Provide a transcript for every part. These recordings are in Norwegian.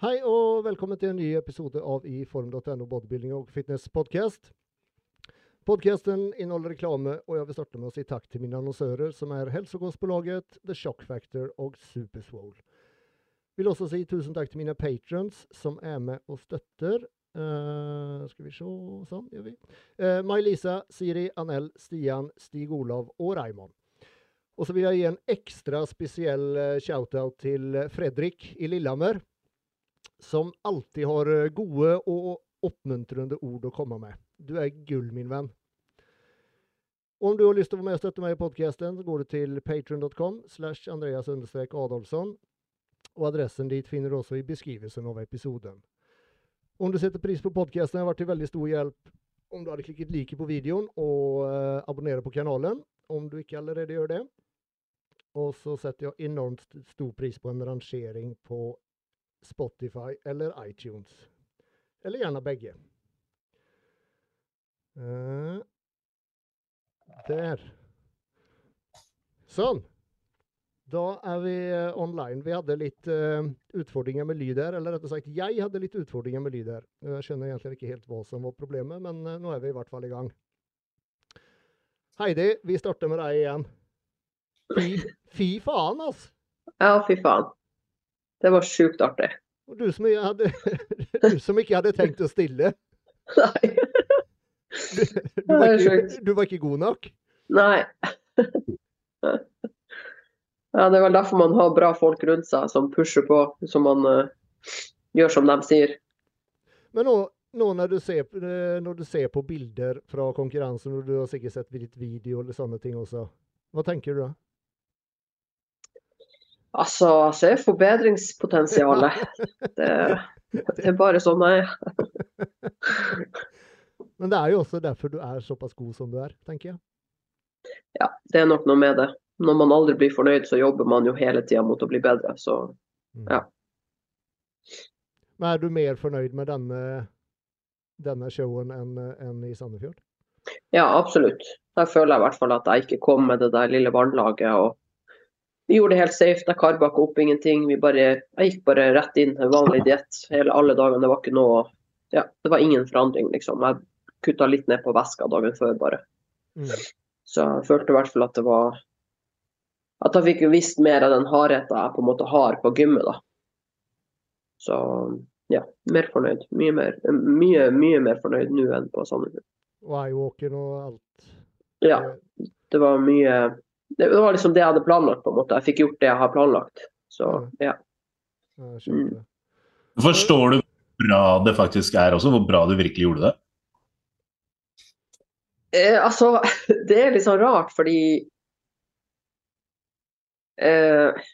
Hei og velkommen til en ny episode av i form.no bodybuilding og fitness podcast. Podcasten inneholder reklame, og jeg vil starte med å si takk til mine annonsører, som er Helsekostbolaget, The Shock Factor og Superswole. Vil også si tusen takk til mine patrons som er med og støtter. Uh, skal vi se Sånn gjør vi. Uh, May-Lisa, Siri, Anel, Stian, Stig Olav og Raymond. Og så vil jeg gi en ekstra spesiell shoutout til Fredrik i Lillehammer som alltid har gode og oppmuntrende ord å komme med. Du er gull, min venn. Om du har lyst til å være med og støtte meg i podkasten, så går du til patrion.com slash Andreas Adolfsson. Og adressen dit finner du også i beskrivelsen av episoden. Om du setter pris på podkasten, har vært til veldig stor hjelp om du hadde klikket like på videoen og uh, abonnerer på kanalen, om du ikke allerede gjør det. Og så setter jeg enormt stor pris på en rangering på Spotify eller iTunes. Eller gjerne begge. Uh, der. Sånn. Da er vi uh, online. Vi hadde litt uh, utfordringer med lyd her. Eller rettere sagt, jeg hadde litt utfordringer med lyd her. Jeg skjønner egentlig ikke helt hva som var problemet, men nå er vi i hvert fall i gang. Heidi, vi starter med deg igjen. Fy, fy faen, altså! Ja, fy faen. Det var sjukt artig. Og du som, hadde, du som, ikke hadde tenkt å stille? Nei. Du, du, var ikke, du, var ikke, god nok? Nei. Ja, det er vel derfor man har bra folk rundt seg som pusher på, som man uh, gjør som de sier. Men nå, nå når, du ser, eh, når, du ser, på bilder fra konkurransen, og du har sikkert sett litt video eller sånne ting også, hva tenker du da? Altså, ser forbedringspotensialet. Det, det, er bare sånn jeg er. Men det er jo også derfor du er såpass god som du er, tenker jeg. Ja, det er nok noe med det. Når man aldri blir fornøyd, så jobber man jo hele tida mot å bli bedre. Så mm. ja. Men er du mer fornøyd med denne, denne showen enn, enn i Sandefjord? Ja, absolutt. Der føler jeg i hvert fall at jeg ikke kom med det der lille vannlaget og vi gjorde det helt safe. Jeg karbakka opp ingenting. Bare, jeg gikk bare rett inn vanlig diett alle dagene. Det var ikke noe ja, det var ingen forandring, liksom. Jeg kutta litt ned på væska dagen før, bare. Mm. Så jeg følte i hvert fall at det var At jeg fikk visst mer av den hardheten jeg på en måte har på gymmet, da. Så ja, mer fornøyd. Mye mer, mye, mye mer fornøyd nå enn på Sandefjord. Og eyewalken og alt? Ja. Det var mye det var liksom det jeg hadde planlagt. på en måte. Jeg fikk gjort det jeg har planlagt. Så ja. Mm. Forstår du hvor bra det faktisk er også? Hvor bra du virkelig gjorde det? Eh, altså, det er litt sånn rart, fordi eh,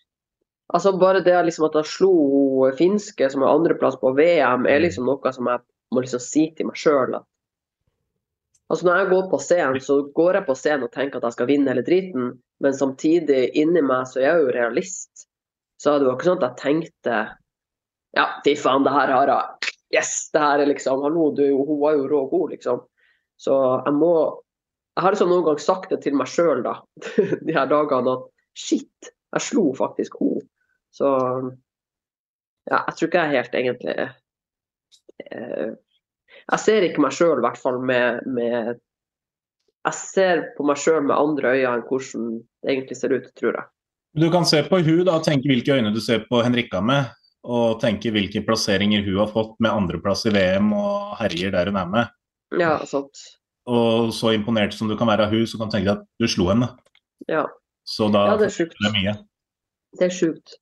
Altså, bare det liksom at jeg slo finske som er andreplass på VM, er liksom noe som jeg må liksom si til meg sjøl at Altså Når jeg går på scenen, så går jeg på scenen og tenker at jeg skal vinne hele driten, men samtidig inni meg så er jeg jo realist. Så det var ikke sånn at jeg tenkte ja, fy faen, det her har jeg Yes, det her er liksom Hallo, du, hun var jo rå god, liksom. Så jeg må Jeg har liksom noen gang sagt det til meg sjøl, da, de her dagene, at shit, jeg slo faktisk henne. Så ja, jeg tror ikke jeg helt egentlig eh, jeg ser ikke meg sjøl, i hvert fall med, med, Jeg ser på meg sjøl med andre øyne enn hvordan det egentlig ser ut, tror jeg. Du kan se på hun da, og tenke hvilke øyne du ser på Henrikka med, og tenke hvilke plasseringer hun har fått med andreplass i VM og herjer der hun er med. Ja, sant. Og så imponert som du kan være av hun, så kan du tenke deg at du slo henne. Ja. Så da ja, det er sjukt. Det mye. Det er sjukt.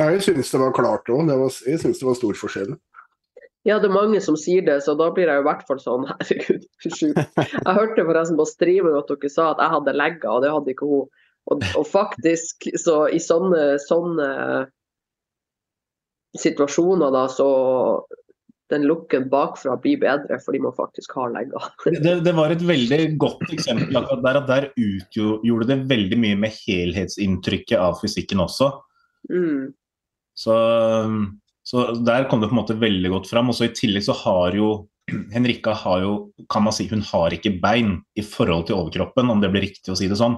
Jeg syns det var klart òg. Jeg syns det var stor forskjell. Ja, det er mange som sier det, så da blir jeg i hvert fall sånn Herregud, sjukt. Jeg hørte forresten på streamen at dere sa at jeg hadde legger, og det hadde ikke hun. Og, og faktisk, så i sånne, sånne situasjoner, da, så den looken bakfra blir bedre fordi man faktisk har legger. Det, det, var et veldig godt eksempel akkurat der. at Der utgjorde det veldig mye med helhetsinntrykket av fysikken også. Mm. Så så der kom det på en måte veldig godt fram. Og så I tillegg så har jo Henrikka har jo, kan man si, hun har ikke bein i forhold til overkroppen, om det blir riktig å si det sånn.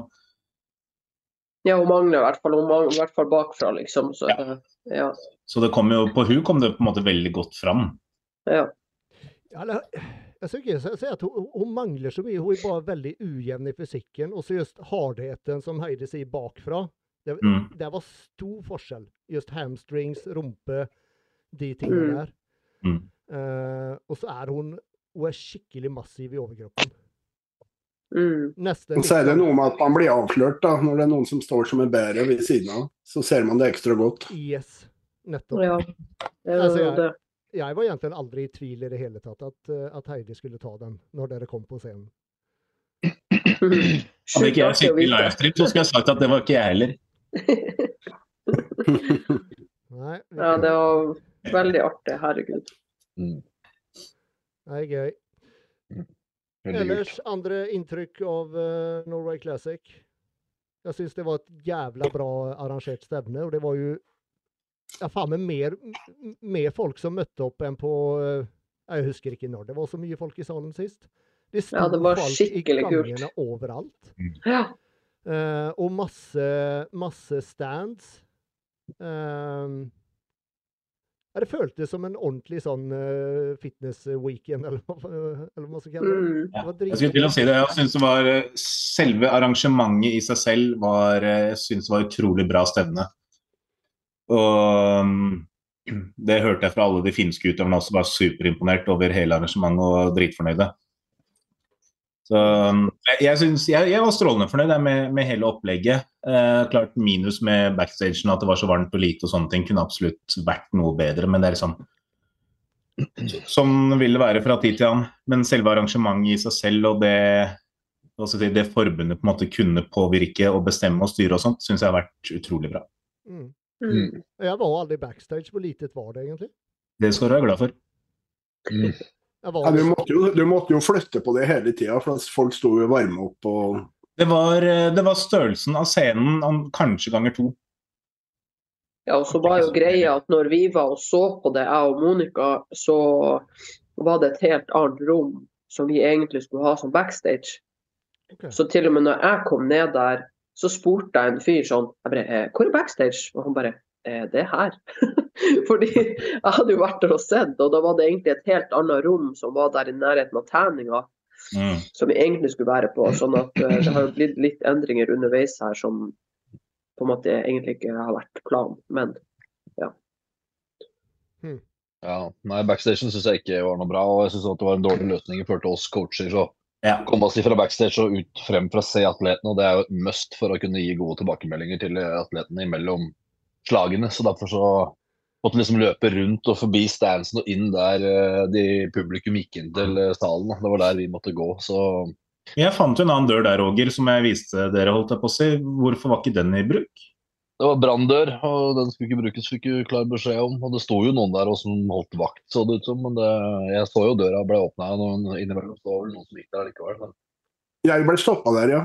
Ja, hun mangler i hvert fall, hun mangler, i hvert fall bakfra, liksom. Så Ja. ja. Så det kom jo, på hun kom det på en måte veldig godt fram. ja. Eller, jag skulle ikke si at hun, hun, mangler så mye, hun er bare veldig ujevn i fysikken. Og så just hardheten som Heidi sier, bakfra. Det, Mm. det var stor forskjell. Just hamstrings, rumpe, de tingene Mm. der. Mm. Uh, og så er hun hun er skikkelig massiv i overkroppen. Mm. Neste, så er det noe med at man blir avslørt da, når det er noen som står som en bære ved siden av. Så ser man det ekstra godt. Yes, nettopp. ja. Det Altså, jeg- Jeg var egentlig aldri i tvil i det hele tatt at, eh, at Heidi skulle ta den når dere kom på scenen. Hadde ikke jeg sett i livestream, så skulle jeg sagt at det var ikke jeg heller. Nei, Ja, det var veldig artig. Herregud. Mm. det er gøy. Veldig. Ellers andre inntrykk av uh, Norway Classic? Jeg syns det var et jævla bra arrangert stevne, og det var jo ja, faen meg mer, mer folk som møtte opp enn på uh, Jeg husker ikke når det var så mye folk i salen sist. Det sto Ja, det var folk i skikkelig kult. overalt. Ja. Uh, og masse, masse stands. Ehm, ja, det føltes som en ordentlig sånn uh, fitness-weekend, eller, eller hva man skal kalle det. Mm. Det Jeg skulle til å si det. Jeg synes det var eh, Selve arrangementet i seg selv var eh, Jeg synes var utrolig bra stevne. Og mm, det hørte jeg fra alle de finske utøverne også, var superimponert over hele arrangementet og dritfornøyde. Så mm, jeg, synes, jeg, jeg var strålende fornøyd med, med hele opplegget. Eh, klart minus med backstagen, at det var så varmt og lite og sånne ting, kunne absolutt vært noe bedre. Men det er liksom Sånn vil det være fra tid til annen. Men selve arrangementet i seg selv og det, det forbundet på en måte kunne påvirke og bestemme og styre og sånt, syns jeg har vært utrolig bra. Mm. Mm. Jeg var aldri backstage. Hvor litet var det egentlig? Det skal du være glad for. Mm. Ja, du, måtte jo, du måtte jo flytte på det hele tida, for folk sto jo varme opp og Det var, eh, det var størrelsen av scenen kanskje ganger to. Ja, og så var jo greia at når vi var og så på det, jeg og Monica, så var det et helt annet rom som vi egentlig skulle ha som backstage. Okay. Så til og med når jeg kom ned der, så spurte jeg en fyr sånn jeg bare, eh, Hvor er backstage? Og han bare eh, Det er her. Fordi jeg hadde jo vært der og sett, og da var det egentlig et helt annet rom som var der i nærheten av tegninga, Mm. som vi egentlig skulle være på. Sånn at eh, det har jo blitt litt endringer underveis her som på en måte egentlig ikke har vært planen. Men Ja, nei, Backstagen syns jeg ikke var noe bra, og jeg syns det var en dårlig løsning i forhold til oss coacher. så Ja. Komme oss fra backstage og ut frem for å se atletene, og det er jo et must for å kunne gi gode tilbakemeldinger til atletene imellom slagene. Så derfor så måtte vi liksom løpe rundt og forbi standsen og inn der eh, de publikum gikk inn til eh, salen. Det var der vi måtte gå. Så Jeg fant jo en annen dør der, Roger, som jeg viste dere, holdt jeg på å si. Hvorfor var ikke den i bruk? det var branndør, og den skulle ikke brukes, fikk vi klar beskjed om. Og det sto jo noen der som holdt vakt, så det ut som. Men det, jeg så jo døra ble åpna innimellom. Så var vel noen som gikk der likevel. Men, Jeg ble stoppa der, ja.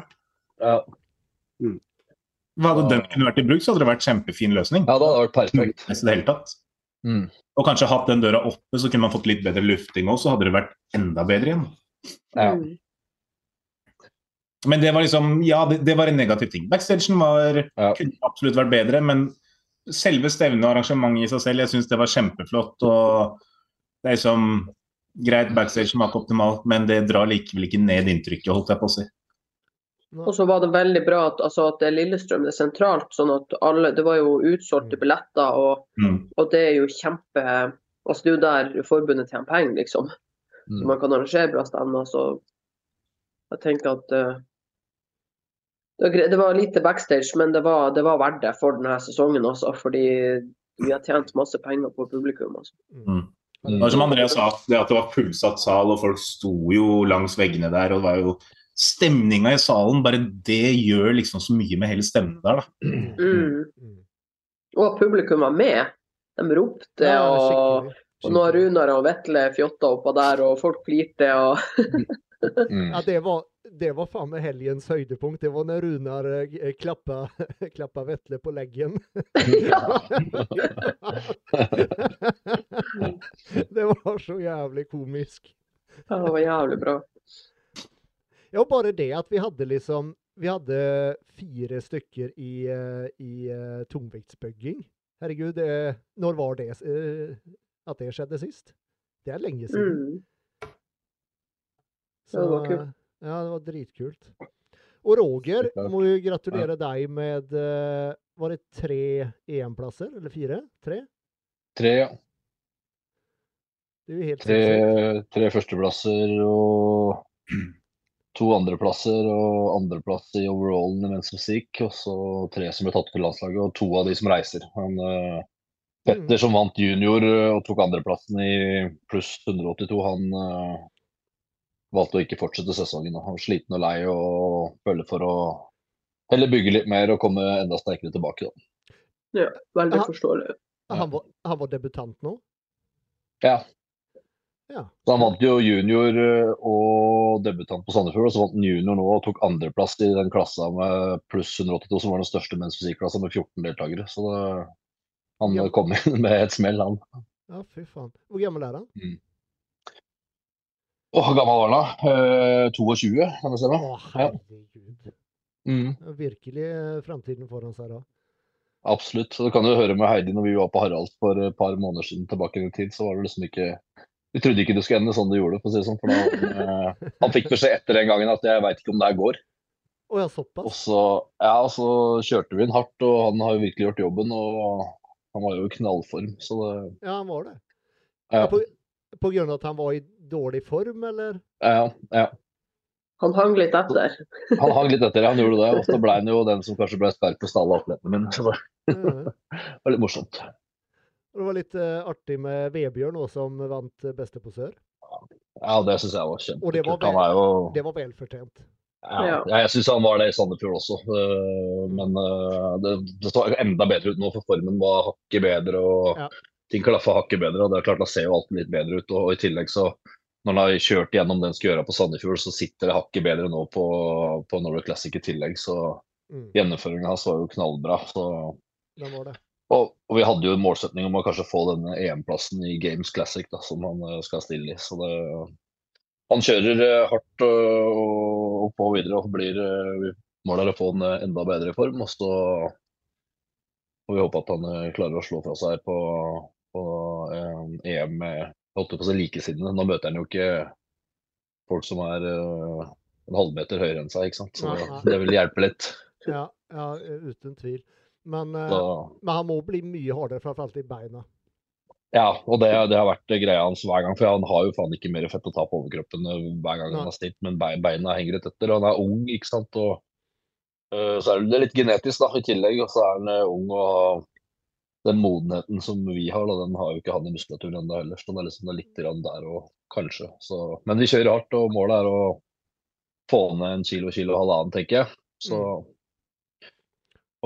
ja. Hadde den kunne vært i bruk, så hadde det vært kjempefin løsning. ja, det hadde vært perfekt. I det hele tatt. Mm. Og kanskje hatt den døra oppe, så kunne man fått litt bedre lufting òg, så hadde det vært enda bedre igjen. Ja. mm. Men det var liksom, ja, det, det var en negativ ting. Backstagen var, Ja. kunne absolutt vært bedre, men selve stevnet og arrangementet i seg selv, jeg syns det var kjempeflott. og det er liksom Greit, backstagen var ikke optimalt, men det drar likevel ikke ned inntrykket, holdt jeg på å si. Og så var det veldig bra at, altså, at det er Lillestrøm det er sentralt. sånn at alle, Det var jo utsolgte billetter, og, Mm. og det er jo kjempe altså Det er jo der forbundet tjener penger, liksom. Så Mm. man kan arrangere bra stevner. Så jeg tenker at uh, det, var det var lite backstage, men det var, det var verdt det for denne sesongen også. Fordi vi har tjent masse penger på publikum. Altså. Mm. Det var som Andreas sa, det at det var fullsatt sal, og folk sto jo langs veggene der. og det var jo Stemninga i salen, bare det gjør liksom så mye med hele stemmen der, da. Mm. Og publikum var med. De ropte, Ja, og, og nå har Runar og Vetle fjotta oppå der, og folk flirte. og Mm. Ja, det var, det var faen meg helgens høydepunkt. Det var når Runar eh, klappa, klappa Vetle på leggen. det var så jævlig komisk. Ja, Det var jævlig bra. Ja, bare det at vi hadde liksom Vi hadde fire stykker i, eh, i eh, tungvektsbygging. Herregud, når var det eh, at det skjedde sist? Det er lenge siden. Mm. Så, det var kult. Ja, det var dritkult. Og Roger, må jo gratulere deg med Var det tre EM-plasser? Eller fire? Tre? Tre, ja. Det er jo helt tre, tre førsteplasser og to andreplasser og andreplass i overallen i men's musikk. Og så tre som ble tatt til landslaget, og to av de som reiser. Men uh, Petter som vant junior eh, og tok andreplassen i pluss 182, han uh, valgte å ikke fortsette sesongen. Han var sliten og lei og føler for å heller bygge litt mer og komme enda sterkere tilbake. da. Ja, veldig forståelig. Han, Han, var, han var debutant nå? Ja, Ja. Så han vant jo junior eh, og debutant på Sandefjord, og så vant han junior nå og tok andreplass i den klassa med pluss 182, som var den største menns musikklassa med 14 deltakere. Så det, han Ja. kom inn med et smell, han. ja, fy faen. Hvor gammel er han? Mm. Åh, gammel var han da? Eh, 22, kan det stemme? Å, Ja. Mm, Virkelig eh, framtiden foran seg da. absolutt. Så du kan jo høre med Heidi når vi var på Harald for et par måneder siden tilbake i tid, så var det liksom ikke Vi trodde ikke du skulle ende sånn du gjorde, for å si det sånn. For da, eh, han fikk beskjed etter den gangen at jeg veit ikke om det her går. Oh, ja, Og så, ja, så kjørte vi den hardt, og han har jo virkelig gjort jobben. Og han var jo i knallform, så det Ja, han var det. Ja, Ja, på, på grunn av at han var i dårlig form, eller? ja, ja. Han hang litt etter. Han hang litt etter, han gjorde det. Og så ble han jo den som kanskje ble sterkest av alle atletene mine. Så det var litt morsomt. Det var litt eh, artig med Vebjørn òg, som vant eh, beste posør. Ja, det syns jeg var Og det var kjempekult. Han er jo Det var velfortjent. Ja, Ja. ja, jeg syns han var det i Sandefjord også. eh, Men eh, det, det så enda bedre ut nå, for formen var hakket bedre. og Ja. Ting klaffa hakket bedre. og det er klart Da ser jo alt litt bedre ut. og, og I tillegg så når han har kjørt gjennom det han skal gjøre på Sandefjord, så sitter det hakket bedre nå på, på Norway Classic i tillegg. Så Mm, gjennomføringen hans var jo knallbra. så Det var det. Og, og vi hadde jo en målsetning om å kanskje få denne EM-plassen i Games Classic, da, som han eh, skal stille i. Så det, han kjører eh, hardt og, og på videre og blir eh, Målet er å få eh, enda bedre i form. Og så får vi håpe at han eh, klarer å slå fra seg på, på eh, EM med holdt på å si likesinnede. Nå møter han jo ikke folk som er eh, en halvmeter høyere enn seg, ikke sant. Så det vil hjelpe litt. Ja, ja, eh, uten tvil. Men, eh, men han må bli mye hardere, framfor alt i beina. Ja, og det, det har vært greia hans hver gang. For han har jo faen ikke mer fett å ta på overkroppen eh, hver gang Nei. han har stilt, men beina henger litt etter. Og han er ung, ikke sant. Og uh, så er det litt genetisk da, i tillegg. Og så er han uh, ung og den modenheten som vi har, da, den har jo ikke han i muskulaturen ennå heller. Så det er liksom litt der og kanskje. Så, men vi kjører hardt, og målet er å få ned en kilo, kilo og halvannen, tenker jeg. Så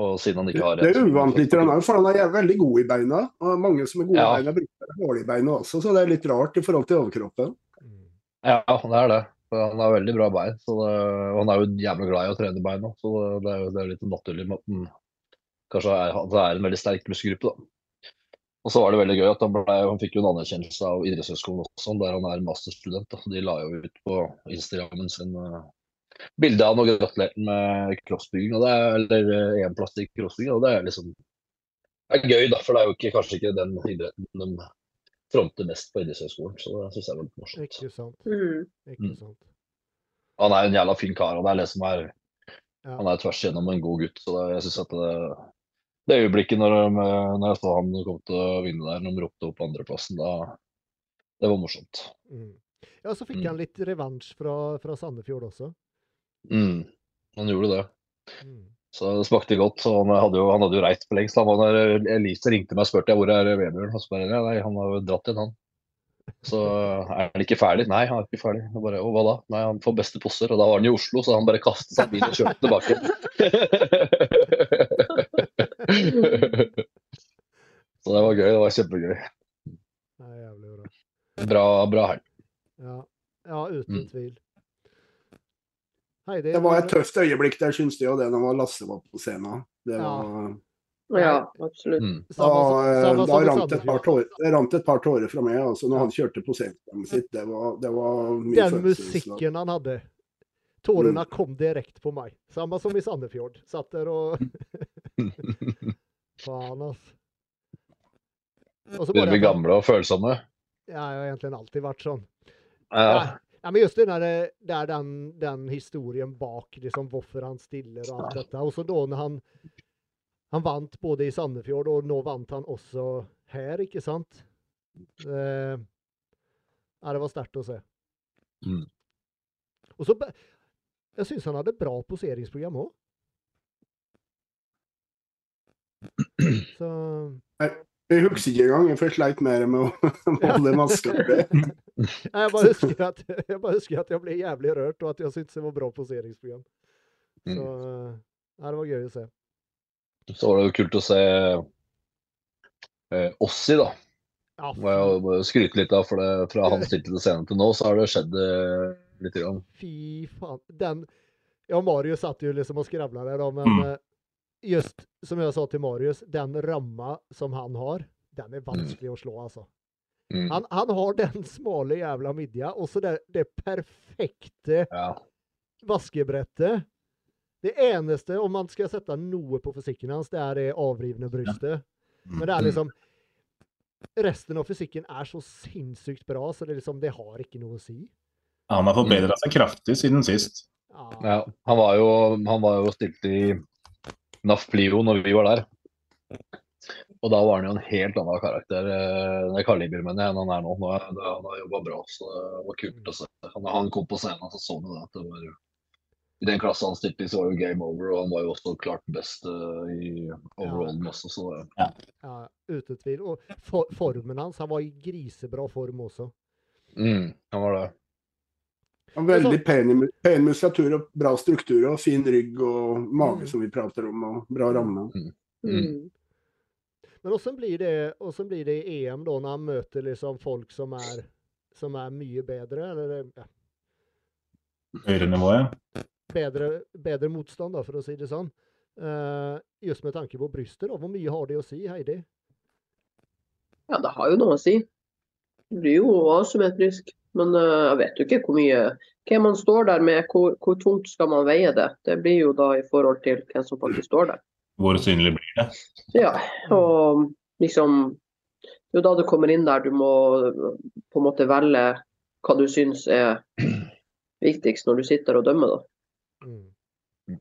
og siden han Det, ikke har det er uvant litt, for han er veldig god i beina. Og mange som er gode Ja. i beina, bruker dårlige beina også, så det er litt rart i forhold til overkroppen. Ja, det er det. Han har veldig bra bein. Så det, og han er jo jævlig glad i å trene beina. Så det, er jo det er litt naturlig med at han kanskje er, det er en veldig sterk muskelgruppe. da. Og så var det veldig gøy at han, ble, han fikk jo en anerkjennelse av idrettshøgskolen også, der han er masterstudent. Da. De la jo ut på Instagrammen sin uh, bilde av han og gratulerte med crossbygging, er, eller EM-plass i crossbygging. Og det er liksom det er gøy, da, for det er jo ikke, kanskje ikke den idretten de fronter mest på idrettshøyskolen. Så det syns jeg var litt morsomt. Ikke sant. Mm. Ikke Mm. sant. Han er en jævla fin kar, og det er det som er Ja. Han er tvers igjennom en god gutt. Så det, jeg synes at det, det øyeblikket når, de, når jeg så han kom til å vinne der, når de ropte opp andreplassen, da Det var morsomt. Mm. Ja, så fikk Mm. han litt revansj fra, fra Sandefjord også. Mm. Han gjorde det. Mm. Så det smakte godt. Så han hadde jo, han hadde jo reist for lengst. Han var der Elise ringte meg og spurte hvor er Vebjørn. Og så bare nei, han har dratt igjen, han. Så er han ikke ferdig? Nei, han er ikke ferdig. Jeg bare, hva da? Nei, han får beste poser. Og da var han i Oslo, så han bare kastet seg i bilen og kjørte tilbake. så det var gøy. Det var kjempegøy. Det er jævlig bra. Bra, bra helg. Ja, ja uten Mm. tvil. Heidi, Det var et tøft øyeblikk der, syns jeg, og det når Lasse var på scenen. Det Ja. var, Ja, absolutt. Mm. da, eh, da rant et par tårer, det rant et par tårer fra meg altså, når han kjørte på scenen sitt. Det var, det var mye Den musikken han hadde. Tårarna kom direkte på meg. Samme som i Sandefjord. Satt der og Faen, altså. Begynner å bli gamle og følsomme. Ja, jeg har egentlig alltid vært sånn. Ja. Ja. Men just det där, det är den, den historien bak, liksom varför han stiller og alt dette. Og så da når han, han vant både i Sandefjord, og nå vant han også her, ikke sant? Eh, ja, det var sterkt å se. Mm. Og så, jeg syns han hadde bra poseringsprogram òg. Så Jeg husker ikke engang, for jeg sleit mer med å holde maska. jeg bare husker at jeg, bare husker at jeg ble jævlig rørt, og at jeg syntes det var bra poseringsprogram. Så Mm. ja, det var gøy å se. Så var det jo kult å se eh, Ossi, da. Ja, Må jeg skryte litt av, for det, fra han stilte til scenen til nå, så har det skjedd eh, litt. Grann. fy faen. Den Ja, Marius satt jo liksom og skravla der, da, men Mm. eh, just som jeg sa til Marius, den ramma som han har, den er vanskelig å slå, altså. Mm. Han, han har den smale jævla midja, og så det, det perfekte Ja. vaskebrettet. Det eneste, om man skal sette noe på fysikken hans, det er det avrivne brystet. Men det er liksom Resten av fysikken er så sinnssykt bra, så det, liksom, det har ikke noe å si. Han har forbedra seg kraftig siden sist. Ja. Ja, han var jo, han var jo stilt i NAF Plio når vi var der. Og da var han jo en helt annen karakter, eh, det kaliber, mener jeg, enn han er nå. nå han har jobba bra, så det var kult å se. Han, han kom på scenen, så så vi det. at det var I den klassen han stilte i, så var det game over, og han var jo også klart best eh, i overallen også, så det Ja, uten tvil. Og for, formen hans Han var i grisebra form også. mm, Han var det. Og Veldig pen, i pen muskulatur og bra struktur og fin rygg og mage Mm. som vi prater om, og bra ramme. Mm. Men åssen blir, det- hvordan blir det i EM da, når han møter liksom folk som er, som er mye bedre? Eller ja, Høyere ja? bedre, bedre motstand, da, for å si det sånn. Uh, just med tanke på brystet, da. Hvor mye har det å si, Heidi? Ja, det har jo noe å si. Det blir jo asymmetrisk. Men uh, jeg vet jo ikke hvor mye Hvem man står der med, hvor, hvor tungt skal man veie det? Det blir jo da i forhold til hvem som faktisk står der. Hvor synlig blir det? Ja, og liksom Det er jo da du kommer inn der du må på en måte velge hva du syns er viktigst når du sitter og dømmer, da. Mm.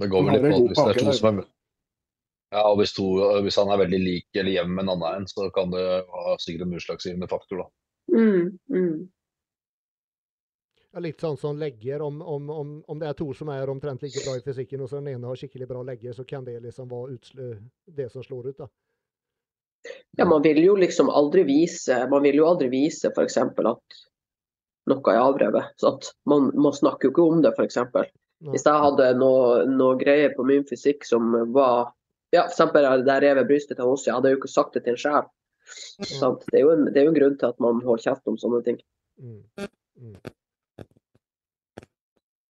Det går vel litt på at hvis det er to som er ja, og hvis, to, hvis han er veldig lik eller jevn med en annen, så kan det ha sikkert en utslagsgivende faktor. da. Mm, mm. Ja, litt sånn som legger. Om, om, om, om det er to som er omtrent like bra i fysikken, og så den ene har skikkelig bra legger, så kan det liksom være det som slår ut, da. Ja, man vil jo liksom aldri vise Man vil jo aldri vise f.eks. at noe er avrevet. Så at man, man snakker jo ikke om det, f.eks. Hvis jeg hadde noe, noe greier på min fysikk som var ja, for eksempel det jeg rev brystet til oss, jeg hadde jo ikke sagt det til en sjel. Det, det er jo en grunn til at man holder kjeft om sånne ting. Mm. Mm.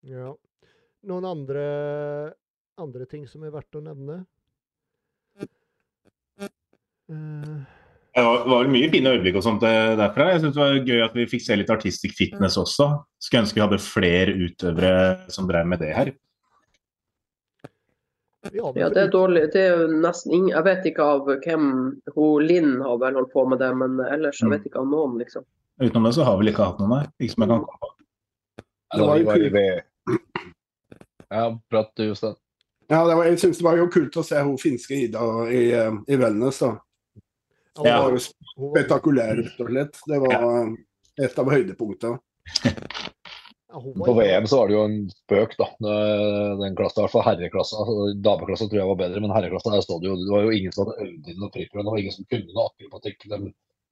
Ja. Noen andre, andre ting som er verdt å nevne? Eh, Det var, var mye fine øyeblikk og sånt eh, derfra. Jeg synes det var gøy at vi fikk se litt artistic fitness også. Skulle ønske vi hadde flere utøvere som drev med det her. ja, det er dårlig. Det er jo nesten ingen Jeg vet ikke av hvem hun Linn har vel holdt på med det, men ellers jeg vet ikke av noen, liksom. Utenom det så har vi vel ikke hatt noen her. Ikke som jeg kan komme på. Det var jo kult. Ja, prat du, Jostein. Ja, det var, jeg syns det var jo kult å se hun finske Ida i, eh, i Wellness. da. Hun Ja. var jo spektakulær, rett og slett. Det var ja. et av høydepunktene. På VM så var det jo en spøk, da. Den klassen, i hvert fall herreklassa. Altså, Dameklassa tror jeg var bedre, men herreklassa der stod det jo Det var jo ingen som hadde øvd inn noe prikk, det var ingen som kunne noe akrobatikk. Det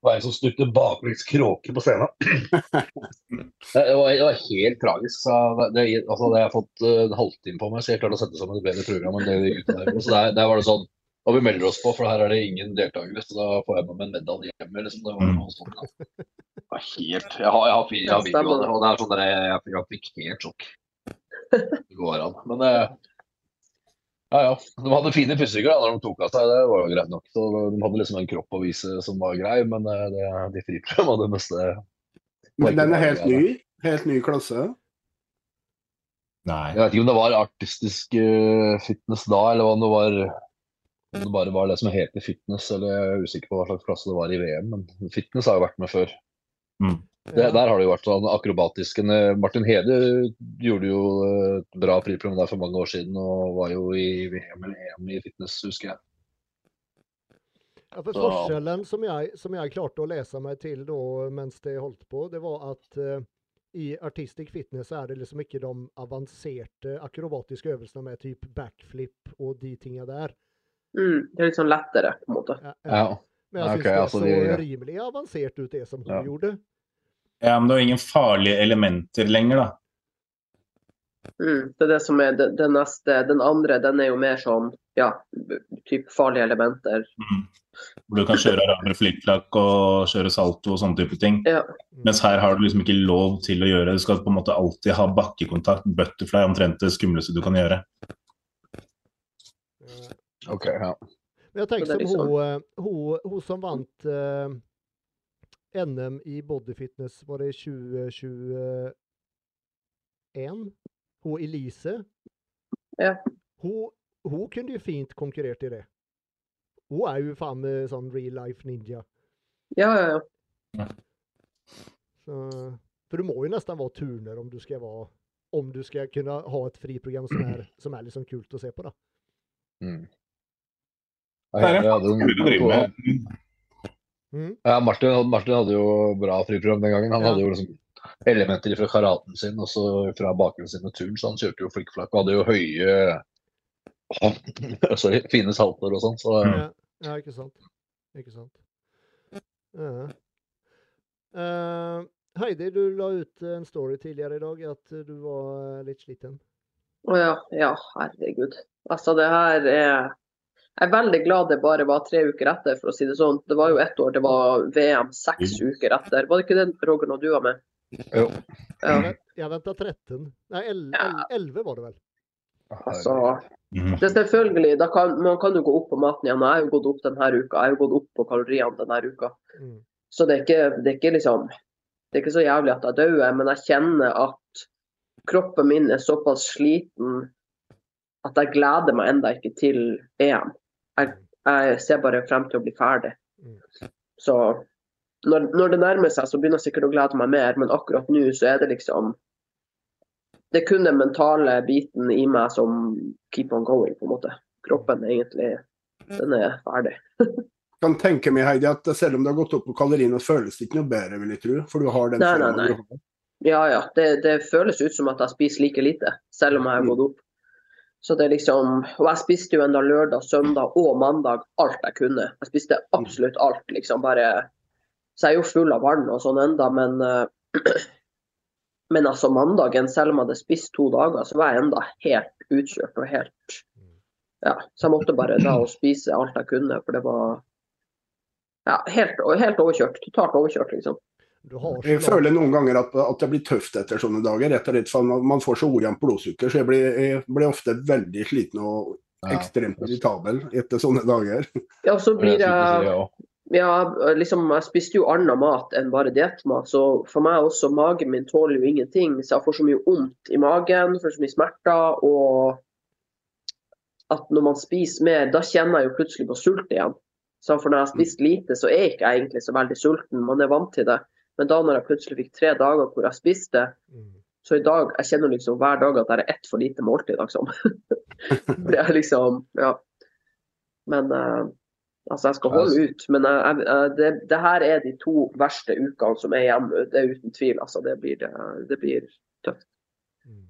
var en som snudde baklengs kråke på scenen. det, var, det var helt tragisk. Så det, altså, det har jeg fått en halvtime på meg, så jeg klarte å sette sammen et bedre program enn det de gutta gjorde. Så der, der var det sånn Og vi melder oss på, for her er det ingen deltakere, så da får jeg med meg en medalje hjem. Liksom. Det var noe sånt. Det var helt Jeg har, jeg har, jeg har video av det, og det er sånn der jeg, jeg, jeg fikk helt sjokk. Det går an. Men eh, ja, ja. De hadde fine fysikere da, når de tok av seg, det var jo greit nok. Så De hadde liksom en kropp å vise som var grei, men eh, det, de friprøvene var det meste Men den er helt ny. Helt ny klasse. Nei. Jeg vet ikke om det var artistisk eh, fitness da, eller om det var om det bare var det som heter fitness, eller jeg er usikker på hva slags klasse det var i VM. Men fitness har jo vært med før. Mm. Det, der har det jo vært sånn akrobatisk. Eh, Martin Hede gjorde jo eh, et bra friprogram der for mange år siden, og var jo i VM eller EM i fitness, husker jeg. Ja, for forskjellen som jeg, som jeg klarte å lese meg til da, mens det holdt på, det var at uh, i artistic fitness er det liksom ikke de avanserte akrobatiske øvelsene med typ backflip og de tinga der. Mm, det er litt sånn lettere, på en måte. Ja, ja. Men jeg syns okay, det altså så de- rimelig avansert ut, det som hun Ja. gjorde. Ja, men det er ingen farlige elementer lenger, da. Mm, det er det som er det, det neste. Den andre, den er jo mer sånn, ja, typ farlige elementer. Mm. Hvor du kan kjøre araber flikkflakk og kjøre salto og sånne type ting. Ja. Mens her har du liksom ikke lov til å gjøre det. Du skal på en måte alltid ha bakkekontakt. Butterfly er omtrent det skumleste du kan gjøre. Eh, Ok, ja. Men jeg tenker er som liksom- hun, eh, hun, hun som vant eh, NM i bodyfitness, var det 2021? Hun Elise. Ja. Hun, hun kunne jo fint konkurrert i det. Hun er jo faen meg sånn real life ninja. Ja, ja, ja. Så, for du må jo nesten være turner om du skal være om du skal kunne ha et friprogram som er, som er liksom kult å se på, da. Mm. Det er Jeg, jeg du driver en, med. Mm. ja, Martin, Martin hadde jo bra friprogram den gangen. Han Ja. hadde jo liksom elementer fra karaten sin og så fra bakgrunnen sin og turn, så han kjørte jo flikkflakk og hadde jo høye Sorry, fine salter og sånn. Så Ja, ja, ikke sant. Ikke sant. Ja. Uh, Heidi, du la ut en story tidligere i dag at du var litt sliten. Å ja, ja, herregud. Altså, det her er Jeg er veldig glad det bare var tre uker etter, for å si det sånn. Det var jo ett år det var VM seks uker etter. Var det ikke det, Roger, når du var med? jo. Ja. Jeg, venta 13. Nei, el- el- 11 var det vel. Altså, Mhm. det er selvfølgelig, da kan, Man kan jo gå opp på maten igjen. Jeg har jo gått opp denne uka. Jeg har jo gått opp på kaloriene denne uka. Mm. Så det er ikke, det er ikke liksom Det er ikke så jævlig at jeg dør, men jeg kjenner at kroppen min er såpass sliten at jeg gleder meg enda ikke til EM. Jeg, jeg ser bare frem til å bli ferdig. Mm. Så når, når det nærmer seg, så begynner jeg sikkert å glede meg mer, men akkurat nå så er det liksom Det er kun den mentale biten i meg som keep on going, på en måte. Kroppen egentlig Den er ferdig. Jeg kan tenke meg, Heidi, at selv om du har gått opp på kaloriene, føles det ikke noe bedre, vil jeg tro. For du har den Nei, nei, nei. du har. Ja, ja. Det, det føles ut som at jeg spiser like lite, selv om jeg har gått opp. Så det liksom Og jeg spiste jo enda lørdag, søndag og mandag alt jeg kunne. Jeg spiste absolutt alt, liksom. Bare Så jeg er jo full av vann og sånn enda, men eh, Men altså, mandagen, selv om jeg hadde spist to dager, så var jeg enda helt utkjørt og helt Ja. Så jeg måtte bare da og spise alt jeg kunne, for det var ja, helt, helt overkjørt. Totalt overkjørt, liksom. Du har Jeg føler noen ganger at, at det blir tøft etter sånne dager. rett og slett, for man, man får så ojevnt blodsukker, så jeg blir, jeg blir ofte veldig sliten og ekstremt irritabel etter sånne dager. Ja, så blir jeg jeg ja. Liksom, jeg spiste jo annen mat enn bare diettmat, så for meg også, magen min tåler jo ingenting. Så jeg får så mye vondt i magen, får så mye smerter, og at når man spiser mer, da kjenner jeg jo plutselig på sult igjen. Så for når jeg har spist lite, så er ikke jeg egentlig så veldig sulten, man er vant til det. Men da når jeg plutselig fikk tre dager hvor jeg spiste, Mm. så i dag, jeg kjenner liksom hver dag at det er ett for lite måltid, liksom. det er liksom, ja. Men uh, altså, jeg skal holde ut. Men jeg, jeg, det, det her er de to verste ukene som er igjen. Det er uten tvil. Altså, det blir, det, det blir tøft. Mm.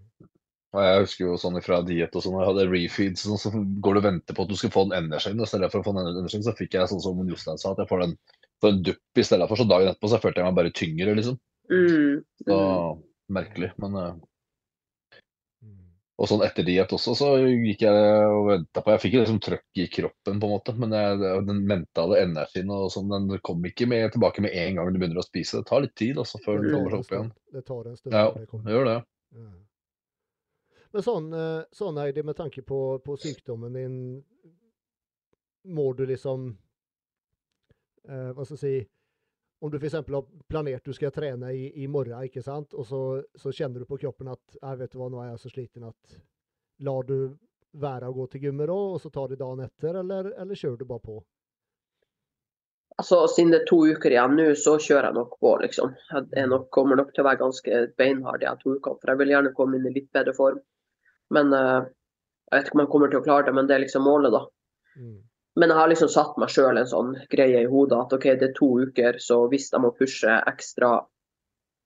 Og jeg husker jo sånn fra diett og sånn, jeg hadde refeeds, sånn, så går du og venter på at du skal få den energien. I stedet for å få den energien, så fikk jeg sånn som Jostein sa, at jeg får den får en dupp i stedet for. Så dagen etterpå så følte jeg meg bare tyngre, liksom. Mm, Så mm. merkelig. Men eh, Mm. Og sånn etter diett også, så gikk jeg og venta på Jeg fikk jo liksom trøkk i kroppen, på en måte, men jeg, den mentale energien og sånn, den kom ikke med, tilbake med en gang du begynner å spise. Det tar litt tid altså, før du den kommer seg opp igjen. Det tar en stund. Ja, det gjør det. Ja. Men sånn, eh, sånn Heidi, med tanke på, på sykdommen din. Må du liksom eh, Hva skal jeg si om du f.eks. har planert du skal trene i, i morgen, ikke sant? og så, så kjenner du på kroppen at jeg vet du hva, nå er jeg så sliten at lar du være å gå til gymmet da, og så tar det dagen etter, eller, eller kjører du bare på? Altså, Siden det er to uker igjen nå, så kjører jeg nok på, liksom. Jeg er nok, kommer nok til å være ganske beinhard de to ukene. For jeg vil gjerne komme inn i litt bedre form. Men uh, jeg vet ikke om jeg kommer til å klare det, men det er liksom målet, da. Mm. Men jeg har liksom satt meg sjøl en sånn greie i hodet at OK, det er to uker, så hvis jeg må pushe ekstra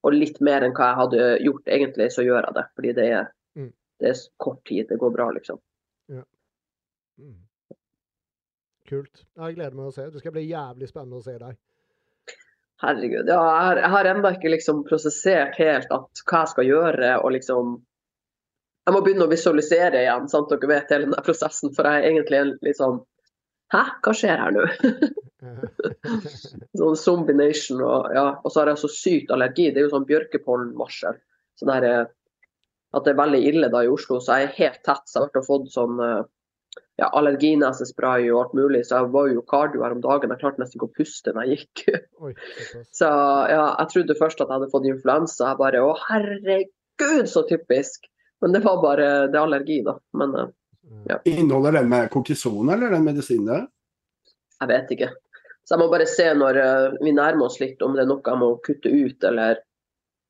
og litt mer enn hva jeg hadde gjort egentlig, så gjør jeg det. Fordi det er, Mm. det er kort tid, det går bra, liksom. Mm. Kult. Jeg gleder meg å se. Det skal bli jævlig spennende å se deg. Herregud. Ja, jeg har, jeg har ennå ikke liksom prosessert helt at hva jeg skal gjøre, og liksom Jeg må begynne å visualisere igjen, sant dere vet hele den prosessen, for jeg er egentlig en litt sånn Hæ, hva skjer her nå? sånn zombie nation og ja. Og så har jeg så sykt allergi. Det er jo sånn bjørkepollenvarsel. Sånn her eh, At det er veldig ille da i Oslo. Så jeg er helt tett. Så jeg har fått sånn eh, ja, allerginesespray og alt mulig. Så jeg var jo kardio her om dagen. Jeg klarte nesten ikke å puste når jeg gikk. Oi. Så ja, jeg trodde først at jeg hadde fått influensa. Jeg bare å herregud, så typisk. Men det var bare det er allergi, da. Men eh, Ja. Inneholder den med kortison eller den medisinen der? jeg vet ikke. Så jeg må bare se når eh, vi nærmer oss litt, om det er noe jeg må kutte ut, eller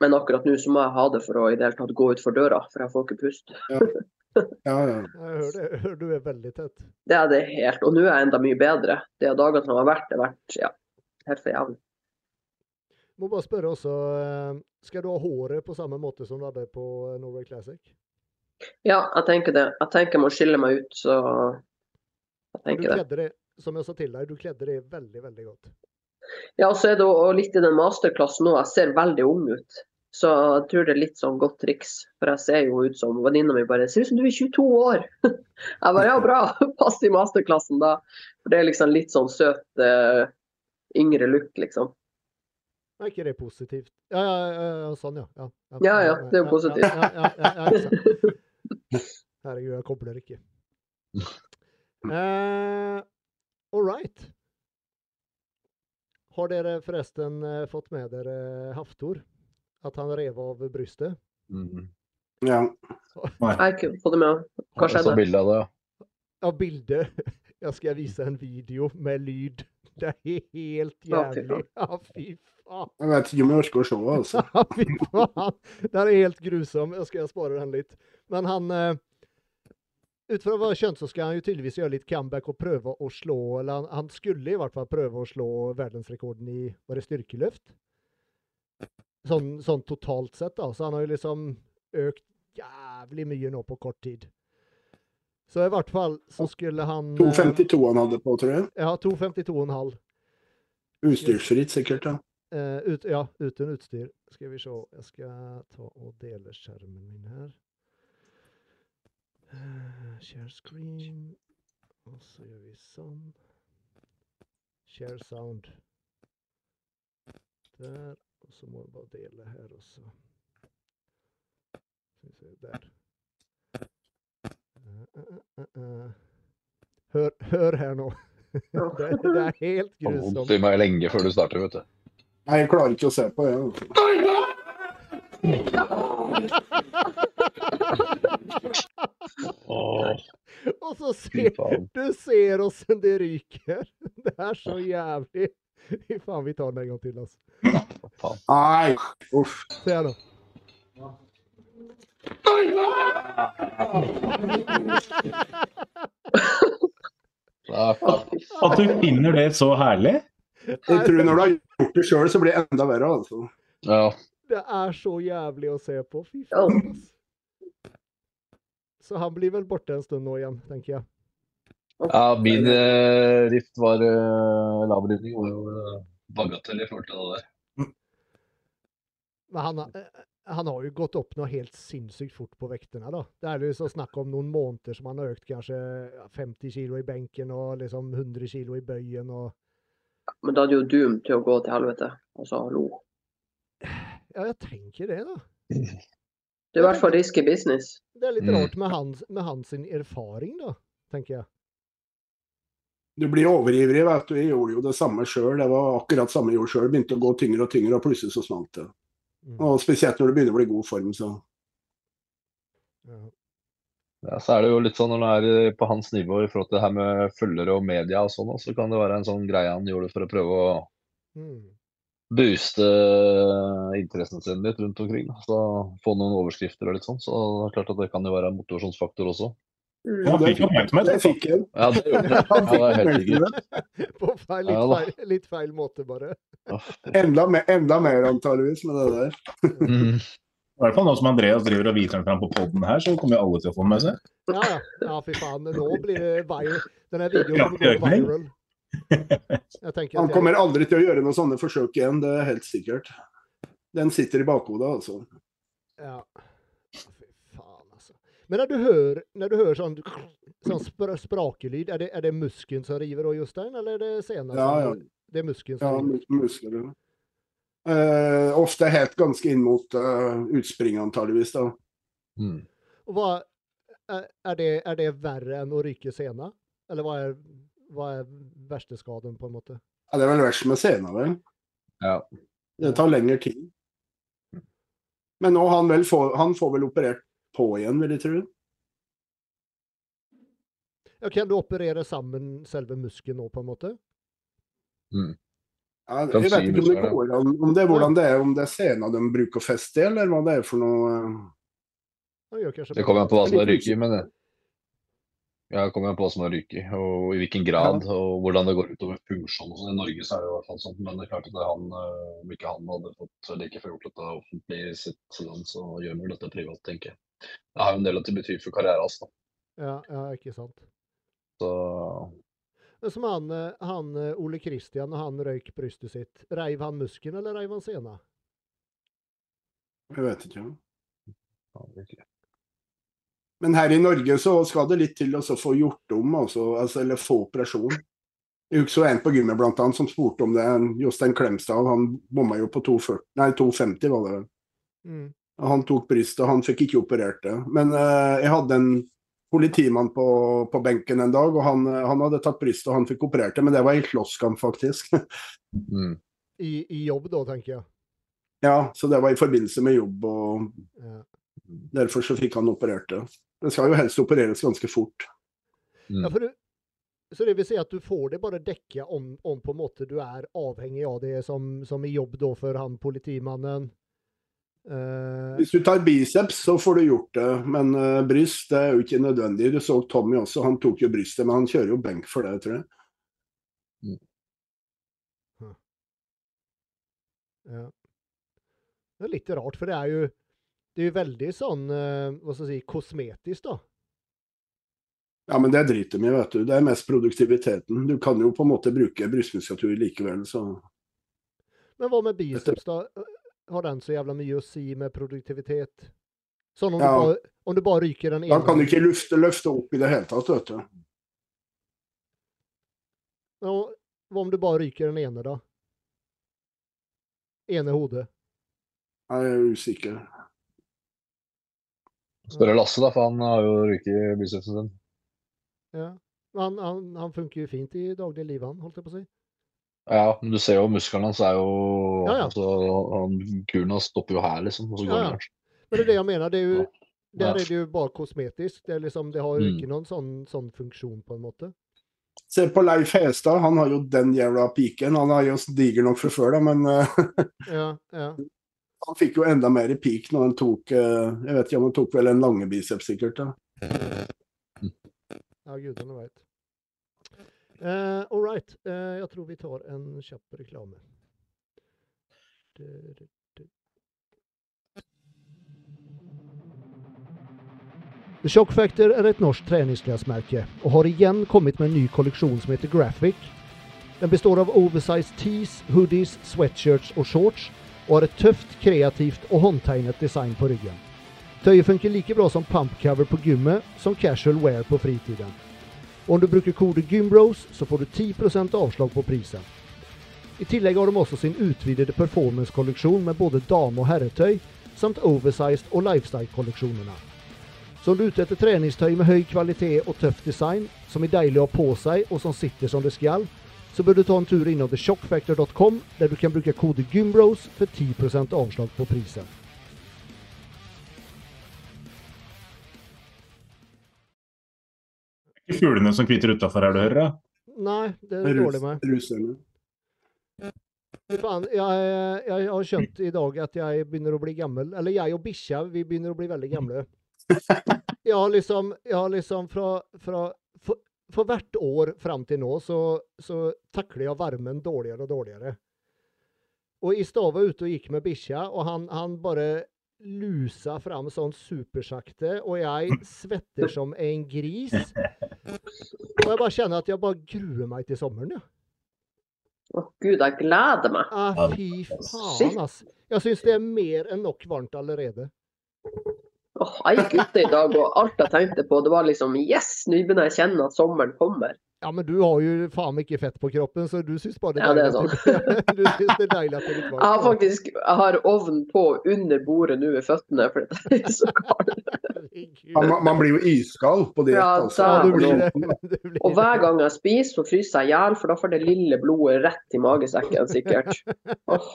Men akkurat nå så må jeg ha det for å i det hele tatt gå utfor døra, for jeg får ikke puste. Ja, ja. Jeg hører. Jeg hører du er veldig tett. Det er det helt. Og nå er jeg enda mye bedre. De dagene som har vært, det har vært ja, helt for jævlig. Må bare spørre også, eh, skal du ha håret på samme måte som du hadde på eh, Norway Classic? Ja, jeg tenker det. Jeg tenker jeg må skille meg ut, så jeg Du tenker det. det, som jeg sa til deg, du kledde det veldig, veldig godt. Ja, og så er det også litt i den masterklassen nå. Jeg ser veldig ung ut. Så jeg tror det er litt sånn godt triks. For jeg ser jo ut som venninna mi bare Ser ut som du er 22 år! Jeg bare ja, bra. Pass i masterklassen da. For det er liksom litt sånn søt uh, yngre look, liksom. Er ikke det positivt? Ja, ja, ja, ja sånn, ja. Ja, Ja, ja, det er jo positivt. Herregud, jeg kobler ikke. Uh, All right. Har dere forresten eh, fått med dere Haftor? At han rev av brystet? Mm. ja. Jeg har ikke fått det med. Hva Jeg så skjedde? bilde av det. ja. Ja, bildet. Jeg skal vise en video med lyd. Det er helt jævlig. Ja, fy faen. Jeg vet ikke om jeg orker å se, altså. Ja, fy faen. Den er helt grusom. Jeg skal spare den litt. Men han eh, Ut fra hva jeg har så skal han jo tydeligvis gjøre litt comeback og prøve å slå Eller han, han skulle i hvert fall prøve å slå verdensrekorden i var det styrkeløft. Sånn, sånn totalt sett, da. Så han har jo liksom økt jævlig mye nå på kort tid. Så i hvert fall så skulle han eh, 2,52 han hadde på, tror jeg. Ja, 2,52,5. Utstyrsfritt, sikkert. ja. Uh, ut, ja, uten utstyr. Skal vi se. Jeg skal ta og dele skjermen min her. Eh, share screen. Og så gjør vi sånn. Share sound. Der. Og så må vi bare dele her også. Skal vi se, der. Eh, eh. Hør, hør her nå. det, det er helt Det har grusomt. Vondt i meg lenge før du starter, vet du. Nei, jeg klarer ikke å se på det. Og så ser du ser åssen det ryker. Det er så jævlig. Fy faen, vi tar den en gang til, altså. Nei, uff. Se her nå. Nei. At du finner det så herlig? Jeg tror når du har gjort det sjøl, så blir det enda verre. altså. Ja, Det er så jævlig å se på. Fy faen, ass. Så han blir vel borte en stund nå igjen, tenker jeg. ja min eh, rift var uh, lavridning var jo eh, bagatell i forhold til det der. Men han, har- eh, han har jo gått opp noe helt sinnssykt fort på vektene, da. Det er jo så snakk om noen måneder som han har økt kanskje 50 kilo i benken og liksom 100 kilo i bøyen og Men da er det jo doom til å gå til helvete. Altså, hallo. Ja, jeg tenker det, da. Det er i hvert fall risky business. Det er litt Mm. rart med hans, med hans erfaring, da, tenker jeg. Du blir overivrig, vet du. Jeg gjorde jo det samme sjøl. Det var akkurat samme jeg gjorde sjøl. Begynte å gå tyngre og tyngre, og plutselig så smalt det. Mm. Og spesielt når du begynner å bli i god form, så Ja. Ja, så er det jo litt sånn når det er på hans nivå i forhold til det her med følgere og media og sånn, så kan det være en sånn greie han gjorde for å prøve å Mm. Booste interessen sin litt rundt omkring. da. Så Få noen overskrifter og litt sånn. Så det er klart at det kan jo være en motivasjonsfaktor også. Mm. Oppmerksomhet. det fikk han. Ja, det gjorde han. Ja, det er helt sikkert. På feil, litt, feil, litt feil måte, bare. Enda, me enda mer antageligvis med det der. Mm. I hvert fall nå som Andreas driver og viser den fram på poden her, så kommer jo alle til å få den med seg. Ja, ja. ja fy faen. Nå blir det viral. Den här videon kommer Kraftig gå ökning. viral. Jag Han kommer aldri til å gjøre noen sånne forsøk igjen, det er helt sikkert. Den sitter i bakhodet, altså. ja. Fy faen, altså. Men når du hører, när du hör sån, sån spr sprakelyd, er det, er det muskelen som river då just den eller er det senere? Ja, ja. Det er muskelen som Ja, river. mus- muskler. Eh, ofte helt ganske inn mot uh, utspring, antageligvis. da. Mm. Hva, er, är, är, det, er, det verre enn å ryke sena? Eller hva är, vad er verste skaden, på en måte? Ja, det er vel verst med sena, vel. Ja. Det tar lengre tid. Men nå han vel får, han får vel operert på igjen, vil jeg tro. Ja, kan du operere sammen selve muskelen nå, på en måte? Ja, jeg vet ikke om det går an, om det er hvordan det er, om det er sena de bruker å feste i, eller hva det er for noe. Ja, jag kanske Det kommer an på hva som ryker, er men det ja, det kommer an på hva som har ryket i, og i hvilken grad, og hvordan det går utover funksjonen. sånn. I Norge så er det i hvert fall sånn, men det er klart at er han, eh, om ikke han hadde fått like før gjort dette offentlig i sitt land, så gjør han vel dette privat, tenker jeg. Det har jo en del av det betyr for karrieren hans. da. Ja, ja, ikke sant. Så Men som han, eh, han eh, Ole Kristian, han røyk brystet sitt, reiv han muskelen eller reiv han sena? Jeg vet ikke. ja, virkelig. Men her i Norge så skal det litt til å få gjort om, også, altså, eller få operasjon. Jeg husker en på gymmet blant annet som spurte om det. Jostein Klemstad han bomma jo på 2,40 nei 2,50 var det. vel. Mm. Han tok brystet, han fikk ikke operert det. Men uh, jeg hadde en politimann på, på benken en dag, og han, eh, han hadde tatt brystet og han fikk operert det. Men det var i slåsskamp, faktisk. Mm. I, I jobb da, tenker jeg. ja, så det var i forbindelse med jobb, og Ja. derfor så fikk han operert det. Det skal jo helst opereres ganske fort. Mm. Ja, for du, så det vil si at du får det bare dekket om, om på en måte du er avhengig av det som, som i jobb da for han politimannen? Uh... Hvis du tar biceps, så får du gjort det, men uh, bryst det er jo ikke nødvendig. Du så Tommy også, han tok jo brystet, men han kjører jo benk for det, tror jeg. ja. Det er litt rart, for det er jo det er jo veldig sånn eh, hva skal jeg si, kosmetisk, da. Ja, men det driter de i, vet du. Det er mest produktiviteten. Du kan jo på en måte bruke brystmuskulatur likevel, så Men hva med biceps, da? Har den så jævla mye å si med produktivitet? Sånn om, Ja. du, bare, om du bare ryker den Da kan du ikke løfte, løfte opp i det hele tatt, vet du. Ja, Hva om du bare ryker den ene, da? Ene hodet. Jeg er usikker. Spørre Lasse, da, for han har jo ryket i bicepsen sin. Ja. Han, han, han funker jo fint i dagliglivet, han, holdt jeg på å si. Ja, men du ser jo musklene hans er jo Ja, ja. altså, han, Kulen hans stopper jo her, liksom. Og så går Ja, ja. han. Men det er det jeg mener. Det er jo, Ja. der er det jo bare kosmetisk. Det, er liksom, det har jo Mm. ikke noen sånn, sånn funksjon, på en måte. Se på Leif Hestad, han har jo den jævla piken. Han er jo diger nok fra før, da, men eh, Ja, ja. Han fikk jo enda mer i peak når han tok eh, Jeg vet ikke om han tok vel en lange biceps, sikkert. da. ja gudene veit. Uh, All right. Uh, jeg tror vi tar en kjapp reklame. The Shock Factor er et norsk treningsklesmerke og har igjen kommet med en ny kolleksjon som heter Graphic. Den består av oversized tees, hoodies, sweatshirts og shorts og har et tøft, kreativt og håndtegnet design på ryggen. Tøyet funker like bra som pumpcover på gymmet som casual wear på fritiden. Og om du bruker kode GYMBROS så får du 10% avslag på prisen. I tillegg har de også sin utvidede performance-kolleksjon med både dame- og herretøy, samt oversized og lifestyle-kolleksjonene. Så om du er ute etter treningstøy med høy kvalitet og tøff design, som er deilig å ha på seg og som sitter som det skal, så bør du ta en tur innom theshockfactor.com, der du kan bruke kode GYMBROS for 10% avslag på prisen. Ikke fuglene som kviter utafor her, du hører? da? Nei, det er det dårlig med. Russerne. Faen, jeg, jeg har skjønt i dag at jeg begynner å bli gammel. Eller jeg og bikkja, vi begynner å bli veldig gamle. Jeg har liksom, jeg har liksom fra, fra for, for hvert år fram til nå så, så takler jeg varmen dårligere og dårligere. Og i stad var ute og gikk med bikkja, og han, han bare lusa fram sånn supersakte, og jeg svetter som en gris. Og jeg bare kjenner at jeg bare gruer meg til sommeren, ja. Å gud, jeg gleder meg. Ah, fy faen, ass. Jeg syns det er mer enn nok varmt allerede. Åh, jeg gikk ute i dag, og alt jeg tenkte på, det var liksom Yes, nå begynner jeg å kjenne at sommeren kommer. Ja, men du har jo faen meg ikke fett på kroppen, så du syns bare det Ja, det er deilig at det, du syns det er deilig at det er litt varmt. Jeg har faktisk jeg har ovn på under bordet nå ved føttene, for det er så kaldt. Man, man blir jo iskald på det. Ja, altså. Ja, du blir det. Blir Og hver gang jeg spiser, så fryser jeg i hjel, for da får det lille blodet rett i magesekken, sikkert. Oh.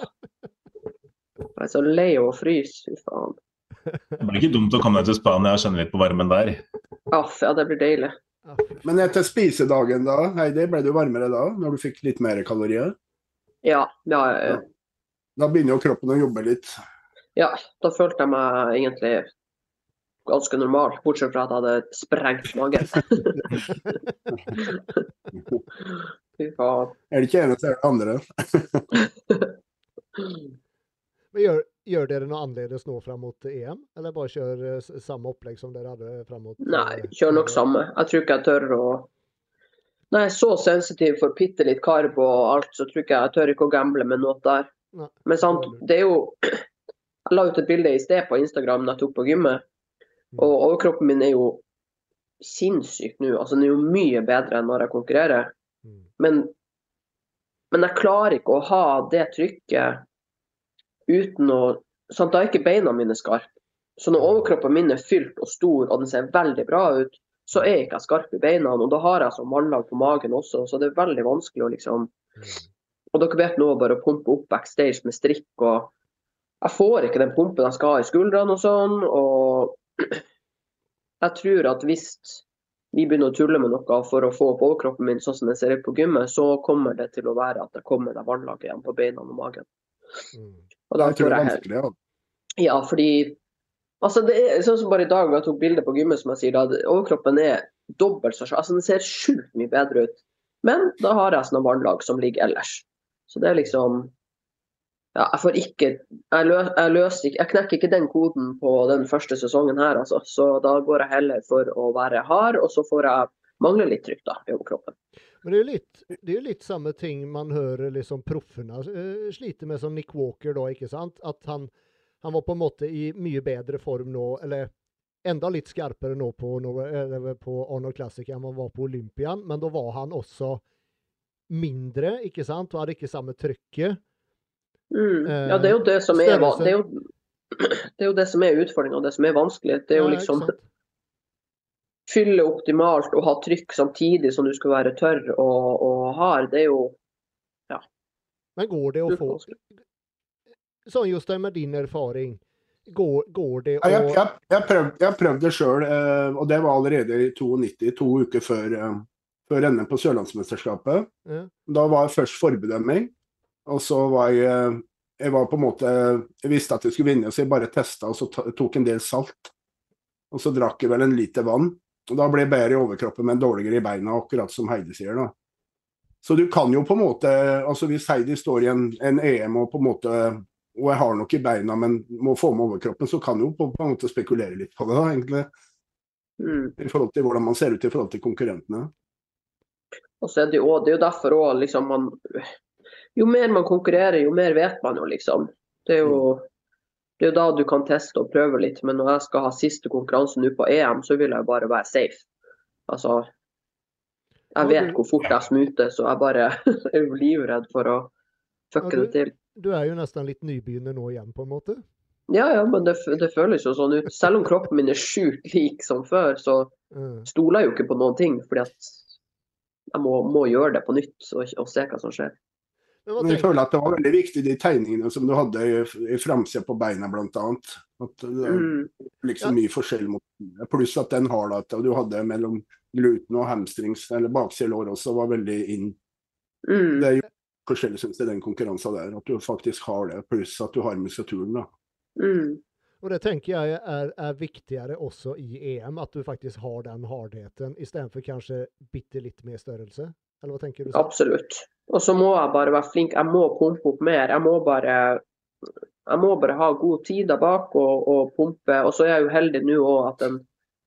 Jeg er så lei av å fryse, fy faen. Det blir ikke dumt å komme deg til Spania og kjenne litt på varmen der. Aff, ja, det blir deilig. Men etter spisedagen, da, Heidi, ble du varmere da? Når du fikk litt mer kalorier? Ja, ja, ja. Da begynner jo kroppen å jobbe litt. ja, da følte jeg meg egentlig ganske normal, bortsett fra at jeg hadde sprengt magen. Fy faen. Er det ikke ene, så er det andre. Men gjør, gjør dere noe annerledes nå fram mot EM, eller bare kjør eh, samme opplegg som dere hadde fram mot Nei, eh, kjør nok samme. Jeg tror ikke jeg tør å Når jeg er så sensitiv for bitte litt karbo og alt, så tror ikke jeg jeg tør ikke å gamble med noe der. Nei. Men sant, det er jo Jeg la ut et bilde i sted på Instagram da jeg tok på gymmet, og overkroppen min er jo sinnssyk nå. Altså, den er jo mye bedre enn når jeg konkurrerer. Mm. Men, men jeg klarer ikke å ha det trykket uten å sant, Da er ikke beina mine skarpe. Så når overkroppen min er fylt og stor og den ser veldig bra ut, så er ikke jeg skarp i beina. Og da har jeg sånn vannlag på magen også, så det er veldig vanskelig å liksom Mm. Og dere vet nå bare å pumpe opp backstage med strikk og Jeg får ikke den pumpen jeg skal ha i skuldrene og sånn. Og jeg tror at hvis vi begynner å tulle med noe for å få opp overkroppen min sånn som den ser ut på gymmet, så kommer det til å være at det kommer det vannlaget igjen på beina og magen. Og da Jeg tror det er vanskelig. Ja. ja, fordi altså det er sånn som bare i dag, jeg tok bilde på gymmet, som jeg sier, da, overkroppen er dobbelt så altså Den ser sjukt mye bedre ut. Men da har jeg sånne vannlag som ligger ellers. Så det er liksom Ja, jeg får ikke Jeg, lø, jeg ikke Jeg knekker ikke den koden på den første sesongen her, altså. Så da går jeg heller for å være hard, og så får jeg mangle litt trykk da, i overkroppen. Men det er jo litt, det jo litt samme ting man hører liksom proffene uh, sliter med som Nick Walker da, ikke sant? At han, han var på en måte i mye bedre form nå, eller enda litt skarpere nå på, på Arnold Classic enn han var på Olympian, men da var han også mindre, ikke sant? Og hadde ikke samme trykket. Mm. Eh, Ja, det er jo det som er, størrelse. det er, jo, det er jo det som er utfordringa, det som er vanskelig. Det er jo Ja, liksom sant? Fylle optimalt og ha trykk samtidig som du skal være tørr og, og hard, det er jo Men går det å få. Sånn Jostein, med din erfaring, går, går det Ja, å Jeg, jeg, jeg, prøvde, jeg prøvde det sjøl, og det var allerede i 92, to uker før, eh, før NM på Sørlandsmesterskapet. Ja. Da var jeg først forbedømming, og så var jeg eh, Jeg var på en måte Jeg visste at jeg skulle vinne, så jeg bare testa og så tok en del salt. Og så drakk jeg vel en liter vann. Og da ble jeg bedre i overkroppen, men dårligere i beina, akkurat som Heidi sier. da. Så du kan jo på en måte altså Hvis Heidi står i en, en EM og på en måte og jeg har nok i beina, men må få med overkroppen, så kan du jo på, på en måte spekulere litt på det, da, egentlig. mm. I forhold til hvordan man ser ut i forhold til konkurrentene. Og så er det jo, det er jo derfor òg liksom man Jo mer man konkurrerer, jo mer vet man jo, liksom. Det er jo, det er jo da du kan teste og prøve litt. Men når jeg skal ha siste konkurranse nå på EM, så vil jeg bare være safe. Altså Jeg vet hvor fort jeg smuter, så jeg bare er jo livredd for å fucke Ja, det til. Du er jo nesten litt nybegynner nå igjen, på en måte. Ja, ja, men det, det føles jo sånn ut. Selv om kroppen min er sjukt lik som før, så Mm. stoler jeg jo ikke på noen ting. Fordi at jeg må, må gjøre det på nytt og, og se hva som skjer. Men jeg føler at det var veldig viktig, de tegningene som du hadde i, framsida på beina, bl.a. At det er Mm. liksom mye forskjell mot Pluss at den har og du hadde mellom gluten og hamstrings, eller bakside lår også, var veldig inn. Mm. Det er jo forskjellig, syns jeg, den konkurransen der. At du faktisk har det, pluss at du har muskulaturen, da. Mm. Og det tenker jeg er, er viktigere også i EM, at du faktisk har den hardheten istedenfor kanskje bitte litt mer størrelse? Eller hva tenker du? Absolutt. Og så må jeg bare være flink. Jeg må pumpe opp mer. Jeg må bare, jeg må bare ha god tid der bak og, og pumpe. Og så er jeg jo heldig nå òg at den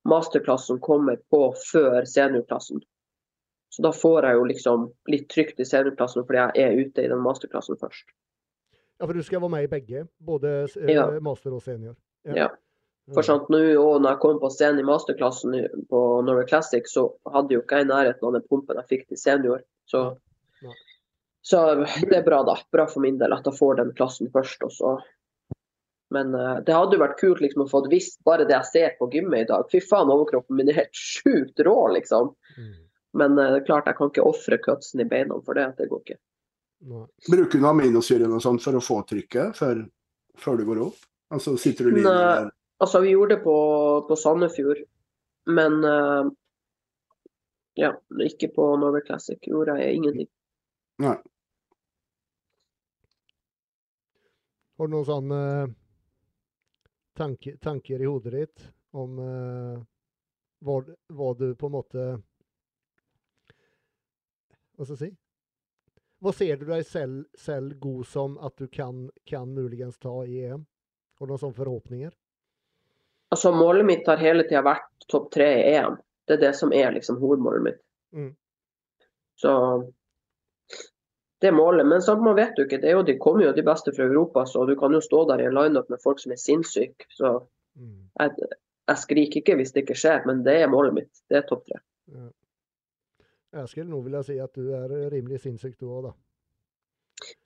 masterklassen kommer på før seniorklassen. Så da får jeg jo liksom litt trygt i seniorklassen fordi jeg er ute i den masterklassen først. Ja, for du skal være med i begge, både eh, Ja. master og senior? Ja. For sant, nå og når jeg kom på scenen i masterklassen på Norway Classic, så hadde jo ikke jeg i nærheten av den pumpen jeg fikk til senior. Så, Nei. Så det er bra, da. Bra for min del at jeg får den klassen først. Også. Men uh, det hadde jo vært kult liksom, å få visst bare det jeg ser på gymmet i dag. Fy faen, overkroppen min er helt sjukt rå, liksom. Mm. Men uh, det er klart, jeg kan ikke ofre cutsen i beina for det. Det går ikke. Nei. Bruker du aminosyrene aminosyre og sånt for å få trykket før, før du går opp? Altså sitter du litt der Altså, vi gjorde det på, på Sandefjord, men uh, ja, ikke på Norway Classic gjorde jeg ingenting. Nei. Har du noen sånne tanke, tanker i hodet ditt om uh, hva, hva du på en måte Hva skal jeg si? Hva ser du deg selv, selv god som at du kan, kan muligens ta i EM? Har du noen sånne forhåpninger? Altså, målet mitt har hele tida vært topp tre i EM. Det er det som er liksom hovedmålet mitt. Mm. Så det målet. Men sant, man vet jo ikke. Det er jo, de kommer jo de beste fra Europa, så du kan jo stå der i en lineup med folk som er sinnssyke. Så Mm. jeg, jeg skriker ikke hvis det ikke skjer, men det er målet mitt. Det er topp tre. Ja. Jeg skulle nå vilja si at du er rimelig sinnssyk du òg, da.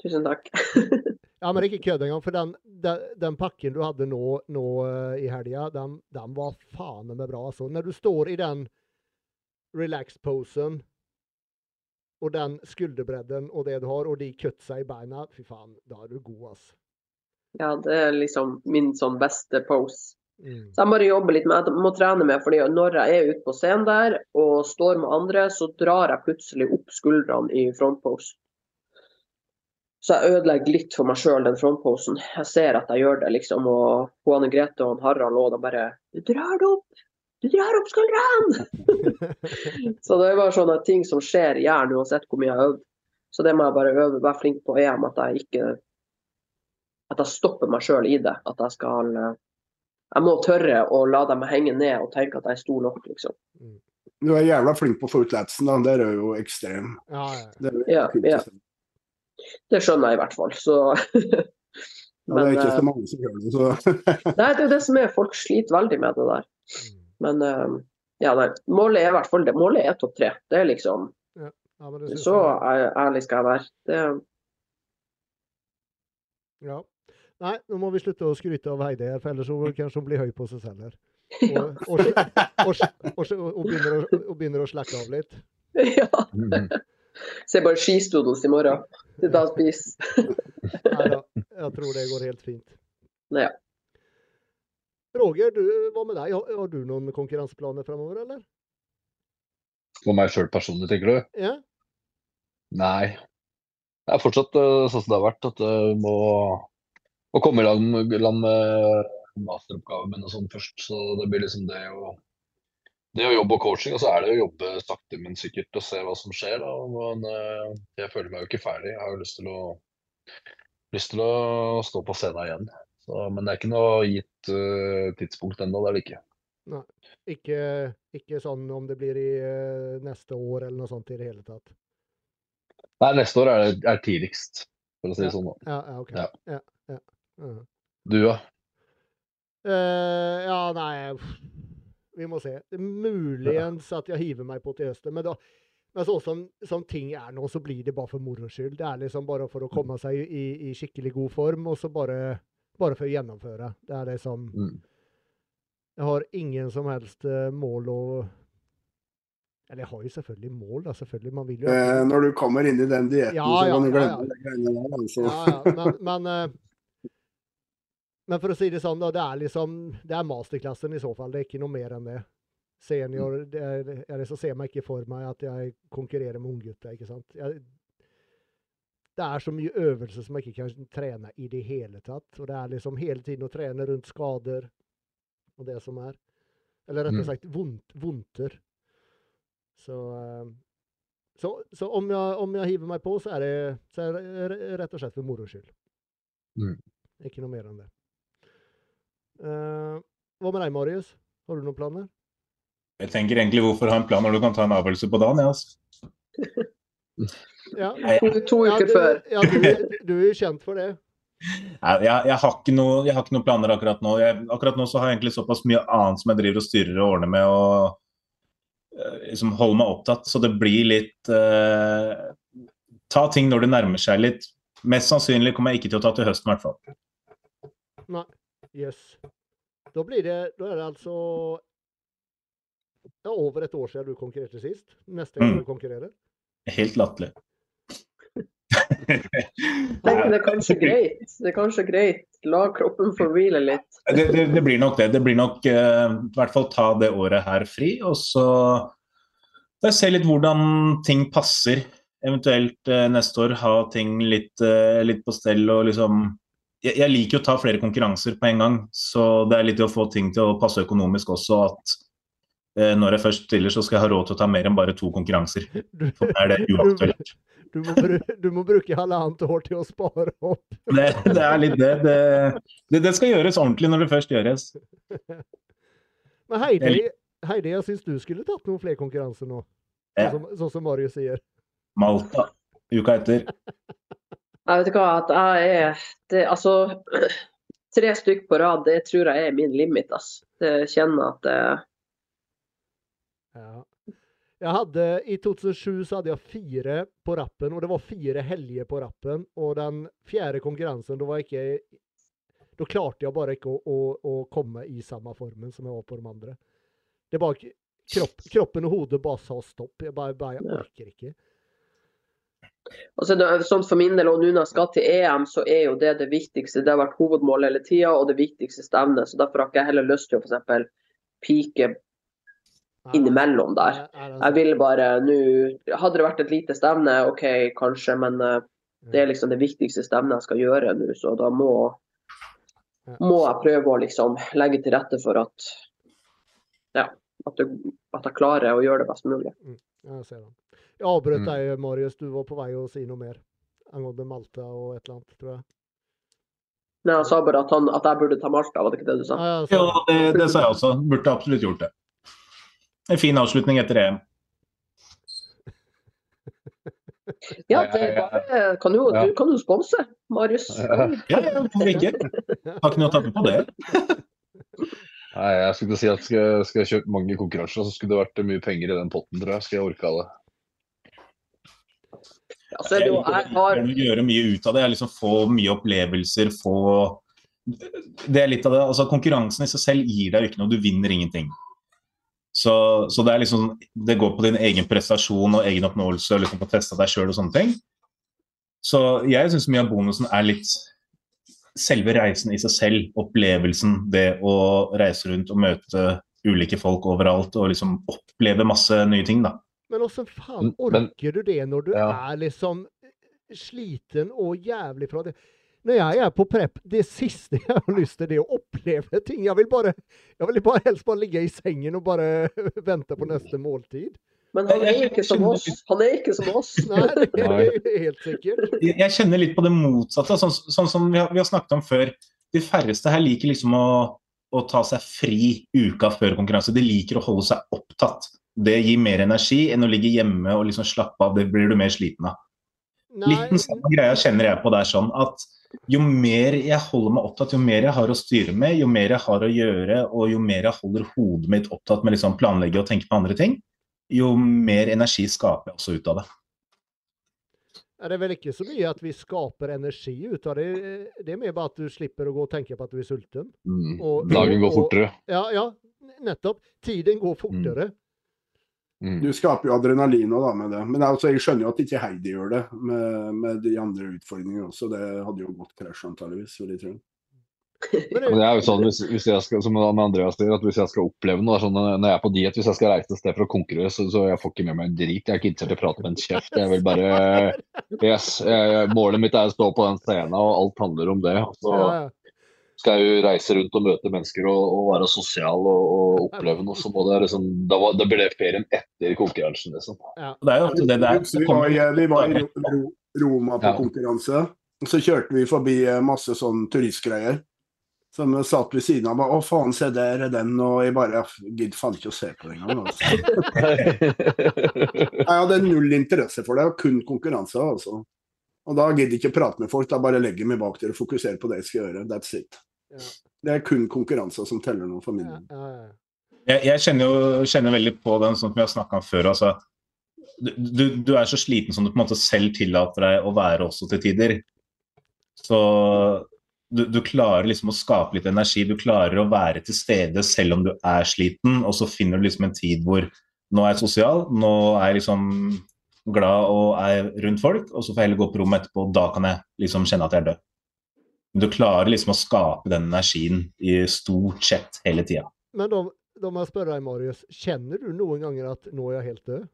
Tusen takk. Ja, men ikke kødd engang. For den, den, den pakken du hadde nå, nå uh, i helga, den, den var faen meg bra. Altså. Når du står i den relax-posen og den skulderbredden og det du har, og de kutsa i beina, fy faen, da er du god, ass. Ja, det er liksom min sånn beste pose. Mm. Så jeg bare jobber litt med Jeg må trene med, fordi når jeg er ute på scenen der og står med andre, så drar jeg plutselig opp skuldrene i frontpose. Så jeg ødelegger litt for meg sjøl, den frontposen. Jeg ser at jeg gjør det, liksom. Og Anne Grete og Harald og de bare Du drar det opp! Du drar opp skuldrene! så det er bare sånne ting som skjer i hjernen uansett hvor mye jeg har øvd. Så det må jeg bare øve, være flink på EM, at jeg ikke At jeg stopper meg sjøl i det. At jeg skal eh, jeg må tørre å la dem henge ned og tenke at jeg er stor nok, liksom. Du er jævla flink på å få ut latsen, da. Der er jo ekstrem. Ja, ja. Det er, jo Ja, ja. Det skjønner jeg i hvert fall. Så Ja, det er ikke eh, så mange som gjør det, så Nei, det er jo det som er. Folk sliter veldig med det der. Men eh, ja, nei. Målet er i hvert fall det. Målet er topp tre. Det er liksom ja men det Så jeg. ærlig skal jeg være. Det, Ja. Nei, nå må vi slutte å skryte av Heidi her, for ellers så kanskje hun blir høy på seg selv her. ja. Og, og, og, og, og, begynner å, og begynner å slakke av litt. ja. Så Ser bare skistodos i morgen. Sitte og spise. Nei da, jeg tror det går helt fint. Ja. Roger, du, hva med deg? Har, har du noen konkurranseplaner fremover, eller? For meg sjøl personlig, tenker du? Ja? Nei. Det er fortsatt eh, sånn som det har vært, at du må, må komme i land, land med masteroppgaven min og sånn først. Så det blir liksom det å det å jobbe og coaching, og så er det å jobbe sakte, men sikkert og se hva som skjer. Da. Men eh, jeg føler meg jo ikke ferdig. Jeg har jo lyst til å, lyst til å stå på scenen igjen. Så, men det er ikke noe gitt uh, tidspunkt ennå, det er det ikke. Ikke, ikke sånn om det blir i uh, neste år eller noe sånt i det hele tatt? Nei, neste år er, det- er tidligst, for å si det sånn. da. Ja, ja OK. Ja. Ja, ja. ja. Du, da? Uh, ja, nei Vi må se. Muligens at jeg hiver meg på til høsten. Men, da, men sånn som, som ting er nå, så blir det bare for moro skyld. Det er liksom bare for å komme seg i, i skikkelig god form, og så bare Bare for å gjennomføre. Det er liksom Mm. Jeg har ingen som helst eh, mål å Eller jeg har jo selvfølgelig mål, da. Selvfølgelig. Man vil jo Eh, når du kommer inn i den dietten, Ja, så ja, kan du glemme ja. ja. greiene der. Altså. Ja, ja, men, men, eh, men for å si det sånn, da. Det er liksom Det er masterklassen i så fall. Det er ikke noe mer enn det. Senior det er, eller så ser man ikke for meg at jeg konkurrerer med unggutter, ikke sant. Jeg, det er så mye øvelse som jeg ikke kan trene i det hele tatt. Og det er liksom hele tiden å trene rundt skader og det som er. Eller rettere Mm. sagt vondt, vondter. Så, eh, så, så om, jeg, om jeg hiver meg på, så er det, så er det rett og slett for moro skyld. Mm. Ikke noe mer enn det. Uh, hva med deg, Marius? Har du noen planer? Jeg tenker egentlig hvorfor ha en plan når du kan ta en avgjørelse på dagen? Ja, altså. Ja, To, to ja, uker du, før. ja du, du er jo kjent for det. Jeg, jeg, har ikke noe, jeg har ikke noen planer akkurat nå. Jeg, akkurat nå så har jeg egentlig såpass mye annet som jeg driver og styrer og ordner med og liksom holder meg opptatt. Så det blir litt eh, Ta ting når det nærmer seg litt. Mest sannsynlig kommer jeg ikke til å ta til høsten, i hvert fall. Nei. Yes. Da blir det Da er det altså det er over et år siden du konkurrerte sist. Neste gang Mm. du konkurrerer. Helt latterlig. Det er kanskje greit. Det er kanskje greit. La kroppen få hvile litt. det, det, det blir nok det. Det blir nok uh, i hvert fall ta det året her fri, og så se litt hvordan ting passer. Eventuelt uh, neste år ha ting litt, uh, litt på stell og liksom jeg, jeg liker å ta flere konkurranser på en gang, så det er litt å få ting til å passe økonomisk også. At når jeg først stiller, så skal jeg ha råd til å ta mer enn bare to konkurranser. For er det uaktuelt. du, må, bruke, du må bruke halvannet år til å spare opp. Det, det er litt det. Det, det. det skal gjøres ordentlig når det først gjøres. Men Heidi, Heidi jeg syns du skulle tatt noen flere konkurranser nå. Ja. Sånn som, sånn som Marius sier. Malta uka etter. Jeg vet ikke hva, at jeg er det, Altså, tre stykk på rad, det tror jeg er min limit, ass. Jeg kjenner at det Ja. Jeg hadde, I 2007 så hadde jeg fire på rappen, og det var fire helger på rappen. Og den fjerde konkurransen, da var jeg ikke Da klarte jeg bare ikke å, å, å komme i samme formen som jeg var på de andre. Det var kropp, Kroppen og hodet bare sa stopp. Jeg bare, bare jeg orker ikke. Altså, sånn For min del, og nå når jeg skal til EM, så er jo det det viktigste. Det har vært hovedmålet hele tida, og det viktigste stevnet. Så derfor har ikke jeg heller lyst til å f.eks. pike innimellom der. Er- er Jeg vil bare nå Hadde det vært et lite stevne, OK, kanskje, men eh, det er liksom det viktigste stevnet jeg skal gjøre nå, så da må må jeg prøve å liksom legge til rette for at ja, at, du, at jeg klarer å gjøre det best mulig. Jeg ser den. Jeg avbrøt Mm. deg, Marius. Du var på vei å si noe mer angående Malta og et eller annet, tror jeg. Nei, Han sa bare at, han, at jeg burde ta Malta, var det ikke det du sa? Ja, det, det sa jeg også. Burde absolutt gjort det. En fin avslutning etter EM. Ja, det er bare Kan jo, Ja. du kan jo sponse, Marius. Ja. Hvorfor ikke? Har ikke noe å tape på det. Nei, jeg skulle si at skal, jeg- skal jeg kjøpe mange konkurranser, så skulle det vært mye penger i den potten, tror jeg. Skal jeg orke det. Ja, så er det jo, jeg har Jeg vil gjøre mye ut av det. Jeg liksom få mye opplevelser, få Det er litt av det. Altså, konkurransen i seg selv gir deg jo ikke noe. Du vinner ingenting. Så, så det er liksom Det går på din egen prestasjon og egen oppnåelse og liksom å teste deg sjøl og sånne ting. Så jeg syns mye av bonusen er litt selve reisen i seg selv. Opplevelsen. Det å reise rundt og møte ulike folk overalt og liksom oppleve masse nye ting, da. Men åssen faen orker du det når du Ja. er liksom sliten og jævlig fra det? Når jeg er på prep, det siste jeg har lyst til, det er å oppleve ting. Jeg vil bare, jeg vil bare helst bare ligge i sengen og bare vente på neste måltid. Men han er ikke som oss. Han er ikke som oss. Nei, det er helt sikkert. jeg kjenner litt på det motsatte, sånn, sånn som vi har, vi har snakket om før. De færreste her liker liksom å, å ta seg fri uka før konkurranse. De liker å holde seg opptatt. Det gir mer energi enn å ligge hjemme og liksom slappe av. Det blir du mer sliten av. Nei, Litt den samme greia kjenner jeg på der sånn at jo mer jeg holder meg opptatt, jo mer jeg har å styre med, jo mer jeg har å gjøre, og jo mer jeg holder hodet mitt opptatt med liksom planlegge og tenke på andre ting, jo mer energi skaper jeg også ut av det. Ja, Det er vel ikke så mye at vi skaper energi ut av det. Det er mer bare at du slipper å gå og tenke på at du er sulten. Mm. Og- Dagen går og- fortere. Ja, ja, nettopp. Tiden går fortere. Mm. Du skaper jo adrenalin også, da med det. Men altså, jeg skjønner jo at ikke Heidi gjør det med, med de andre utfordringene også. Det hadde jo gått krasj antageligvis, vil jeg tro. Men det, er jo sånn, hvis, hvis jeg skal, som Andreas sier, at hvis jeg skal oppleve noe, det sånn, når jeg er på diett, hvis jeg skal reise et sted for å konkurrere, så, så jeg får ikke med meg en drit. Jeg er ikke interessert i å prate med en kjeft. Jeg vil bare yes, jeg, Målet mitt er å stå på den scenen, og alt handler om det. Så ja, ja. Skal jeg jo reise rundt og møte mennesker og, og være sosial og, og oppleve noe, så må det liksom Da, var, da ble det ferien etter konkurransen, liksom. Det er jo det det er. Vi var, i, vi var i Ro- Ro- Roma på Ja. konkurranse. og Så kjørte vi forbi eh, masse sånn turistgreier. Som satt ved siden av. Å, faen, se der er den. Og jeg bare gidder faen ikke å se på det engang. Altså. Jeg hadde null interesse for det, og kun konkurranse. altså. Og da gidder jeg ikke prate med folk, da bare legger jeg meg bak der og fokuserer på det jeg skal gjøre. That's it. Ja. Det er kun konkurranser som teller noe for min Ja, del. ja, ja. Jeg, jeg kjenner jo kjenner veldig på den, sånn som vi har snakka om før. Altså, du, du, du er så sliten som du på en måte selv tillater deg å være også til tider. Så du, du klarer liksom å skape litt energi. Du klarer å være til stede selv om du er sliten, og så finner du liksom en tid hvor nå er jeg sosial, nå er jeg liksom glad og er rundt folk, og så får jeg heller gå på rommet etterpå, og da kan jeg liksom kjenne at jeg er død. Men du klarer liksom å skape den energien i stort sett hele tida. Men da, da må jeg spørre deg, Marius. Kjenner du noen ganger at nå er jeg helt død?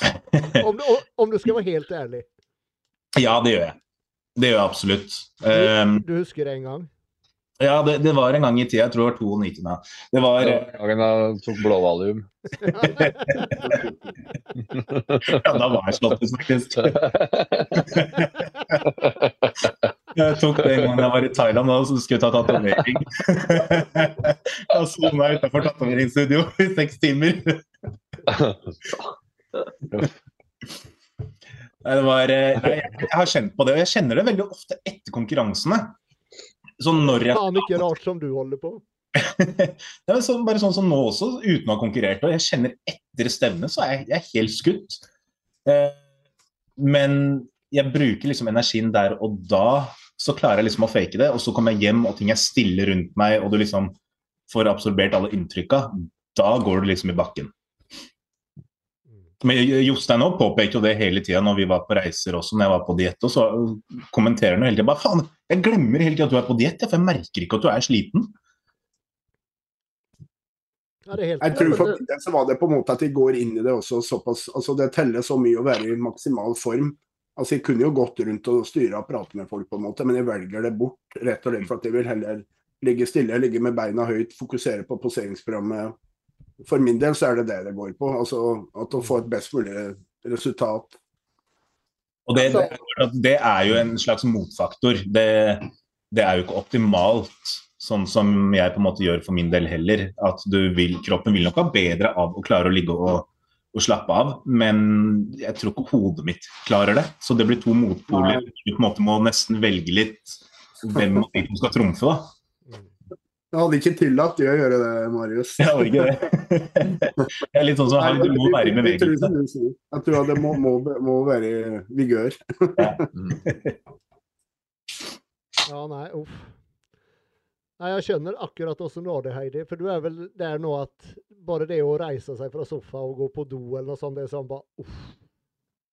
Om, du- om, du skal være helt ærlig. Ja, det gjør jeg. Det gjør jeg absolutt. Du, Du husker det en gang? Ja, det, det var en gang i tida, jeg tror det var 92. da. Det var Gangen jeg tok blåvalium. Ja, da var jeg slått ut, faktisk. Jeg tok det en gang jeg var i Thailand og skulle ta tatovering. Jeg sona utenfor tatoveringsstudio i seks timer. Nei, det var, eh, nei, jeg har kjent på det, og jeg kjenner det veldig ofte etter konkurransene. Så når jeg Faen ikke rart som du holder på. det er sånn, bare sånn som nå også, uten å ha konkurrert. Og jeg kjenner etter stevnet, så er jeg, jeg er helt skutt. Eh, men jeg bruker liksom energien der og da, så klarer jeg liksom å fake det. Og så kommer jeg hjem, og ting er stille rundt meg, og du liksom får absorbert alle inntrykka. Da går du liksom i bakken. Men Jostein også påpekte jo det hele tida når vi var på reiser også, når jeg var på diett. Og så kommenterer han hele tida bare faen, jeg glemmer hele tida at du er på diett, for jeg merker ikke at du er sliten. Ja, det er helt Jeg tror for min del så var det på en måte at de går inn i det også såpass altså Det teller så mye å være i maksimal form. Altså Jeg kunne jo gått rundt og styre og prate med folk, på en måte, men jeg velger det bort. Rett og slett for at jeg vil heller ligge stille, ligge med beina høyt, fokusere på poseringsprogrammet. For min del så er det det det går på. altså At å få et best mulig resultat. Og det, det, er det er jo en slags motfaktor. Det, det er jo ikke optimalt, sånn som jeg på en måte gjør for min del heller. At du vil, kroppen vil nok ha bedre av å klare å ligge og, og slappe av, men jeg tror ikke hodet mitt klarer det. Så det blir to motpoler. Du på en måte må nesten velge litt hvem av de som skal trumfe, da. Jeg hadde ikke tillatt de å gjøre det, Marius. Jeg hadde ikke det. Jeg er litt sånn som her, du må være i bevegelse. Jeg tror det må, må, må være i vigør. Mm. Ja, nei, uff. Nei, jeg skjønner akkurat åssen du har det, Heidi. For du er vel der nå at bare det å reise seg fra sofa og gå på do eller noe sånt, det er sånn bare uff.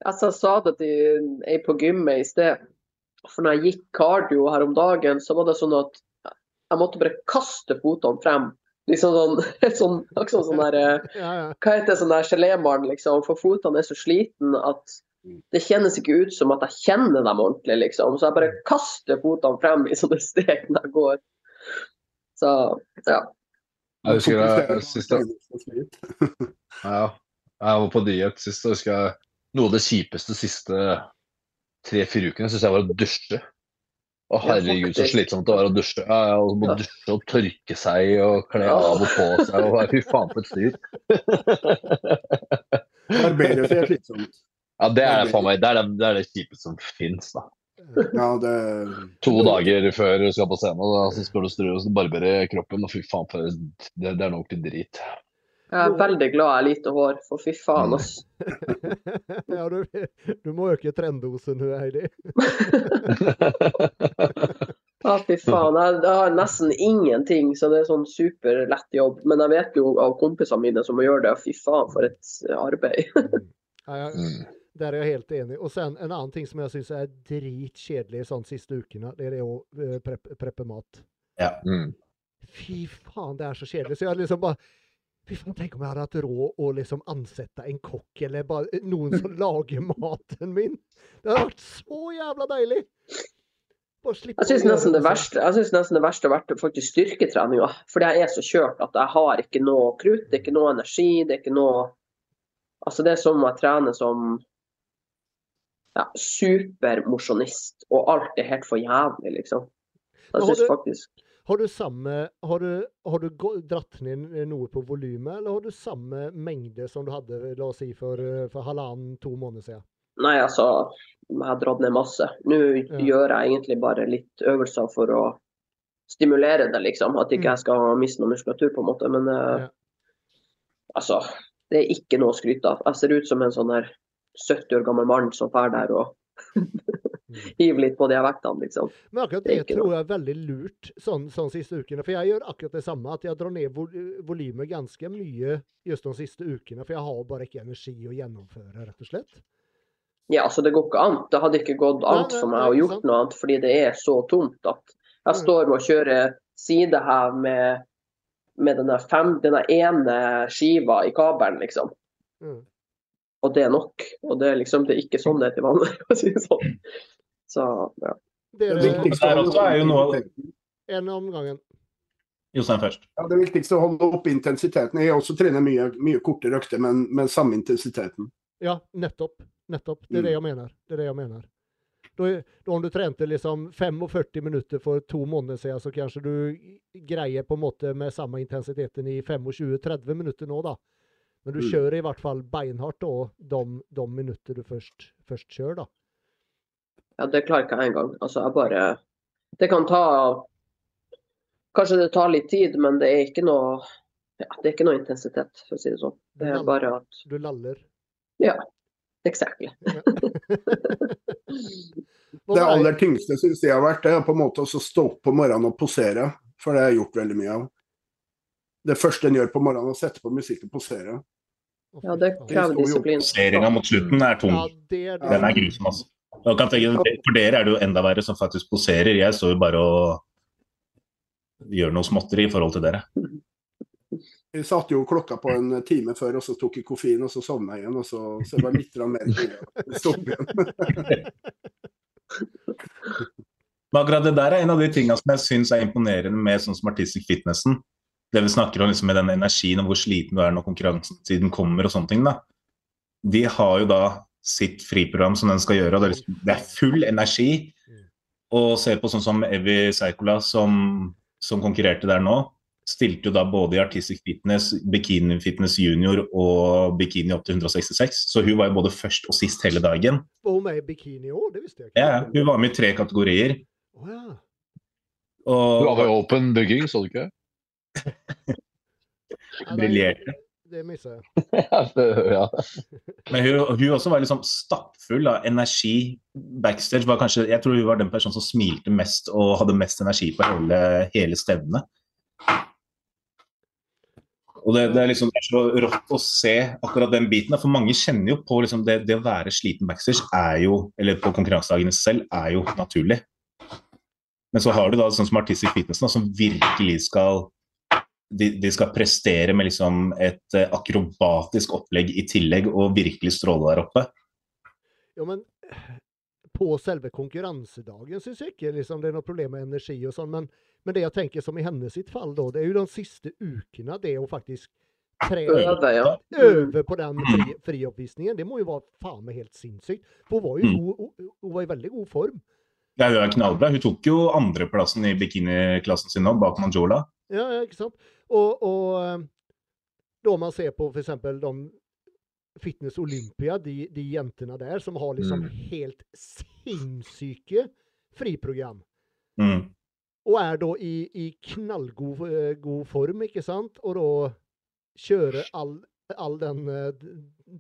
Altså, jeg sa det til ei på gymmet i sted. For når jeg gikk cardio her om dagen, så var det sånn at jeg måtte bare kaste fotene frem. Liksom sånn, sånn, sånn, sånn der, eh, Ja, ja. hva heter det, sånn der gelémann, liksom. For fotene er så sliten at det kjennes ikke ut som at jeg kjenner dem ordentlig, liksom. Så jeg bare kaster fotene frem i sånne steg når jeg går. Så ja. Jeg husker det jeg, sist jeg, ja, jeg var på diett sist, og husker jeg noe av det kjipeste siste tre-fire ukene syns jeg var å dusje. Å herregud, så slitsomt det var å dusje. Ja, ja, og må Ja. dusje og tørke seg og kle av og på seg. Og, fy faen, for et styr. Barbere seg er slitsomt. Ja, det er faen meg det er det, det, er det kjipeste som fins, da. Ja, det To dager før du skal på scenen, da, så skal du strø og barbere kroppen, og fy faen, for det, det er nok til drit. Jeg er veldig glad jeg har lite hår, for fy faen, ass. ja, du, du må øke trenddosen, Heidi. Ja, fy faen. Jeg, jeg har nesten ingenting, så det er sånn superlett jobb. Men jeg vet jo av kompisene mine som må gjøre det, og fy faen for et arbeid. Ja, jeg, Mm. der er jeg helt enig. Og sen en annen ting som jeg syns er dritkjedelig sånn siste ukene, det er det å eh, preppe, preppe mat. Mm. Fy faen, det er så kjedelig. Så jeg liksom bare Fy faen, tenk om jeg hadde hatt råd å liksom ansette en kokk, eller bare eh, noen som lager maten min. Det hadde vært så jævla deilig! Jeg syns nesten det selv. verste jeg synes nesten det verste har vært faktisk styrketreninga. Fordi jeg er så kjørt at jeg har ikke noe krutt, det er ikke noe energi, det er ikke noe Altså, det er som jeg trener som ja, supermosjonist, og alt er helt for jævlig, liksom. Jeg syns faktisk Har du samme Har du, har du dratt ned noe på volumet, eller har du samme mengde som du hadde la oss si, for, for halvannen, to måneder siden? Nei, altså, jeg har dratt ned masse. Nå Ja. gjør jeg egentlig bare litt øvelser for å stimulere det, liksom. At ikke Mm. jeg skal miste noe muskulatur, på en måte. Men eh, Ja. altså, det er ikke noe å skryte av. Jeg ser ut som en sånn her 70 år gammel mann som drar der og hiver litt på de her vektene, liksom. Men akkurat Det det tror jeg er veldig lurt sånn, sånn siste ukene. For jeg gjør akkurat det samme, at jeg drar ned vol volumet ganske mye just de siste ukene. For jeg har bare ikke energi å gjennomføre, rett og slett. Ja, altså det går ikke an. Det hadde ikke gått an for meg å gjort noe annet, fordi det er så tomt at jeg Mm. står og kjører sidehev med, med denne, fem, denne ene skiva i kabelen, liksom. Mm. Og det er nok. Og det er liksom det er ikke sånn det er til vanlig. å si det sånn. Så ja. Det Det viktigste- er også er jo noe- en om gangen. Jostein først. Ja, det viktigste er å holde opp intensiteten. Jeg også trener mye, mye kortere økter, men med samme intensiteten. Ja, nettopp. Nettopp. Det er Mm. det jeg mener. Det er det jeg mener. Da, da om du trente liksom 45 minutter for to måneder siden, så kanskje du greier på en måte med samme intensiteten i 25-30 minutter nå, da. Men du Mm. kjører i hvert fall beinhardt da, de, de minutter du først, først kjører, da. Ja, det klarer ikke jeg engang. Altså, jeg bare Det kan ta Kanskje det tar litt tid, men det er ikke noe ja, det er ikke noe intensitet, for å si det sånn. Det er bare at Du laller. Exactly. Hva Det aller tyngste syns jeg har vært, det er på en måte å stå opp på morgenen og posere. For det har jeg gjort veldig mye av. Det første en gjør på morgenen, er å sette på musikk og posere. Ja, det krever disiplin. Poseringa mot slutten er tung. Ja, det er det. Den er grusom, altså. Tenke, for dere er det jo enda verre som faktisk poserer. Jeg står jo bare og gjør noe småtteri i forhold til dere. Jeg satte jo klokka på en time før, og så tok jeg koffein, og så sovna jeg igjen. Og så, så det var litt mer igjen. Men akkurat det der er en av de tingene som jeg syns er imponerende med sånn som artistic fitnessen. Det vi snakker om liksom med den energien og hvor sliten du er når konkurransen kommer og sånne ting. da. De har jo da sitt friprogram som den skal gjøre, og det er, liksom, det er full energi. Og se på sånn som Evy Seikola, som, som konkurrerte der nå, stilte jo da både i artistic fitness, bikini fitness junior og bikini opp til 166. Så hun var jo både først og sist hele dagen. Var hun med i bikini òg? Det visste jeg ikke. Ja, hun var med i tre kategorier. Oh, ja. Og Du hadde med åpen bygging, så du ikke? Briljerte. Det missa jeg. ja. Men hun, hun også var liksom stappfull av energi. Backstage var kanskje Jeg tror hun var den personen som smilte mest og hadde mest energi på hele, hele stevnet. Og det, det, er liksom, det er så rått å se akkurat den biten. For mange kjenner jo på liksom det, det å være sliten backstage er jo, eller på konkurransedagene selv, er jo naturlig. Men så har du da sånn som Artistic Fitness, da, som virkelig skal de, de skal prestere med liksom et eh, akrobatisk opplegg i tillegg og virkelig stråle der oppe. Jo, men på selve konkurransedagen syns jeg ikke liksom, det er noe problem med energi og sånn, men, men det jeg tenker som i hennes sitt fall, da, det er jo de siste ukene, det å faktisk trene ja. øve på den fri, frioppvisningen, det må jo være faen meg helt sinnssykt. For hun var jo Mm. god, hun- hun var i veldig god form. Ja, hun er knallbra. Hun tok jo andreplassen i bikiniklassen sin nå, bak Manjola. Ja, ja, ikke sant? Og, og eh, da man ser på eksempel de Fitness Olympia, de, de jentene der som har liksom Mm. helt sinnssyke friprogram. Mm. Og er da i, i knallgod eh, god form, ikke sant? Og da kjører all, all den uh,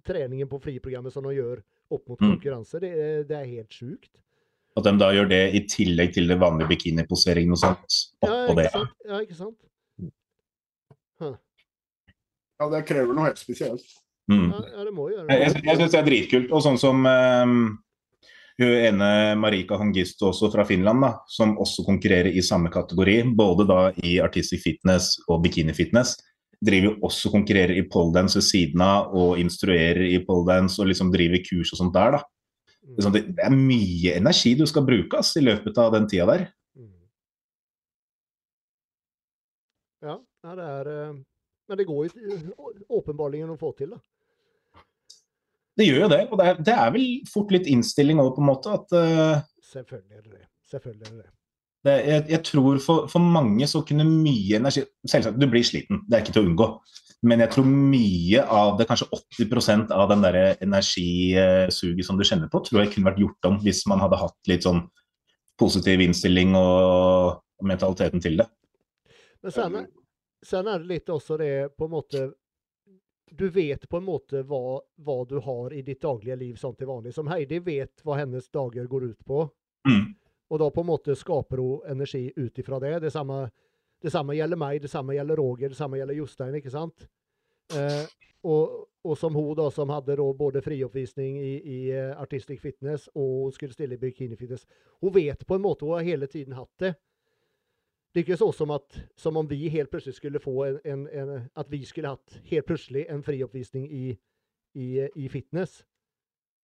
treningen på friprogrammet som de gjør opp mot Mm. Det, er- det er helt sjukt. At de da gjør det i tillegg til det vanlige bikiniposeringen og sånt. Ja, Oppå ikke det. sant? Ja, ikke sant? Ja, det krever noe helt spesielt. Mm. Ja, ja det må gjøre det. jeg, jeg syns det er dritkult. Og sånn som ehm, hun ene Marika Hangisto også fra Finland, da, som også konkurrerer i samme kategori, både da i artistic fitness og bikinifitness, driver jo også konkurrerer i poledance ved siden av og instruerer i poledance og liksom driver kurs og sånt der, da. Det er sånn, det er mye energi du skal bruke ass, i løpet av den tida der. Mm. Ja, det er eh, Men det går jo åpenbarlig å få til, da. Det gjør jo det. Og det er, det er vel fort litt innstilling òg, på en måte. At uh, Selvfølgelig er det det. Selvfølgelig er det. det, jeg, jeg tror for, for mange så kunne mye energi Selvsagt, du blir sliten, det er ikke til å unngå. Men jeg tror mye av det, kanskje 80% av den der energisuget som du kjenner på, tror jeg kunne vært gjort om hvis man hadde hatt litt sånn positiv innstilling og, mentaliteten til det. Men sen, er- sen er det litt også det på en måte Du vet på en måte hva, hva du har i ditt daglige liv sånn til vanlig. Som Heidi vet hva hennes dager går ut på. Mm. Og da på en måte skaper hun energi ut ifra det. Det samme, det samme gjelder meg, det samme gjelder Roger, det samme gjelder Jostein, ikke sant? Eh, og, og som hun da, som hadde da både frioppvisning i, i eh, Artistic Fitness og hun skulle stille i Bikini Fitness. Hun vet på en måte, hun har hele tiden hatt det. Det er ikke sånn som, som om vi helt plutselig skulle få en, en, en At vi skulle hatt helt plutselig en frioppvisning i, i, i fitness.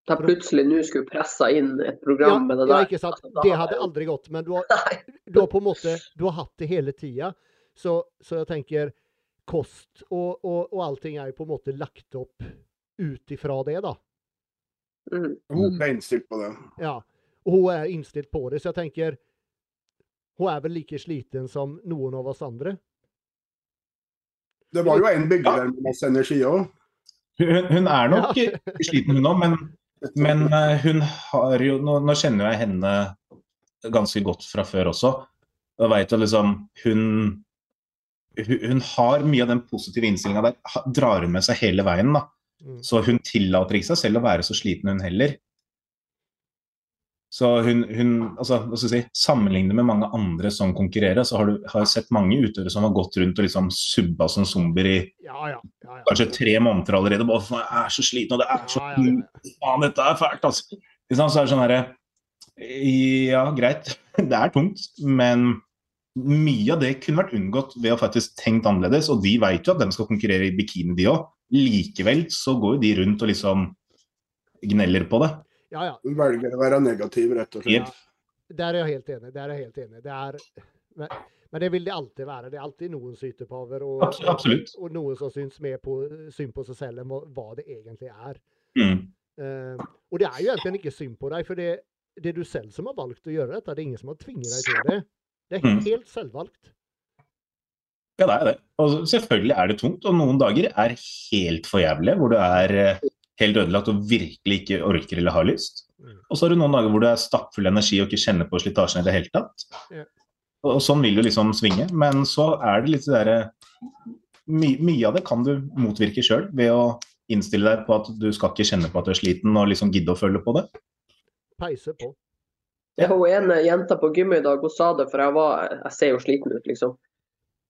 Da plutselig nå skulle pressa inn et Ja, program med det ja, der. ikke sant? Det hadde aldri gått. Men du har, du har på en måte du har hatt det hele tida. Så, så jeg tenker kost og, og, og allting er jo på en måte lagt opp ut ifra det, da. Mm. Hun ble innstilt på det. Ja. Og hun er innstilt på det, så jeg tenker Hun er vel like sliten som noen av oss andre. Det var jo en bygger der med masse energi òg. Hun, hun er nok Ja. sliten hun òg, men, men eh, hun har jo nå, nå kjenner jeg henne ganske godt fra før også. Og veit jo liksom hun, hun har mye av den positive innstillinga der, drar hun med seg hele veien. da. Mm. Så hun tillater ikke seg selv å være så sliten, hun heller. Så hun, hun altså, hva skal jeg si, Sammenlignet med mange andre som konkurrerer, så har du har sett mange utøvere som har gått rundt og liksom subba som zombier i Ja, ja. ja, ja. kanskje tre måneder allerede. Bare, "Faen, jeg er så sliten, og det er så. Faen, dette er fælt, altså. Så er det sånn herre Ja, greit, det er tungt, men mye av det kunne vært unngått ved å faktisk tenkt annerledes. Og de vet jo at de skal konkurrere i bikini, de òg. Likevel så går jo de rundt og liksom gneller på det. Ja, ja. Hun velger å være negativ, rett og slett. Jep. Der er jeg helt enig. Der er jeg helt enig. Det er, men, men det vil det alltid være. Det er alltid noen sytepaver og, absolutt. og, og noen som syns mer på, synd på seg selv enn hva, det egentlig er. Mm. Uh, og det er jo egentlig ikke synd på deg, for det, det er du selv som har valgt å gjøre dette. Det er ingen som har tvinget deg til det. Det er Mm. helt selvvalgt. Ja, det er det. Og selvfølgelig er det tungt, og noen dager er helt for jævlig, hvor du er eh, helt ødelagt og virkelig ikke orker eller har lyst. Mm. Og så har du noen dager hvor du er stappfull av energi og ikke kjenner på slitasjen i det hele tatt. Og sånn vil du liksom svinge. Men så er det litt det derre my, Mye av det kan du motvirke sjøl ved å innstille deg på at du skal ikke kjenne på at du er sliten og liksom gidde å følge på det. Peise på. Ja, hun ene jenta på gymmet i dag, hun sa det, for jeg var Jeg ser jo sliten ut, liksom.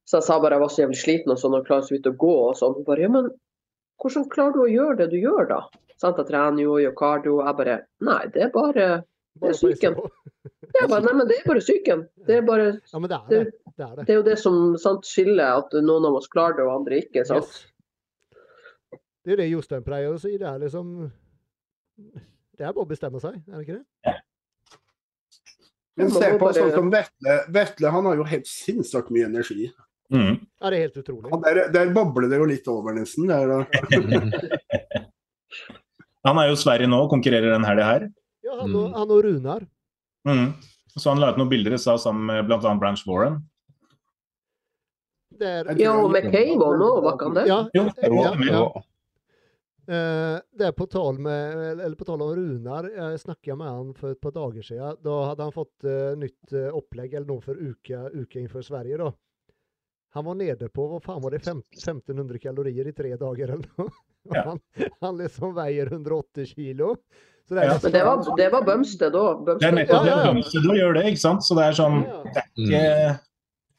Så jeg sa bare jeg var så jævlig sliten og sånn, og klarer så vidt å gå og sånn. Hun bare ja, men hvordan klarer du å gjøre det du gjør, da? Sant, jeg trener jo, gjør cardio. Jeg bare Nei, det er bare det syken. psyken. Det er bare, Nei, men det er bare psyken. Det er bare Ja, men det er det. Det er det. Det er jo det som sant, skiller, at noen av oss klarer det og andre ikke. sant? Yes. Det er det Jostein pleier å si. Det er liksom Det er bare å bestemme seg, er det ikke det? Men se på sånn som Vetle. Vetle han har jo helt sinnssykt mye energi. Mm. Ja, det er helt utrolig. Ja, der, der babler det jo litt over, nesten. Der, da. Han er jo i Sverige nå og konkurrerer den helga her. Ja, han og, Mm. han og Runar. Mm. Så han la ut noen bilder i stad sammen med bl.a. Branch Warren. Det er, Ja, og McCain òg nå, var ikke han det? ja, Jo, ja, ja. Uh, det er på tal med, eller på tal om Runar. Jeg snakka med han for et par dager siden. Da hadde han fått uh, nytt uh, opplegg eller noe for uka, uka innenfor Sverige. da. Han var nede på, vad fan var det, 1500 kalorier i tre dager eller noe. Ja. Han, han liksom veier 180 kilo. Så det Ja. liksom- det var, det var Bømste da. Det er nettopp Ja, ja, ja. det Bømsted det, ikke sant? Så det er sånn. Det er ikke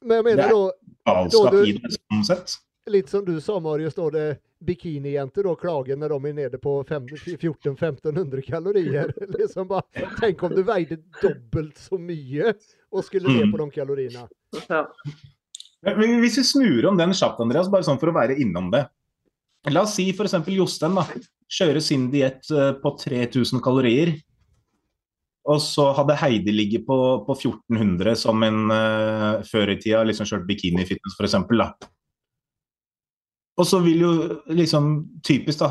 Men jeg mener då... da, Da du- sånn sett. litt som du sa Marius, da det bikinijenter da klager når de er nede på fem- 1400-1500 kalorier. liksom bare, Tenk om du veide dobbelt så mye og skulle ned Mm. på de kaloriene. Ja. Hvis vi snur om den kjapt, Andreas, bare sånn for å være innom det. La oss si f.eks. Jostein da, kjører sin diett eh, på 3000 kalorier. Og så hadde Heidi ligget på, på 1400 som en uh, før i tida liksom kjørt bikinifitness f.eks. Og så vil jo liksom typisk da,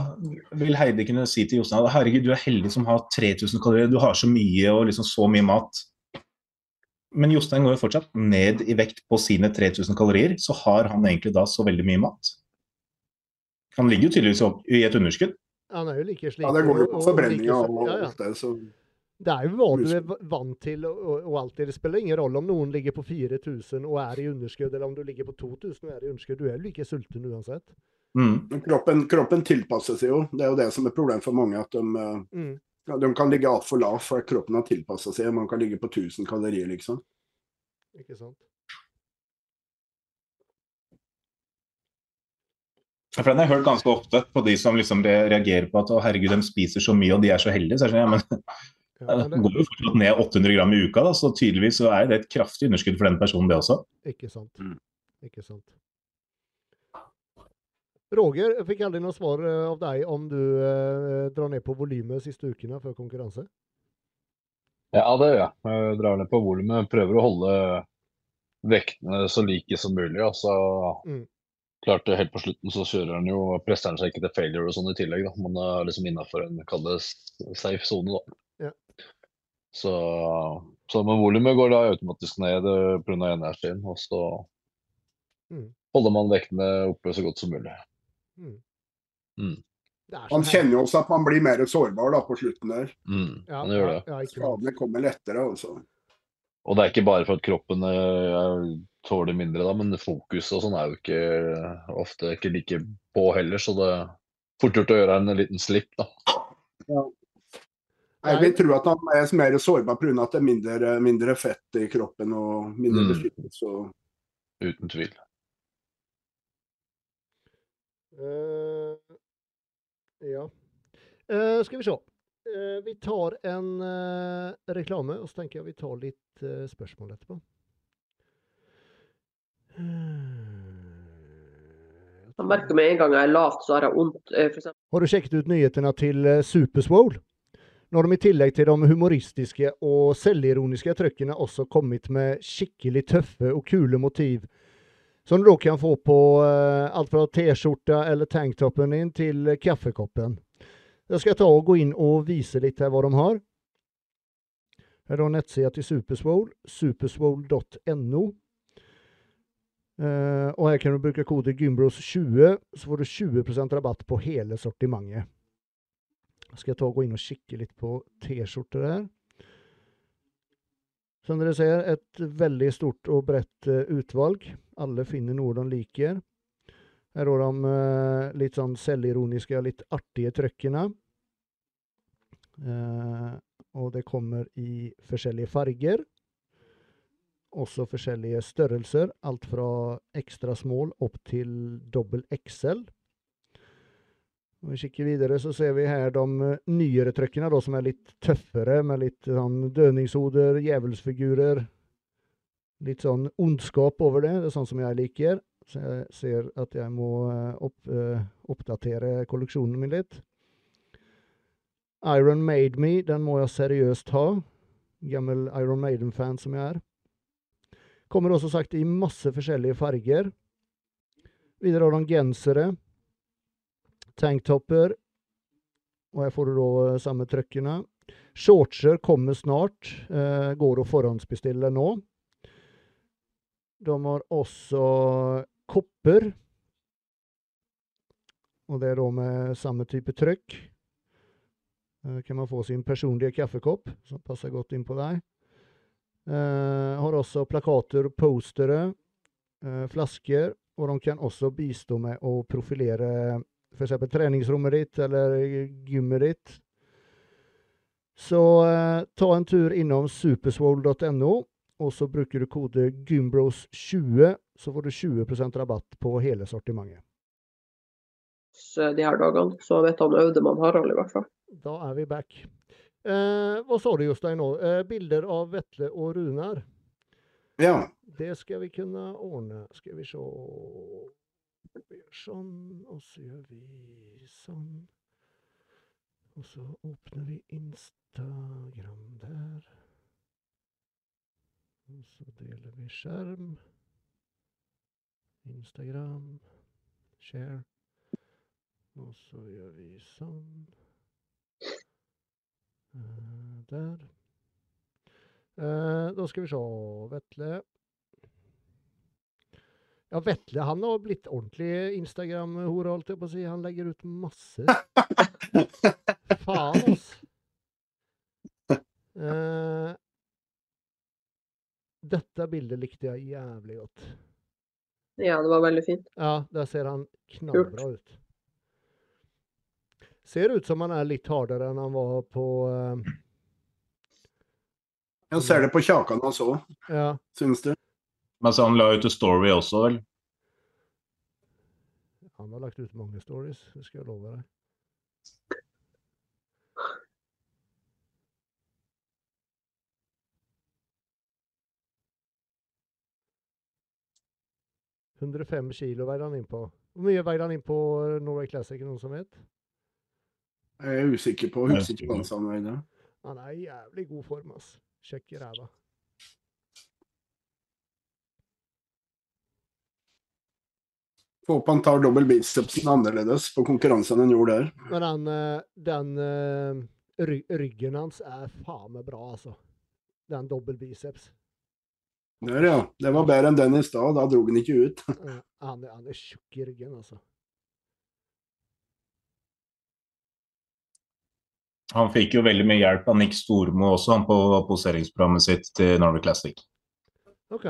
vil Heidi kunne si til Jostein at herregud, du er heldig som har 3000 kalorier, du har så mye og liksom så mye mat. Men Jostein går jo fortsatt ned i vekt på sine 3000 kalorier, så har han egentlig da så veldig mye mat. Han ligger jo tydeligvis opp i et underskudd. Han er jo like slik. Ja, det går jo på og- og like- og ja, ja. alt det, så Det er jo hva du er vant til og, alltid. Det spiller ingen rolle om noen ligger på 4000 og er i underskudd, eller om du ligger på 2000 og er i underskudd. Du er jo like sulten uansett. Mm. Kroppen, kroppen tilpasser seg jo. Det er jo det som er problemet for mange. At de, eh, Mm. Ja, de kan ligge altfor lavt, for at kroppen har tilpassa seg. Man kan ligge på 1000 kalorier, liksom. Ikke sant? For den har jeg hørt ganske ofte på de som liksom reagerer på at å herregud, de spiser så mye og de er så heldige. Så jeg sånn, ja, men Ja, det går jo fortsatt ned 800 gram i uka, da, så tydeligvis så er det et kraftig underskudd for den personen, det også. ikke sant. Mm. Ikke sant. Roger, jeg fikk aldri noe svar eh, av deg om du eh, drar ned på volumet siste ukene før konkurranse. Ja, det gjør jeg. Jeg drar ned på volumet. Prøver å holde vektene så like som mulig. Altså, Mm. klart helt på slutten så kjører han jo presser han seg ikke til failure og sånn i tillegg. da. Man er liksom innafor en kall det safe sone, da. Ja. Så, så men volumet går da automatisk ned eh, pga. energien. Og så Mm. holder man vektene oppe så godt som mulig. Mm. Mm. Man kjenner jo også at man blir mer sårbar da på slutten der. Mm, ja, man gjør det. Ja, ja. Skadene kommer lettere, altså. Og det er ikke bare for at kroppen eh, tåler mindre, da, men fokuset og sånn er jo ikke ofte ikke like på heller, så det er fort gjort å gjøre en liten slipp, da. Jeg vil tro at han er mer sårbar pga. at det er mindre, mindre fett i kroppen og mindre Mm. beskyttelse. Mm. Uten tvil. Eh, ja. Uh, skal vi se. Uh, vi tar en reklame, og så tenker jeg vi tar litt spørsmål etterpå. Jeg merker med en gang jeg er lavt, så har jeg vondt. Har du sjekket ut nyhetene til Superswole? Når de i tillegg til de humoristiske og selvironiske trykkene også kommet med skikkelig tøffe og kule motiv. Som du då kan få på eh, allt fra T-skjorta eller tanktoppen in til eh, kaffekoppen. Jeg skal ta og gå inn og vise litt her hva de har. Her har nettsida til Superswole, superswole.no. Eh, og her kan du bruke kode Gymbros20, så får du 20% rabatt på hele sortimentet. Skal jeg ta og gå inn og kikke litt på T-skjorter her. Som dere ser, et veldig stort og bredt eh, utvalg. Alle finner noe de liker. Her har de eh, litt sånn selvironiske, litt artige trykkene. Eh, og det kommer i forskjellige farger. Også forskjellige størrelser. Alt fra ekstra small opp til dobbel XL. Om vi kikker videre, så ser vi her de eh, nyere trykkene, da, som er litt tøffere, med litt sånn dødningshoder, djevelsfigurer. Litt sånn ondskap over det. Det er sånn som jeg liker. Så jeg ser at jeg må eh, opp, eh, oppdatere kolleksjonen min litt. Iron Made Me, den må jeg seriøst ha. Gammel Iron Maiden-fan som jeg er. Kommer også sagt i masse forskjellige farger. Videre har de gensere. Tanktopper. Og her får du da samme trøkkene. Shortser kommer snart. Eh, går å forhåndsbestille nå. De har også kopper. Og det er da med samme type trykk. Eh, kan man få sin personlige kaffekopp, som passer godt inn på deg. Eh, har også plakater postere. eh, flasker, og de kan også bistå med å profilere f.eks. treningsrommet ditt eller gymmet ditt. Så eh, ta en tur innom superswole.no, og så bruker du kode gymbros20, så får du 20% rabatt på hele sortimentet. Så de her dagene. Så vet han Audemann Harald i hvert fall. Da er vi back. Eh, hva sa du, Jostein, nå? Eh, bilder av Vetle og Runar. Ja. Det skal vi kunne ordne. Skal vi se Vi gjør sånn, og så gjør vi sånn. Og så åpner vi Instagram der. Og så deler vi skjerm. Instagram. Share. Og så gjør vi sånn. Uh, der. Uh, da skal vi se. Vetle. Ja, Vetle han har blitt ordentlig Instagram-hore, holdt jeg på å si. Han legger ut masse. Faen, altså. Eh, dette bildet likte jeg jævlig godt. Ja, det var veldig fint. Ja, der ser han knallbra ut. Ser ut som han er litt hardere enn han var på eh, Jeg ser det på kjakan hans òg, Ja. syns du? Men så han la ut en story også, vel? Han har lagt ut mange stories, det skal jeg love deg. «105 kilo veide han inn på. Hvor mye veide han inn på eh, Norway Classic, noen som vet? Jeg er usikker på. Husker ikke hva han dag. Han er i jævlig god form, ass. Sjekk ræva. Få håpe han tar dobbel bicepsen annerledes på konkurransen han gjorde der. Men den, eh, den eh, ry ryggen hans er faen meg bra, altså. Den dobbel biceps. Der, ja. Det var bedre enn den i stad. Da dro han ikke ut. Eh, Han han er tjukk i ryggen, altså. Han fikk jo veldig mye hjelp av Nick Stormo også, han på poseringsprogrammet sitt til Norway Classic. OK.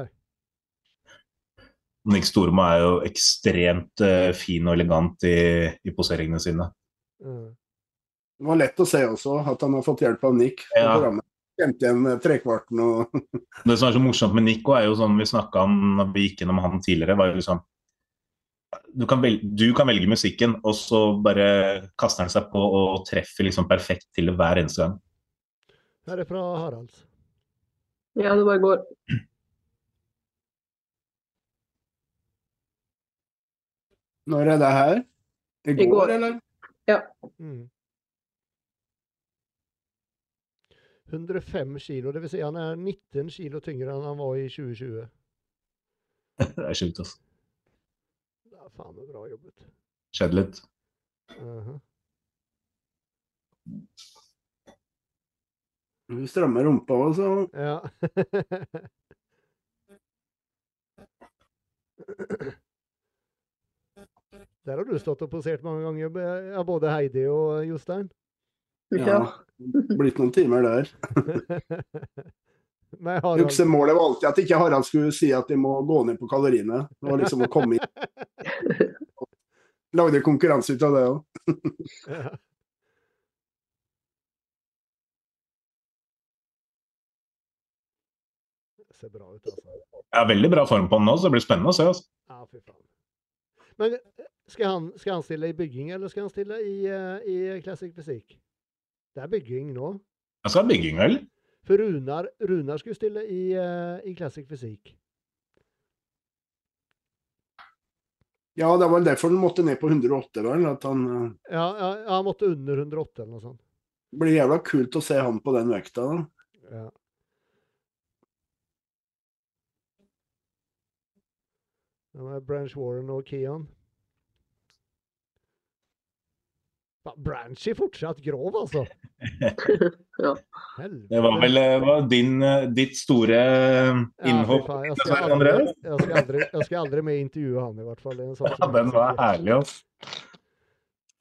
Nick Storma er jo ekstremt eh, fin og elegant i, i poseringene sine. Mm. Det var lett å se også at han har fått hjelp av Nick. Ja. Kjente igjen eh, trekvarten og Det som er så morsomt med Nico, er jo sånn vi snakka om når vi gikk gjennom han tidligere, var jo liksom du kan, velge, du kan velge musikken, og så bare kaster han seg på og treffer liksom perfekt til det hver eneste gang. her er fra Haralds. Ja, det bare går. Når er det her? I I går, eller? eller? Mm. 105 kilo, det vil si han er 19 kilo tyngre enn han var i 2020. Det er sjukt, altså. Det er faen meg bra jobbet. Skjedde litt. Mhm. Du strammer rumpa altså. så Ja. Der har du stått og posert mange ganger, ja, både Heidi og Jostein. Ja. Blitt noen timer der. Nei, Harald. Juksemålet var alltid at ikke Harald skulle si at de må gå ned på kaloriene. Det var liksom å komme inn. Lagde konkurranse ut av det òg. Ja. Ser bra ut, altså. Jeg har veldig bra form på den nå, så det blir spennende å se. altså. Ja, fy faen. Men skal han, skal han stille i bygging, eller skal han stille i, eh, i Classic Fysikk? Det er bygging nå. Han skal ha bygging, vel? For Runar, Runar skulle stille i, eh, i Classic Fysikk. Ja, det var vel derfor han måtte ned på 108, vel. At han eh, Ja, ja, han måtte under 108 eller noe sånt. Det blir jævla kult å se han på den vekta. da. Ja. Det var Branch Warren og Keon. Fa- Branch er fortsatt grov, altså. Ja. Det var vel eh, var din, eh, ditt store innhopp? Ja. Jeg skal, aldri, jeg, skal aldri, jeg skal aldri med intervjue han, i hvert fall. Det er en sak Ja, den var herlig, altså.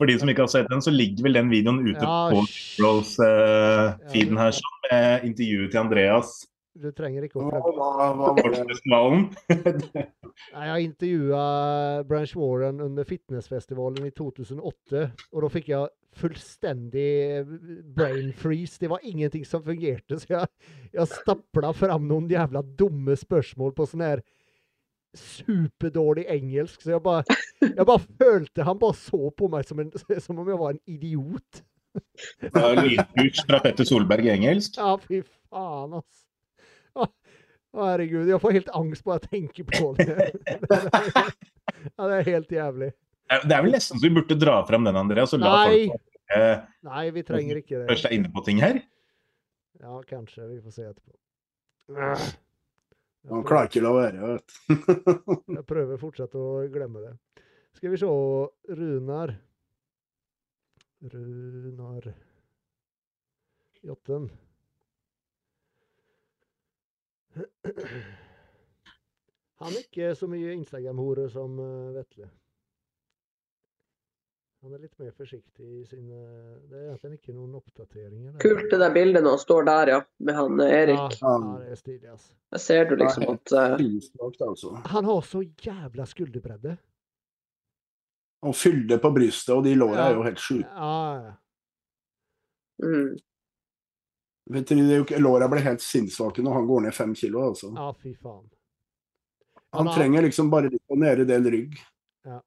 For de som ikke har sett den, så ligger vel den videoen ute Ja, på Rolls-feeden uh, her, som med intervjuet til Andreas Du trenger ikke å Hva, hva, hva var det? Nei, Jeg intervjua Branch Warren under fitnessfestivalen i 2008, og da fikk jeg fullstendig brain freeze. Det var ingenting som fungerte, så jeg, jeg stapla fram noen jævla dumme spørsmål på sånn her superdårlig engelsk, så jeg bare, jeg bare følte Han bare så på meg som, en, som om jeg var en idiot. Ja, Lydkurs fra Petter Solberg i engelsk. Ja, fy faen, ass. Å, herregud, jeg får helt angst bare jeg tenker på det. Ja, det er helt jævlig. Det er vel nesten så vi burde dra fram den, Andreas, Nei. folk eh, Nei, vi trenger ikke det. først er inne på ting her. Ja, kanskje. Vi får se etterpå. Ah. Han klarer ikke å la være, vet du. Jeg prøver fortsatt å glemme det. Skal vi se Runar. Runar Jotten. Han er ikke så mye Instagram-hore som eh, Vetle. Han er litt mer forsiktig i sine Det er egentlig ikke noen oppdateringer. der. Kult det der bildet når han står der, ja. Med han eh, Erik. ja, det er stilig, altså. Der ser du liksom at eh, altså. Han har så jævla skulderbredde. Og fylde på brystet, og de låra er jo helt sjuke. Ja, ja. mm, Vet du, Låra blir helt sinnssvake når han går ned fem kilo. altså. ja, fy faen. Han da... trenger liksom bare litt å nede del rygg. Ja.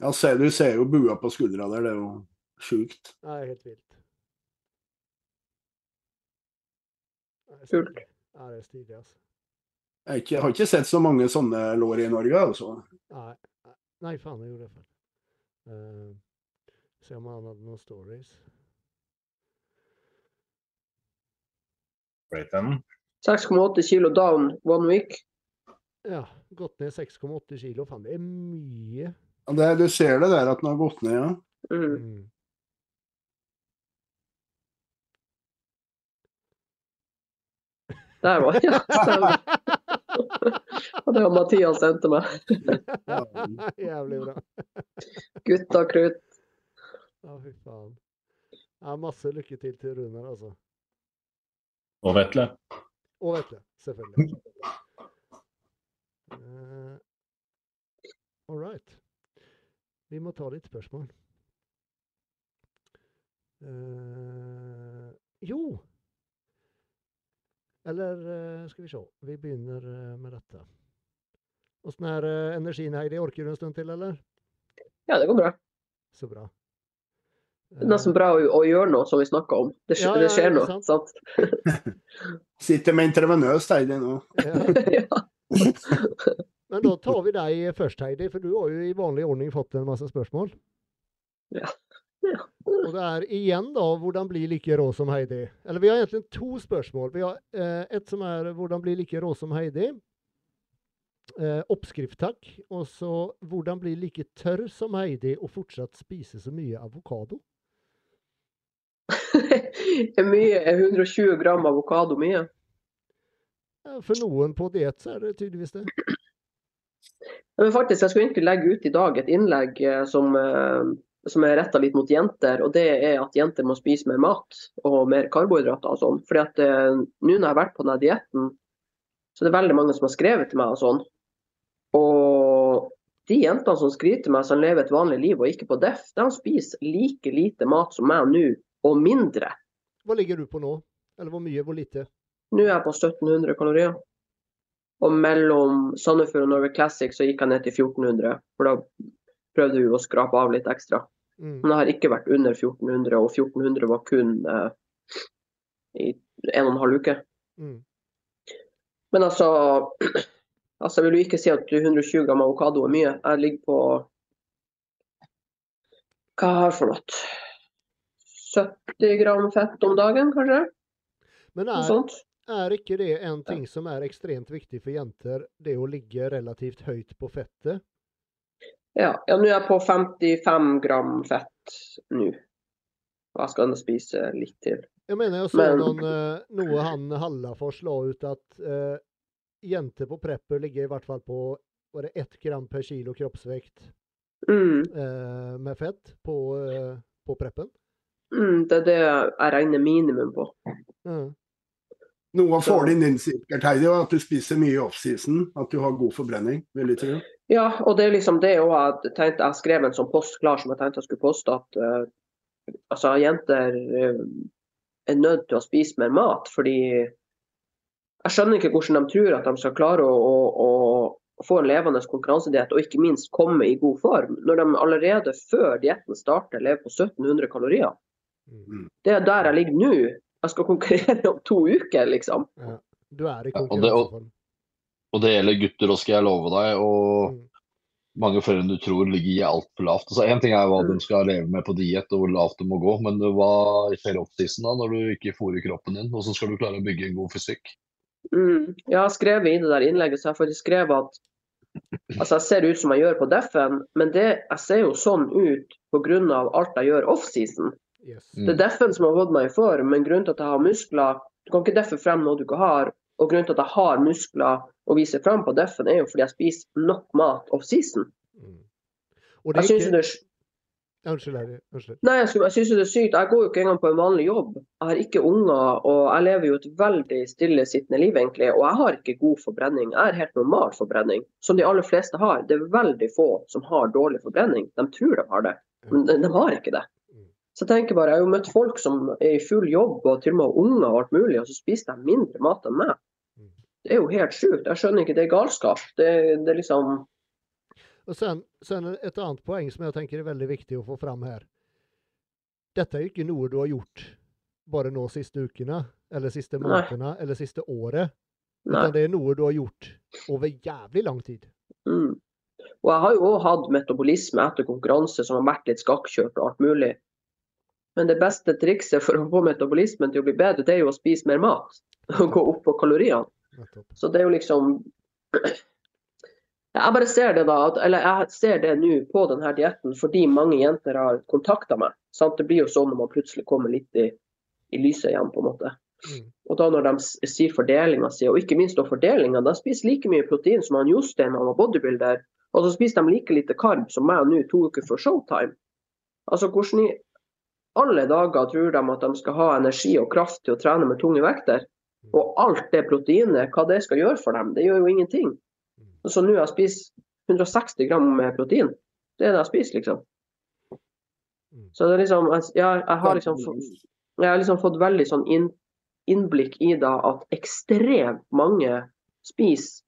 Ja, ser, du ser jo bua på skuldra der, det er jo sjukt. Ja, Det er helt vilt. Kult. Ja, det er stilig, altså. Jeg, har ikke, jeg har ikke sett så mange sånne lår i Norge, altså. Nei, nei, faen, jeg gjorde det. Uh, se om han hadde noen stories. Vet 6,8 kilo down one week. Ja, gått ned 6,8 kilo. Faen, det er mye. Det, du ser det der at den har gått ned, ja. Mm. Mm. Der var ja, stemmer. Og det var Mathias sendte meg. Jævlig bra. Gutta krutt. Ja, fy faen. Ja, masse lykke til til Runar, altså. Og Vetle. Og Vetle, selvfølgelig. Uh, all right. Vi må ta litt spørsmål. Uh, jo Eller uh, skal vi se. Vi begynner med dette. Åssen er uh, energien, Heidi? Orker du en stund til, eller? Ja, det går bra. Så bra. Nesten bra å, å gjøre noe, som vi snakka om. Det, skje- Ja, ja, det skjer noe. sant? sant? Sitter med intravenøs Heidi nå. ja. Men da tar vi deg først, Heidi, for du har jo i vanlig ordning fått en masse spørsmål. Ja. Ja. Og det er igjen da, hvordan bli like rå som Heidi? Eller vi har egentlig to spørsmål. Vi har eh, et som er hvordan bli like rå som Heidi. Eh, oppskrift, takk. Og så hvordan bli like tørr som Heidi og fortsatt spise så mye avokado. er mye, er 120 gram avokado mye? Ja, For noen på diett så er det tydeligvis det. Men faktisk, Jeg skulle egentlig legge ut i dag et innlegg eh, som, eh, som er retta litt mot jenter. og Det er at jenter må spise mer mat og mer karbohydrater. og sånn. Fordi at eh, Nå når jeg har vært på denne dietten, så det er veldig mange som har skrevet til meg. Og sånn. Og de jentene som skriver til meg som lever et vanlig liv og ikke på DEF, de spiser like lite mat som meg nå, og mindre. Hva ligger du på nå? Eller hvor mye, hvor lite? Nå er jeg på 1700 kalorier. Og mellom Sandefjord og Norway Classic så gikk jeg ned til 1400. For da prøvde vi å skrape av litt ekstra. Mm. Men jeg har ikke vært under 1400, og 1400 var kun eh, i en og en halv uke. Mm. Men altså, altså Jeg vil jo ikke si at 120 gram avokado er mye. Jeg ligger på Hva har jeg for noe? 70 gram fett om dagen, kanskje? Men er, er ikke det en ting som er ekstremt viktig for jenter, det å ligge relativt høyt på fettet? Ja, ja nå er jeg på 55 gram fett nå. Jeg skal spise litt til. Jeg mener jeg så Men- noen, eh, noe han Hallafors la ut at uh, jenter på prepper ligger i hvert fall på var det ett gram per kilo kroppsvekt Mm. uh, med fett på, uh, på preppen. Mm, det er det jeg regner minimum på. Mm. Noe av fordelen din sikkert, Heidi, er at du spiser mye i offseason. At du har god forbrenning, vil jeg tro. Ja, og det er liksom det òg jeg tenkte Jeg skrev en sånn post klar som jeg tenkte jeg skulle poste, at uh, altså, jenter uh, er nødt til å spise mer mat. Fordi jeg skjønner ikke hvordan de tror at de skal klare å, å, å få en levende konkurransediett, og ikke minst komme i god form, når de allerede før dietten starter lever på 1700 kalorier. Mm. Det er der jeg ligger nå. Jeg skal konkurrere om to uker, liksom. Ja. Du er i Ja, og det- og- Og det gjelder gutter òg, skal jeg love deg. Og Mm. mange flere enn du tror ligger altfor lavt. Altså, Én ting er hva Mm. de skal leve med på diett og hvor lavt det må gå, men hva skjer opptisen da når du ikke fôrer kroppen din? Hvordan skal du klare å bygge en god fysikk? Mm. Jeg har skrevet i det der innlegget, så jeg har faktisk skrevet at altså jeg ser ut som jeg gjør på Deffen, men det, jeg ser jo sånn ut pga. alt jeg gjør offseason. Yes. Det er Deffen som har fått meg i form, men grunnen til at jeg har muskler Du kan ikke deffe frem noe du ikke har. Og grunnen til at jeg har muskler å vise frem på Deffen, er jo fordi jeg spiser nok mat offseason. Mm. Jeg syns ikke det er Unnskyld, Harry. Unnskyld. Nei, jeg, skulle- jeg synes jo det er sykt. Jeg går jo ikke engang på en vanlig jobb. Jeg har ikke unger, og jeg lever jo et veldig stillesittende liv, egentlig. Og jeg har ikke god forbrenning. Jeg har helt normal forbrenning, som de aller fleste har. Det er veldig få som har dårlig forbrenning. De tror de har det, men de, de har ikke det. Så jeg tenker bare, jeg har jo møtt folk som er i full jobb og til og med har unger og alt mulig, og så spiser de mindre mat enn meg. Det er jo helt sjukt. Jeg skjønner ikke, det er galskap. Det, det er liksom Og sen, sen et annet poeng som jeg tenker er veldig viktig å få fram her. Dette er jo ikke noe du har gjort bare nå siste ukene, eller siste månedene, eller siste året. Utan det er noe du har gjort over jævlig lang tid. Mm. Og jeg har jo òg hatt metabolisme etter konkurranse som har vært litt skakkjørt og alt mulig. Men det beste trikset for å få metabolismen til å bli bedre, det er jo å spise mer mat. Og gå opp på kaloriene. Så det er jo liksom Jeg bare ser det da, eller jeg ser det nå på denne dietten fordi mange jenter har kontakta meg. Sant? Det blir jo sånn når man plutselig kommer litt i, i lyset igjen, på en måte. Mm. Og da når de sier fordelinga si, og ikke minst da fordelinga, de spiser like mye protein som han Jostein han var bodybuilder, og så spiser de like lite karb som meg nå to uker før showtime. Altså hvordan i alle dager tror de at de skal ha energi og kraft til å trene med tunge vekter? Og alt det proteinet, hva det skal gjøre for dem, det gjør jo ingenting. Så nå har jeg spist 160 gram med protein. Det er det jeg spiser, liksom. Så det er liksom, jeg, jeg, har liksom jeg har liksom fått veldig sånn inn, innblikk i da at ekstremt mange spiser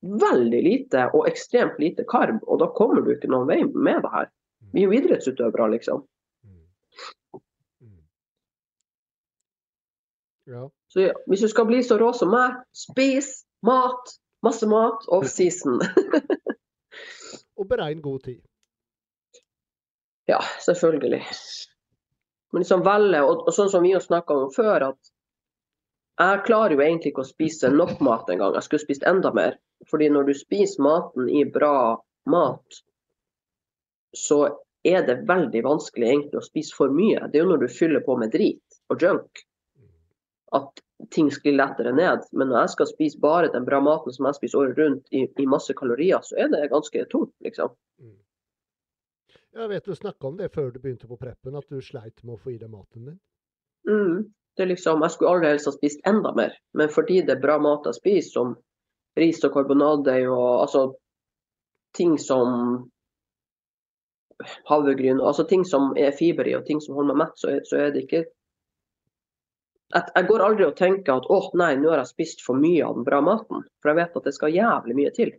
veldig lite og ekstremt lite karb, og da kommer du ikke noen vei med det her. Vi er jo idrettsutøvere, liksom. Mm. Mm. Ja. Så ja, hvis du skal bli så rå som meg, spis mat, masse mat, off-season. Og beregn god tid. ja, selvfølgelig. Men liksom velge, og, og sånn som vi har snakka om før, at jeg klarer jo egentlig ikke å spise nok mat engang. Jeg skulle spist enda mer. Fordi når du spiser maten i bra mat, så er det veldig vanskelig egentlig å spise for mye. Det er jo når du fyller på med drit og junk at ting sklir lettere ned. Men når jeg skal spise bare den bra maten som jeg spiser året rundt i, i masse kalorier, så er det ganske tungt, liksom. Mm. Jeg vet du snakka om det før du begynte på preppen, at du sleit med å få i deg maten din. Mm. Det er liksom, jeg skulle aller helst ha spist enda mer, men fordi det er bra mat jeg spiser, som ris og karbonadeig og altså ting som havregryn, altså ting som er fiber i og ting som holder meg mett, så så er det ikke jeg, jeg går aldri og tenker at å nei, nå har jeg spist for mye av den bra maten. For jeg vet at det skal jævlig mye til.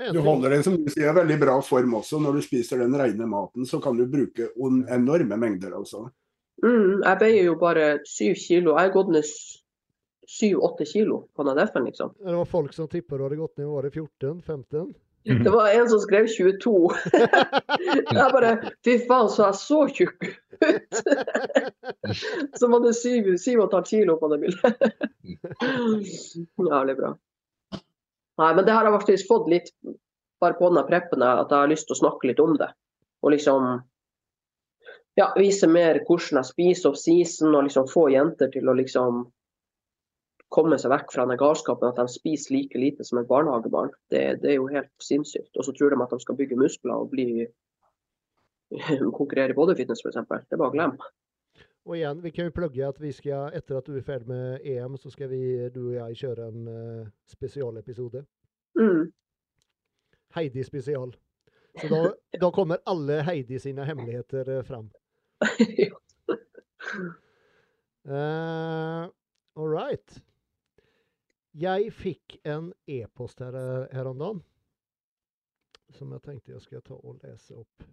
Du holder deg som du sier, veldig bra form også. Når du spiser den rene maten, så kan du bruke enorme mengder. altså. Mm, jeg veier jo bare syv kilo. Jeg har gått ned syv-åtte kilo på den F-en, liksom. Det var folk som tippa du hadde gått ned i året 14-15. Det var en som skrev 22. Jeg bare Fy faen, så jeg så tjukk ut! Som hadde syv, syv og et halvt kilo på det bildet. Jævlig bra. Nei, men det har jeg faktisk fått litt bare på denne preppen, at jeg har lyst til å snakke litt om det. Og liksom ja, vise mer hvordan jeg spiser off season, og liksom få jenter til å liksom komme seg vekk fra den galskapen at de spiser like lite som et barnehagebarn. Det, det er jo helt sinnssykt. Og så tror de at de skal bygge muskler og bli konkurrere i bodyfitness f.eks. Det er bare å glemme. Og igjen, vi kan jo plugge at vi skal, etter at du er ferdig med EM, så skal vi, du og jeg kjøre en uh, spesialepisode. Mm. Heidi spesial. Så da, da kommer alle Heidi sine hemmeligheter eh, fram. Uh, all right. Jeg fikk en e-post her, her om dagen som jeg tenkte jeg skal ta og lese opp.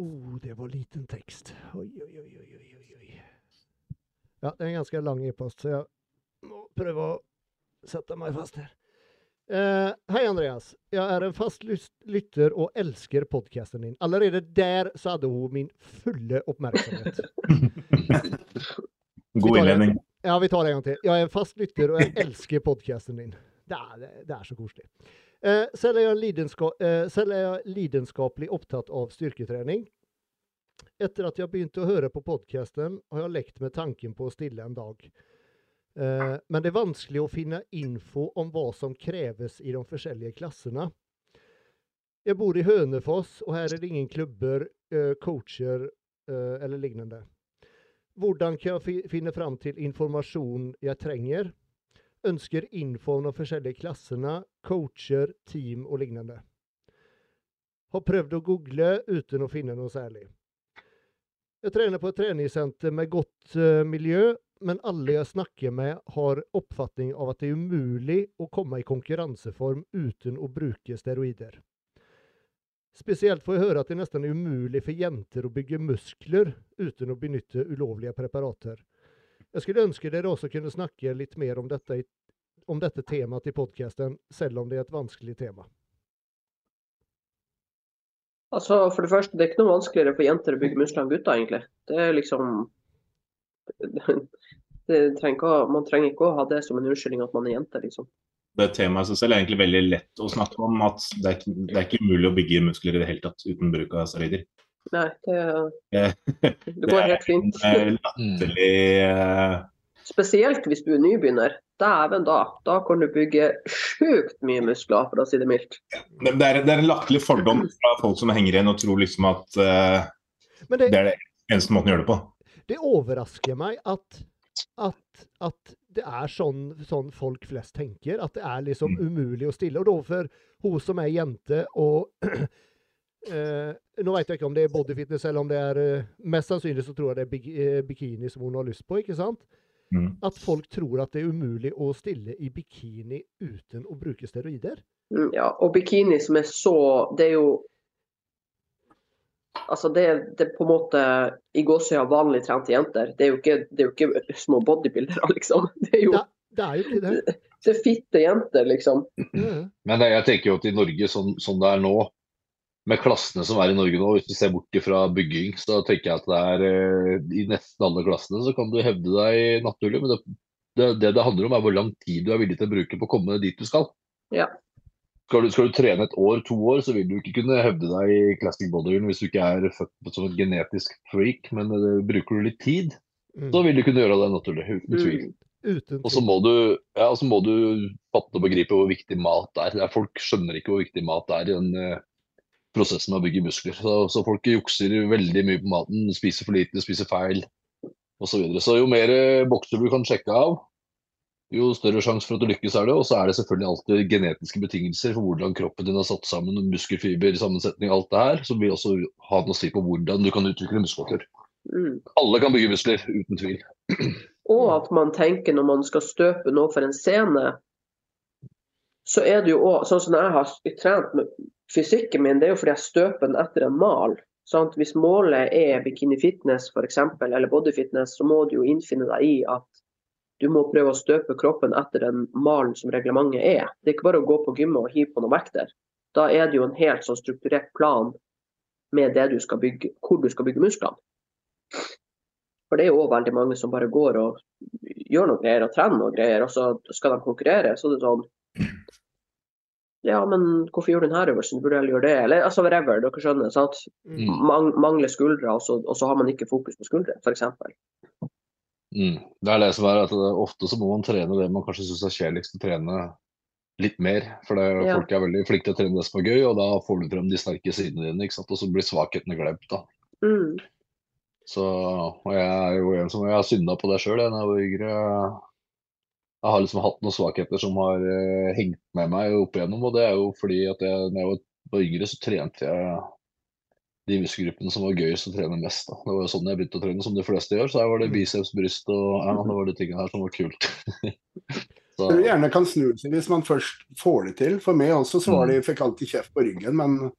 Oh, det var liten tekst. Oi, oi, oi, oi, oi. Ja, det er en ganske lang e-post, så jeg må prøve å sette meg fast her. Uh, hei, Andreas. Jeg er en fast lytter og elsker podkasten din. Allerede der så hadde hun min fulle oppmerksomhet. God innledning. Ja, vi tar det en gang til. Jeg er en fast lytter, og jeg elsker podkasten din. Det er, det er så koselig. Eh, selv, er eh, selv, er jeg lidenskapelig opptatt av styrketrening. Etter at jeg begynte å høre på podkasten, har jeg lekt med tanken på å stille en dag. Eh, men det er vanskelig å finne info om hva som kreves i de forskjellige klassene. Jeg bor i Hønefoss, og her er det ingen klubber, eh, coacher eh, eller lignende. Hvordan kan jeg finne fram til informasjon jeg trenger? Ønsker info om de forskjellige klassene, coacher, team og lignende. Har prøvd å google uten å finne noe særlig. Jeg trener på et treningssenter med godt uh, miljø, men alle jeg snakker med, har oppfatning av at det er umulig å komme i konkurranseform uten å bruke steroider. Spesielt får jeg høre at det nesten er umulig for jenter å bygge muskler uten å benytte ulovlige preparater. Jeg skulle ønske dere også kunne snakke litt mer om dette, om dette temaet i podkasten, selv om det er et vanskelig tema. Altså, For det første, det er ikke noe vanskeligere for jenter å bygge muskler enn gutter, egentlig. Det er liksom det trenger, Man trenger ikke å ha det som en unnskyldning at man er jente, liksom det temaet i seg selv er egentlig veldig lett å snakke om. At det er, ikke, det er ikke mulig å bygge muskler i det hele tatt uten bruk av steroider. Nei, det, det går helt fint. Det er latterlig uh... Spesielt hvis du er nybegynner. Dæven da. Da kan du bygge sjukt mye muskler, for å si det mildt. Det, det, er, det er, en latterlig fordom fra folk som henger igjen og tror liksom at uh, det, det er det eneste måten å gjøre det på. Det overrasker meg at, at, at det er sånn, sånn, folk flest tenker. At det er liksom mm. umulig å stille. Og da for hun som er jente og eh, Nå vet jeg ikke om det er bodyfitness eller om det er eh, Mest sannsynlig så tror jeg det er bik eh, bikini som hun har lyst på, ikke sant? Mm. At folk tror at det er umulig å stille i bikini uten å bruke steroider. Mm, ja, og bikini som er så Det er jo Altså det, det, er på en måte i gåsøya vanlig trente jenter. Det er jo ikke, det er jo ikke små bodybuildere, liksom. Det er jo det, det, er jo ikke det. Det er fitte jenter, liksom. Mm. Men jeg tenker jo at i Norge, sånn, sånn, det er nå, med klassene som er i Norge nå, hvis du ser bort fra bygging, så tenker jeg at det er eh, i nesten alle klassene så kan du hevde deg naturlig. Men det, det, det, det handler om er hvor lang tid du er villig til å bruke på å komme dit du skal. Ja. Skal du, skal du, trene et år, to år, så vil du ikke kunne hevde deg i classic bodybuilding hvis du ikke er født som et genetisk freak, men uh, bruker du litt tid, mm. så vil du kunne gjøre det naturlig, uten tvil. Og så må, ja, må, du fatte og begripe hvor viktig mat er. er. Folk skjønner ikke hvor viktig mat er i den uh, prosessen med å bygge muskler. Så, så, folk jukser veldig mye på maten, spiser for lite, spiser feil osv. Så, videre. så jo mer uh, bokser du kan sjekke av, jo større sjanse for at du lykkes er det. Og så er det selvfølgelig alltid genetiske betingelser for hvordan kroppen din er satt sammen, muskelfiber, sammensetning, alt det her, som vil også ha noe å si på hvordan du kan utvikle muskulatur. Mm. Alle kan bygge muskler, uten tvil. Og at man tenker når man skal støpe noe for en scene, så er det jo òg sånn som jeg har trent med fysikken min, det er jo fordi jeg støper den etter en mal. Sant? hvis målet er bikini fitness f.eks., eller body fitness, så må du jo innfinne deg i at du må prøve å støpe kroppen etter den malen som reglementet er. Det er ikke bare å gå på gymmet og hive på noen vekter. Da er det jo en helt sånn strukturert plan med det du skal bygge, hvor du skal bygge musklene. For det er jo òg veldig mange som bare går og gjør noe greier og trener noe greier, og så skal de konkurrere. Så det er sånn Ja, men hvorfor gjør du denne øvelsen? Du burde heller gjøre det. Eller altså whatever, dere skjønner. sant? Mm. Man, mangler skuldre, og så, og så har man ikke fokus på skuldre, f.eks. Mm. Det er det som er at ofte så må man trene det man kanskje syns er kjedeligst å trene litt mer. For det, Ja. folk er veldig flinke til å trene det som er gøy, og da får du frem de sterke sidene dine. ikke sant? Og så blir svakhetene glemt. da. Mm. Så, og jeg er jo en som jeg har synda på det sjøl da jeg var yngre. Jeg har liksom hatt noen svakheter som har eh, hengt med meg opp igjennom. Og det er jo fordi at jeg, når jeg var yngre, så trente jeg de muskelgruppene som var gøyest å trene mest. da. Det var jo sånn jeg begynte å trene, som de fleste gjør. Så her var det biceps, bryst og ja, det var de tingene her som var kult. så, Du gjerne kan snu seg hvis man først får det til. For meg også så var det, jeg fikk alltid kjeft på ryggen, men uh,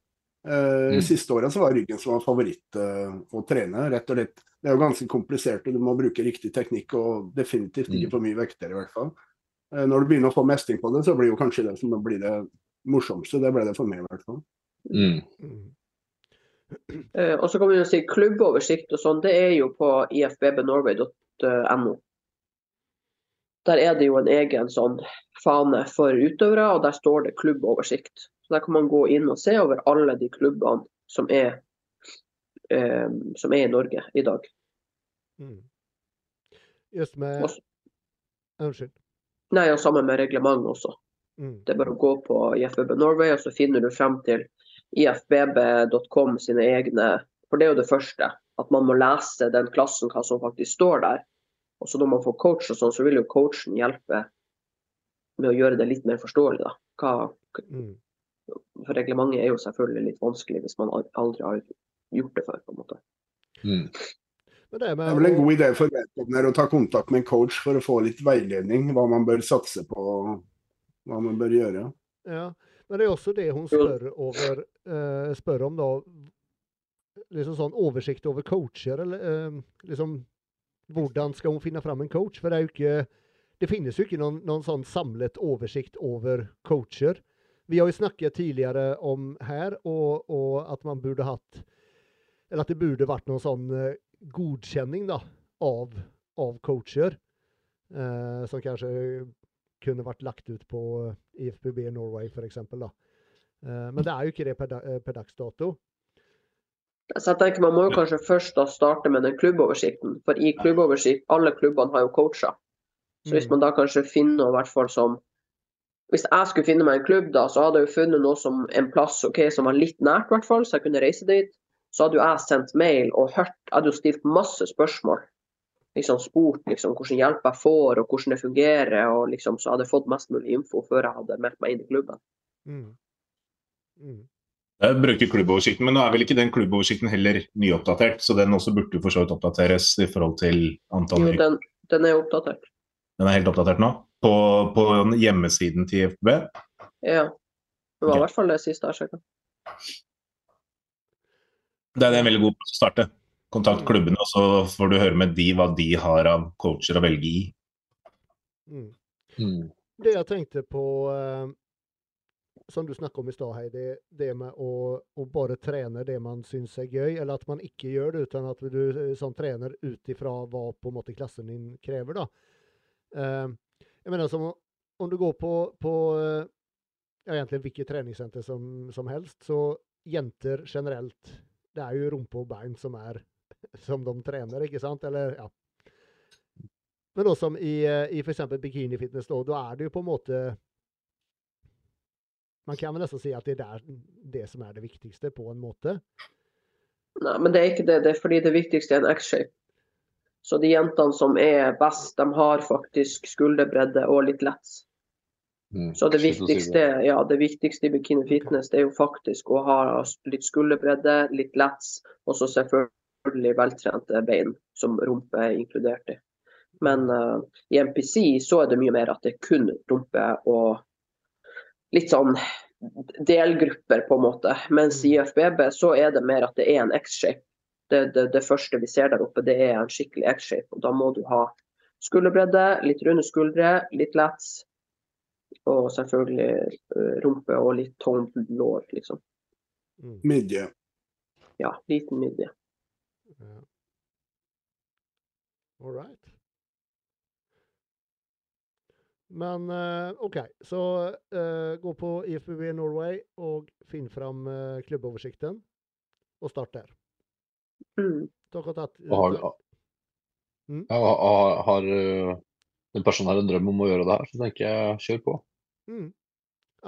Mm. siste året så var ryggen som var favoritt uh, å trene. rett og slett. Det er jo ganske komplisert, og du må bruke riktig teknikk, og definitivt ikke Mm. for mye vekter i hvert fall. Uh, når du begynner å få mestring på det, så blir jo kanskje det som blir det morsomste. Det ble det for meg i hvert fall. mm, Mm. Og så kan vi jo si klubboversikt og sånn, det er jo på ifbbnorway.no. Der er det jo en egen sånn fane for utøvere, og der står det klubboversikt. Så Der kan man gå inn og se over alle de klubbene som er, eh, som er i Norge i dag. Mm. Just med Også- Unnskyld. Nei, og sammen med reglement også. Mm. Det er bare å gå på IFBB Norway, og så finner du frem til ifbb.com sine egne For det er jo det første. At man må lese den klassen, hva som faktisk står der. Og så når man får coach og sånn, så vil jo coachen hjelpe med å gjøre det litt mer forståelig, da. Hva, Mm. for reglementet er jo selvfølgelig litt vanskelig hvis man aldri har gjort det før, på en måte. mm. Det er vel en god idé for vedkommende å ta kontakt med en coach for å få litt veiledning, hva man bør satse på, hva man bør gjøre. Ja, men det er også det hun spør, over, eh, spør om, da. Liksom sånn oversikt over coacher, eller eh, liksom Hvordan skal hun finne fram en coach? For det er jo ikke Det finnes jo ikke noen, noen sånn samlet oversikt over coacher. Vi har jo snakket tidligere om her, og, og at man burde hatt Eller at det burde vært noen sånn eh, godkjenning da, av, av coacher. Eh, som kanskje kunne vært lagt ut på IFBB Norway f.eks. Uh, men det er jo ikke det per, eh, per dags dato. Så jeg tenker Man må jo kanskje først da starte med den klubboversikten. For i klubboversikt, alle klubbene har jo coacher. Så hvis Mm. man da kanskje finner noe hvert fall som Hvis jeg skulle finne meg en klubb, da, så hadde jeg jo funnet noe som en plass okay, som var litt nært, i hvert fall, så jeg kunne reise dit. Så hadde jo jeg sendt mail og hørt Jeg hadde jo stilt masse spørsmål. Liksom spurt liksom, hvordan hjelp jeg får, og hvordan det fungerer. og liksom, Så hadde jeg fått mest mulig info før jeg hadde meldt meg inn i klubben. Mm. Mm. Jeg brukte klubboversikten, men nå er vel ikke den klubboversikten heller nyoppdatert, så den også burde for så vidt oppdateres i forhold til antall Jo, den, den er oppdatert. Den er helt oppdatert nå? På, på hjemmesiden til IFB? Ja. Det var i hvert fall det siste jeg sjekka. Det er en veldig god plass å starte. Kontakt klubbene, og så får du høre med de hva de har av coacher å velge i. Mm. Mm. Det jeg tenkte på, eh, som du snakket om i stad, Heidi, det med å, å bare trene det man syns er gøy, eller at man ikke gjør det, uten at du sånn, trener ut ifra hva på en måte klassen din krever. da. Eh, jeg mener som om du går på, på ja, egentlig hvilket treningssenter som, som helst, så jenter generelt, det er jo rumpe og bein som er som de trener, ikke sant? Eller, ja. Men også som i, eh, i f.eks. bikinifitness, da, da er det jo på en måte Man kan vel nesten si at det er der, det som er det viktigste, på en måte. Nei, men det er ikke det. Det er fordi det viktigste er en X-shape. Så de jentene som er best, de har faktisk skulderbredde og litt lets. Mm. Så det viktigste, ja, det viktigste i bikini fitness det er jo faktisk å ha litt skulderbredde, litt lets, og så selvfølgelig veltrente bein, som rumpe er inkludert i. Men uh, i MPC så er det mye mer at det er kun rumpe og litt sånn delgrupper, på en måte. Mens i IFBB så er det mer at det er en X-shape. Det, det, det første vi ser der oppe, det er en skikkelig X-shape. og Da må du ha skulderbredde, litt runde skuldre, litt lats. og selvfølgelig eh, rumpe og litt tomt lår, liksom. Mm. Midje. Ja, liten midje. Ja. All right. Men eh, OK, så eh, gå på IFBB Norway og finn fram eh, klubboversikten, og start der. Mm. Tatt Og har, Mm. ja, har, har den personen her en drøm om å gjøre det her, så tenker jeg kjør på. Mm.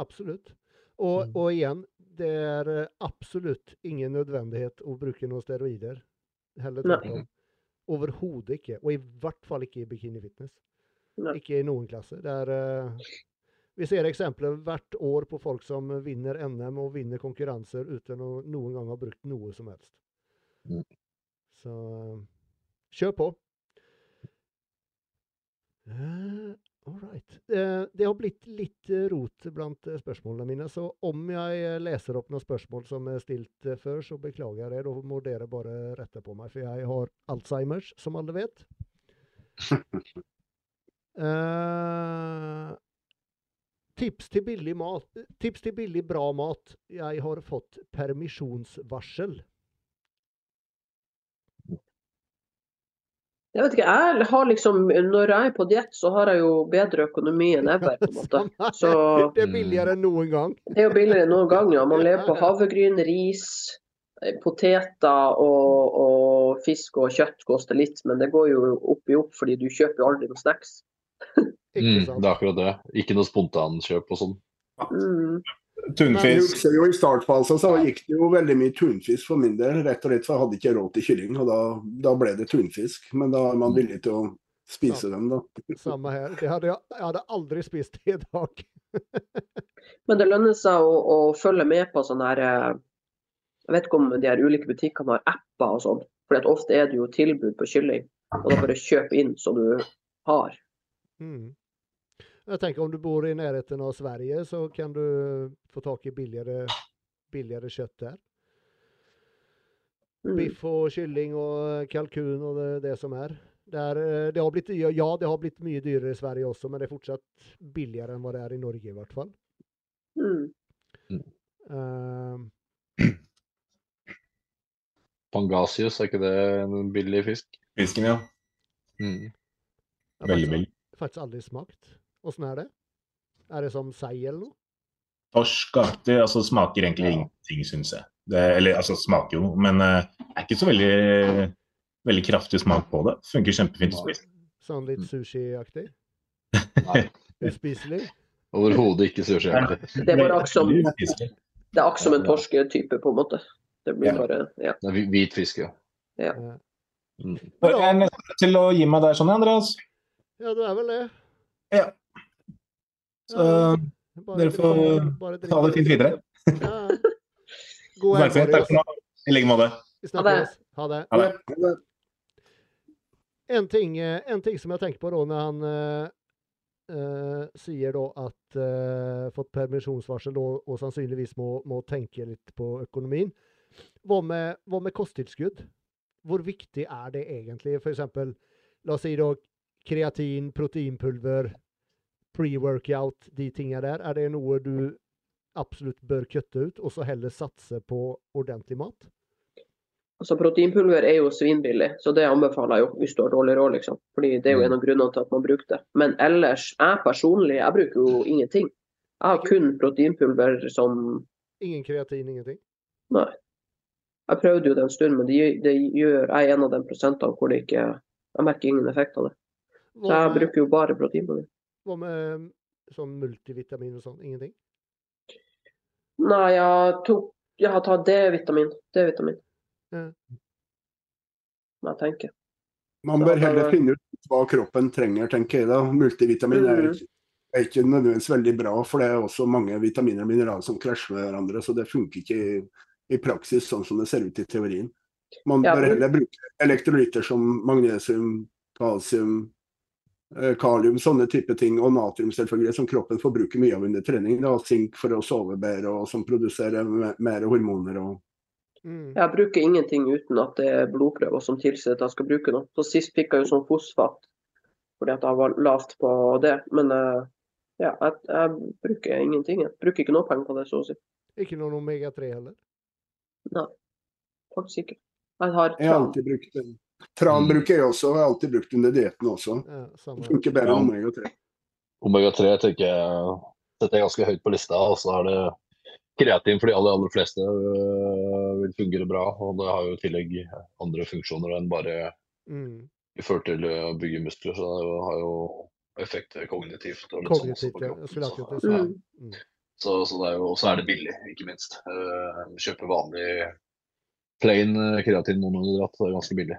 Absolutt. Og, Mm. og igjen, det er eh, absolutt ingen nødvendighet å bruke noen steroider. Heller tvert om. Overhodet ikke. Og i hvert fall ikke i bikini fitness. Nei. Ikke i noen klasse. Er eh, Vi ser eksempler hvert år på folk som vinner NM og vinner konkurranser uten å noen gang ha brukt noe som helst. Mm. Så eh, kjør på. Uh, all right. Eh, det har blitt litt eh, rot blant eh, spørsmålene mine, så om jeg leser opp noen spørsmål som er stilt før, så beklager jeg det. Da må dere bare rette på meg, for jeg har Alzheimers, som alle vet. uh, tips til mat. Tips til billig, bra mat. Jeg har fått permisjonsvarsel. Jeg vet ikke, jeg har liksom, Når jeg er på diett, så har jeg jo bedre økonomi enn ever. på en måte. Så Det er billigere enn noen gang. det er jo billigere enn noen gang. Ja. Man lever på havregryn, ris, eh, poteter og, og fisk og kjøtt koster litt, men det går jo opp i opp fordi du kjøper jo aldri noe snacks. Mm, det er akkurat det. Ikke noe spontankjøp og sånn. Mm. Jeg Tunfisk. Men jo I startfasen så gikk det jo veldig mye tunfisk for min del, rett og slett for jeg hadde ikke råd til kylling. og Da, da ble det tunfisk. Men da er man villig til å spise dem, da. Samme her. Det hadde jeg, jeg hadde aldri spist det i dag. Men det lønner seg å, å følge med på sånne her eh, Jeg vet ikke om de her ulike butikkene har apper og sånn. For ofte er det jo tilbud på kylling. Og da bare kjøp inn så du har. Mm. Jeg tenker Om du bor i nærheten av Sverige, så kan du få tak i billigere, billigere kjøtt der. Mm. Biff og kylling og kalkun og det, det som er. Det, er eh, det har blitt, ja, det har blitt mye dyrere i Sverige også, men det er fortsatt billigere enn hva det er i Norge, i hvert fall. Mm. Uh, Pangasius, er ikke det en billig fisk? Fisken, ja. Mm. Veldig billig. faktisk aldri smakt. Åssen er det? Er det som sei eller noe? Torskaktig. Altså smaker egentlig ingenting, syns jeg. Det, eller altså smaker jo, men eh, er ikke så veldig, veldig kraftig smak på det. Funker kjempefint å spise. Sånn litt sushiaktig? Uspiselig? overhodet ikke sushiaktig. Det er som, det er akkurat som en torsketype, på en måte. Det blir Ja. bare Ja. Det er hvit fisk, ja. ja. Mm. Jeg er nesten til å gi meg der sånn, Andreas. ja, du er vel det. Ja. Så Ja, bare dere får bare, bare ta det fint videre. Ja. God helg, takk for nå. I like måte. Vi Ha det. snakkes. Ha det. Ha det. En ting, eh, en ting som jeg tenker på da, når han eh, eh, sier da at uh, fått permisjonsvarsel og, og sannsynligvis må, må tenke litt på økonomien. Hva med, hva med kosttilskudd? Hvor viktig er det egentlig? For eksempel, la oss si da kreatin, proteinpulver, pre-workout, de tingene der. Er det noe du absolutt bør kutte ut, og så heller satse på ordentlig mat? Altså Proteinpulver er jo svinbillig, så det anbefaler jeg jo hvis du har dårlig råd. liksom. Fordi Det er jo en av grunnene til at man bruker det. Men ellers, jeg personlig, jeg bruker jo ingenting. Jeg har kun proteinpulver som Ingen kreatin, ingenting? Nei. Jeg prøvde jo det en stund, men det, det gjør, jeg er en av de prosentene hvor det ikke Jeg merker ingen effekt av det. Så jeg bruker jo bare proteinpulver. Hva med sånn multivitamin og sånn? Ingenting? Nei, jeg tok Jeg har tatt D-vitamin. D-vitamin. Ja. Jeg tenker. Man bør heller finne ut hva kroppen trenger, tenker jeg da. Multivitamin er, ikke- er ikke nødvendigvis veldig bra, for det er også mange vitaminer og mineraler som krasjer med hverandre, så det funker ikke i, i praksis sånn som det ser ut i teorien. Man Ja, bør men- heller bruke elektrolytter som magnesium, kalsium, eh, kalium, sånne type ting, og natrium selvfølgelig, som kroppen får bruke mye av under trening. Da, Zink for å sove bedre, og som produserer mer hormoner. og Mm. Jeg bruker ingenting uten at det er blodprøver som tilsier at jeg skal bruke noe. Så sist fikk jeg jo sånn fosfat fordi at jeg var lavt på det. Men eh, ja, jeg, jeg bruker ingenting. Jeg bruker ikke noe penger på det, så å si. Ikke noen omega-3 heller? Nei, faktisk ikke. Jeg har Jeg har alltid brukt den. Tran Mm. bruker jeg også, og har alltid brukt under dietten også. Ja. Funker bedre enn omega-3. Omega-3 tenker jeg setter jeg ganske høyt på lista. Og så er det kreatin for de aller, aller fleste øh, vil fungere bra. Og det har jo i tillegg andre funksjoner enn bare Mm. i forhold til å bygge muskler. Så det har jo effekt kognitivt. Og litt sånn også på kroppen, Mm. Mm. Så, så det er jo, og så er det billig, ikke minst. Uh, kjøpe vanlig plain kreatin monohydrat, det er ganske billig.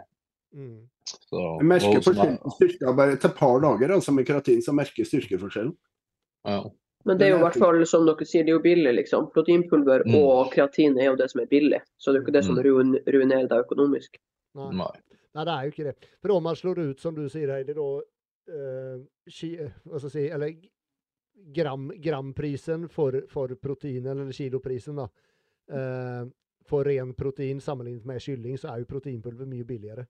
Mm. Så, Jeg merker forskjellen styrke bare etter et par dager altså med keratin, så merker styrkeforskjellen. ja. Men det er jo i hvert fall, som dere sier, det er jo billig, liksom. Proteinpulver Mm. og kreatin er jo det som er billig. Så det er jo ikke det som Mm. ruin, ruinerer deg økonomisk. Nei. Nei. Nei, det er jo ikke det. For om man slår ut, som du sier, Heidi, da eh, ki, hva skal jeg si, eller gram, gramprisen for, for protein, eller kiloprisen, da, eh, for ren protein sammenlignet med kylling, så er jo proteinpulver mye billigere.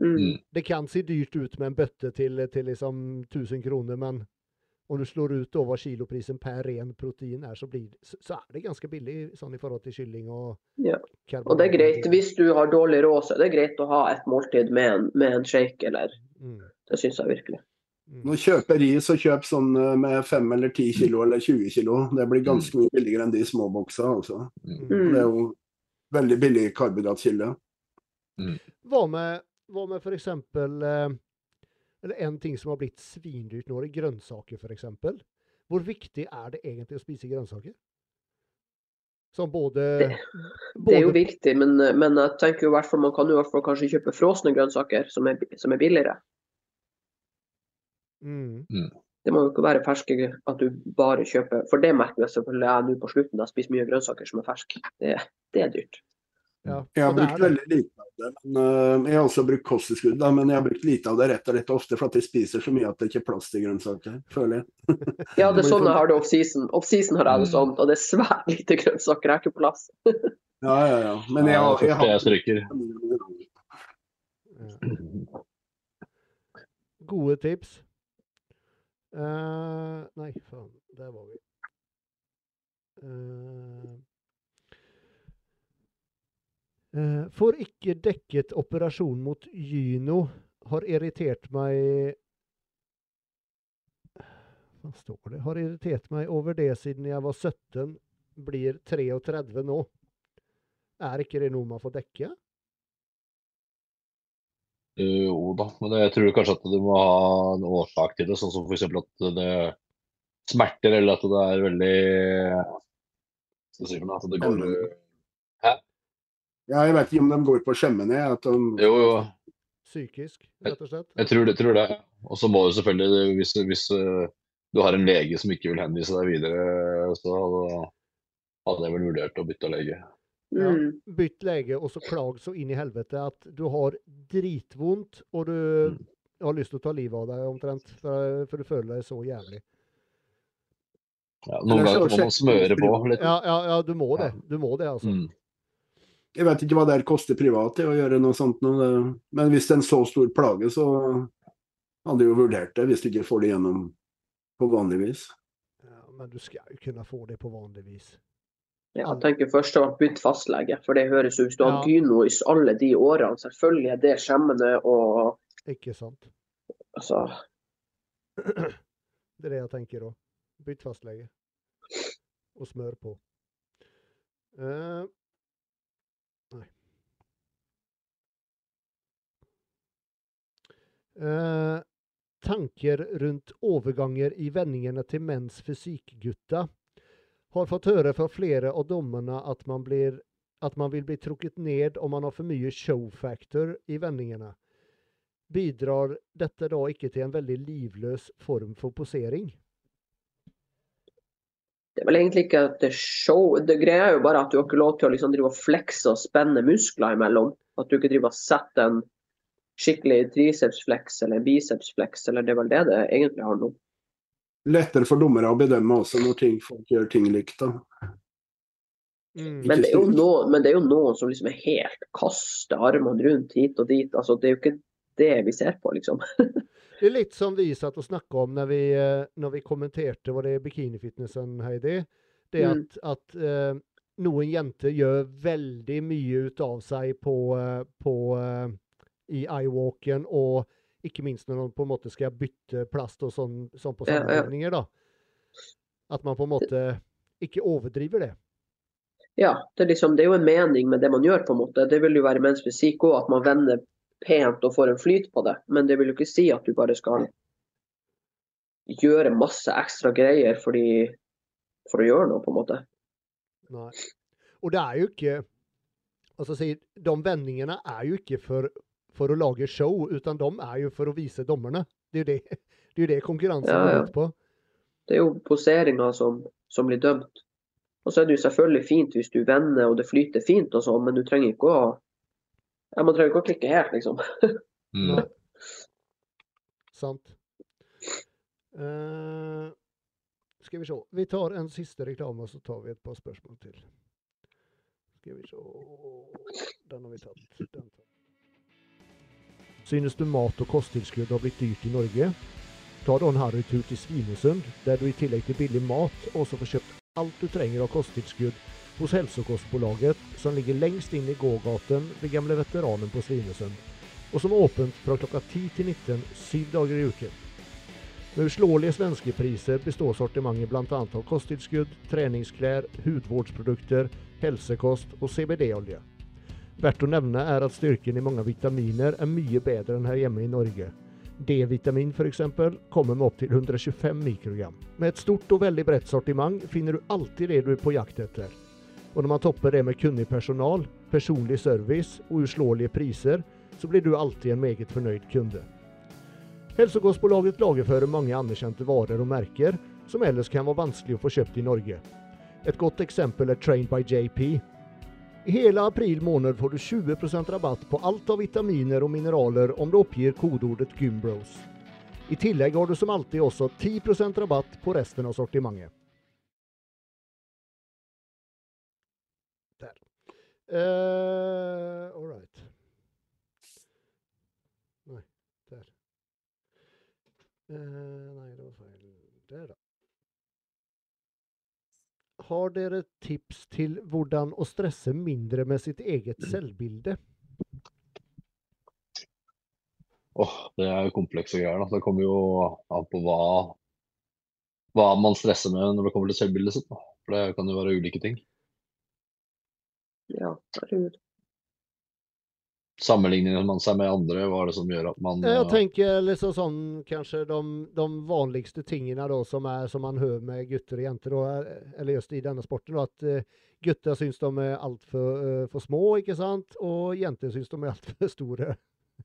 Mm. Mm. Det kan se dyrt ut med en bøtte til, til liksom 1000 kroner, men om du slår ut over kiloprisen per ren protein er, så, blir, så, så er det ganske billig sånn i forhold til kylling og Ja. Og det er greit. Hvis du har dårlig råd, så er det greit å ha et måltid med en, med en shake, eller Mm, Det syns jeg virkelig. mm. Nå kjøper ris så kjøp sånn eh, med 5 eller 10 kilo eller 20 kilo. Det blir ganske mye billigere enn de små boksa. Altså. Mm. Mm. Det er jo veldig billig karbohydratkilde. Hva med, hva med eksempel eh, Eller en ting som har blitt svindyrt nå, er grønnsaker eksempel. Hvor viktig er det egentlig å spise grønnsaker? Som både, Det- Det er jo både viktig, men, men jeg tenker jo i hvert fall man kan jo i hvert fall kanskje kjøpe frosne grønnsaker som er, som er billigere. mm, Det må jo ikke være ferske at du bare kjøper For det merker jeg selvfølgelig jeg nå på slutten. Jeg spiser mye grønnsaker som er ferske. Det, det er dyrt. Ja, Jeg har brukt veldig lite av det. Men, eh, jeg har også brukt kosttilskudd, da, men jeg har brukt lite av det rett og slett ofte for at jeg spiser så mye at det ikke er plass til grønnsaker, føler jeg. Ja, det er sånn jeg har det off-season. Off-season har jeg det Mm. sånn, og det er svært lite grønnsaker. Jeg har ikke plass. Ja, ja, ja. Men jeg, har- jeg fort jeg har stryker. Gode tips. Uh, nei, faen. Der var vi. Eh, får ikke dekket operasjon mot gyno. Har irritert meg Hva står det? Har irritert meg over det siden jeg var 17. Blir 33 nå. Er ikke det noe man får dekke? Jo da, men jeg tror kanskje at du må ha en årsak til det, sånn som f.eks. at det smerter, eller at det er veldig skal vi si for noe? At det går Ja, jeg vet ikke om de går på skjemmene. jeg, At de, Jo, jo, Psykisk, rett og slett? jeg tror det. Tror det. Og så må du selvfølgelig, hvis, hvis eh, du har en lege som ikke vil henvise deg videre, så hadde, hadde jeg vel vurdert å bytte lege. Ja. Mm. Bytt lege, og så klag så inn i helvete at du har dritvondt, og du Mm. har lyst til å ta livet av deg omtrent, for, for du føler deg så jævlig. Ja, noen ganger må man smøre på litt. Ja, ja, ja du må det. Du må det, altså. Mm. Jeg vet ikke hva det koster privat å gjøre noe sånt. Men hvis det er en så stor plage, så hadde jeg jo vurdert det, hvis du ikke får det gjennom på vanlig vis. Ja, men du skal jo kunne få det på vanlig vis. Ja, jeg tenker først å bytte fastlege, for det høres ut som du har Ja. gyno i alle de årene. Selvfølgelig er det skjemmende og Ikke sant? altså Det er det jeg tenker òg. Bytt fastlege. Og smør på. Eh, Eh, tanker rundt overganger i vendingene til menns fysikkgutta. Har fått høre fra flere av dommerne at man, blir, at man vil bli trukket ned om man har for mye show-factor i vendingene. Bidrar dette da ikke til en veldig livløs form for posering? Det er vel egentlig ikke at det show. Det greia er jo bare at du har ikke lov til å liksom drive og flekse og spenne muskler imellom. At du ikke driver og setter en skikkelig tricepsflex eller bicepsflex, eller det er vel det det egentlig har om. Lettere for dommere å bedømme også når ting, folk gjør ting likt. da. Mm. Men det, er jo noen, men det er jo noen som liksom er helt kaster armene rundt hit og dit. Altså, det er jo ikke det vi ser på, liksom. Det er litt som vi satt og snakka om når vi, eh, når vi kommenterte var det bikinifitnessen, Heidi. Det Mm. at, at eh, noen jenter gjør veldig mye ut av seg på, eh, på eh, i eyewalken, og ikke minst når man på en måte skal bytte plast og sånn, sånn på sammenligninger, da. At man på en måte ikke overdriver det. Ja, det er, liksom, det er jo en mening med det man gjør, på en måte. Det vil jo være mens fysikk òg, at man vender pent og får en flyt på det. Men det vil jo ikke si at du bare skal gjøre masse ekstra greier fordi for å gjøre noe, på en måte. Nei. Og det er jo ikke altså, De vendingene er jo ikke for, for å lage show, utan de er jo for å vise dommerne. Det er jo det, det, er det konkurransen Ja, går ut på. Det er jo poseringa som, som blir dømt. Og så er det jo selvfølgelig fint hvis du vender og det flyter fint og sånn, men du trenger ikke å ja, Man trenger ikke å klikke helt, liksom. Mm. Sant. Uh, skal vi se. Vi tar en siste reklame, og så tar vi et par spørsmål til. Skal vi se Den har vi tatt. Den tar. Synes du mat- og kosttilskudd har blitt dyrt i Norge? Ta da en harrytur til Svinesund, der du i tillegg til billig mat også får kjøpt alt du trenger av kosttilskudd hos Hälsokostbolaget, som ligger lengst inn i gågaten ved gamle veteranen på Svinesund, og som er åpent fra klokka 10 til 19 syv dager i uken. Med uslåelige svenske priser består sortimentet bl.a. av kosttilskudd, treningsklær, hudvårdsprodukter, helsekost og CBD-olje. Verdt å nevne er at styrken i mange vitaminer er mye bedre enn her hjemme i Norge. D-vitamin f.eks. kommer med opptil 125 mikrogram. Med et stort og veldig bredt sortiment finner du alltid det du er på jakt etter. Og når man topper det med kunnig personal, personlig service og uslåelige priser, så blir du alltid en meget fornøyd kunde. Hälsokostbolaget lagerfører mange anerkjente varer og merker som ellers kan være vanskelig å få kjøpt i Norge. Et godt eksempel er Trained by JP. I hele april måned får du 20% rabatt på alt av vitaminer og mineraler om du oppgir kodeordet Gymbros. I tillegg har du som alltid også 10% rabatt på resten av sortimentet. Der. Uh, all right. Nei, der. Uh, nei, det var feil. Der, da. Har dere tips til hvordan å stresse mindre med sitt eget selvbilde? Åh, det er jo komplekse greier. Da. Det kommer jo an på hva, hva man stresser med når det kommer til selvbildet sitt. Da. For det kan jo være ulike ting. Ja, herregud. Sammenligner man seg med andre, hva er det som gjør at man Jeg eh, tenker liksom sånn kanskje de, de vanligste tingene da, som, er, som man hører med gutter og jenter, da, er- eller just i denne sporten, da, at eh, gutter syns de er altfor uh, for små, ikke sant? Og jenter syns de er altfor store.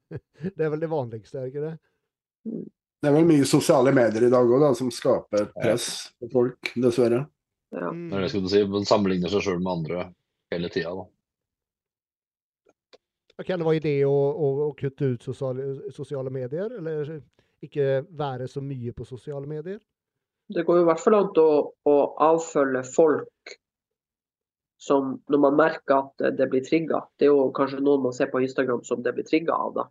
det er vel det vanligste, er ikke det? Det er vel mye sosiale medier i dag òg som skaper press på folk, dessverre. Ja. Mm. Det er det jeg skulle si. Man sammenligner seg sjøl med andre hele tida. Da. Kan det være idé å, å, å kutte ut sosiale, sosiale medier, eller ikke være så mye på sosiale medier? Det går i hvert fall an å, å avfølge folk som når man merker at det- blir trigga. Det er jo kanskje noen man ser på Instagram som det blir trigga av. da.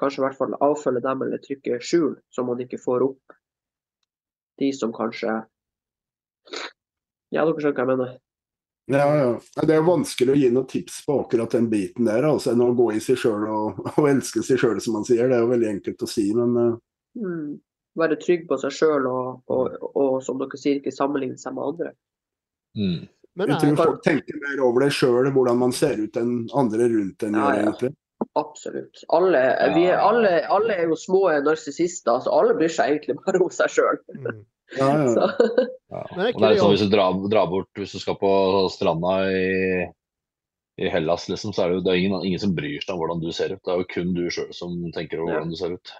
Kanskje i hvert fall avfølge dem eller trykke skjul, så man ikke får opp de som kanskje Ja, dere skjønner hva jeg mener. Ja, ja. Det er vanskelig å gi noen tips på akkurat den biten der. altså enn Å gå i seg sjøl og, og elske seg sjøl, som man sier. Det er jo veldig enkelt å si, men eh, Mm. Være trygg på seg sjøl og, og, og, som dere sier, ikke sammenligne seg med andre. Mm. Men jeg tror tror folk tenker mer over det sjøl, hvordan man ser ut enn andre rundt en Ja, gjør, ja. egentlig. Absolutt. Alle, vi er, alle, alle er jo små narsissister, så alle bryr seg egentlig bare om seg sjøl. Ja, ja. Ja. Sånn, hvis du drar, drar bort, hvis du skal på stranda i, i Hellas, liksom, så er det jo det er ingen, ingen som bryr seg om hvordan du ser ut. Det er jo kun du sjøl som tenker over Ja. hvordan du ser ut.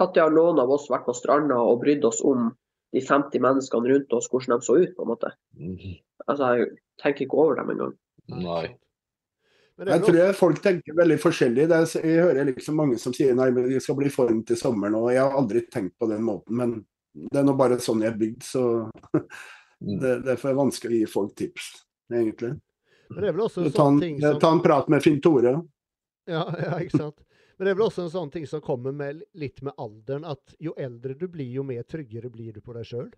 Katja har noen av oss vært på stranda og brydd oss om de 50 menneskene rundt oss, hvordan de så ut, på en måte? Mhm. Altså, jeg tenker ikke over dem engang. Nei. Jeg tror jeg folk tenker veldig forskjellig. Det er, jeg hører liksom mange som sier nei, men de skal bli i form til sommeren. og Jeg har aldri tenkt på den måten, men det er nå bare sånn jeg er bygd, så Mm. det, derfor er det vanskelig å gi folk tips, egentlig. Men det er vel også en Ta sånn ting som ta en prat med Finn Tore. ja, ja, ikke sant? Men det er vel også en sånn ting som kommer med, litt med alderen, at jo eldre du blir, jo mer tryggere blir du på deg sjøl.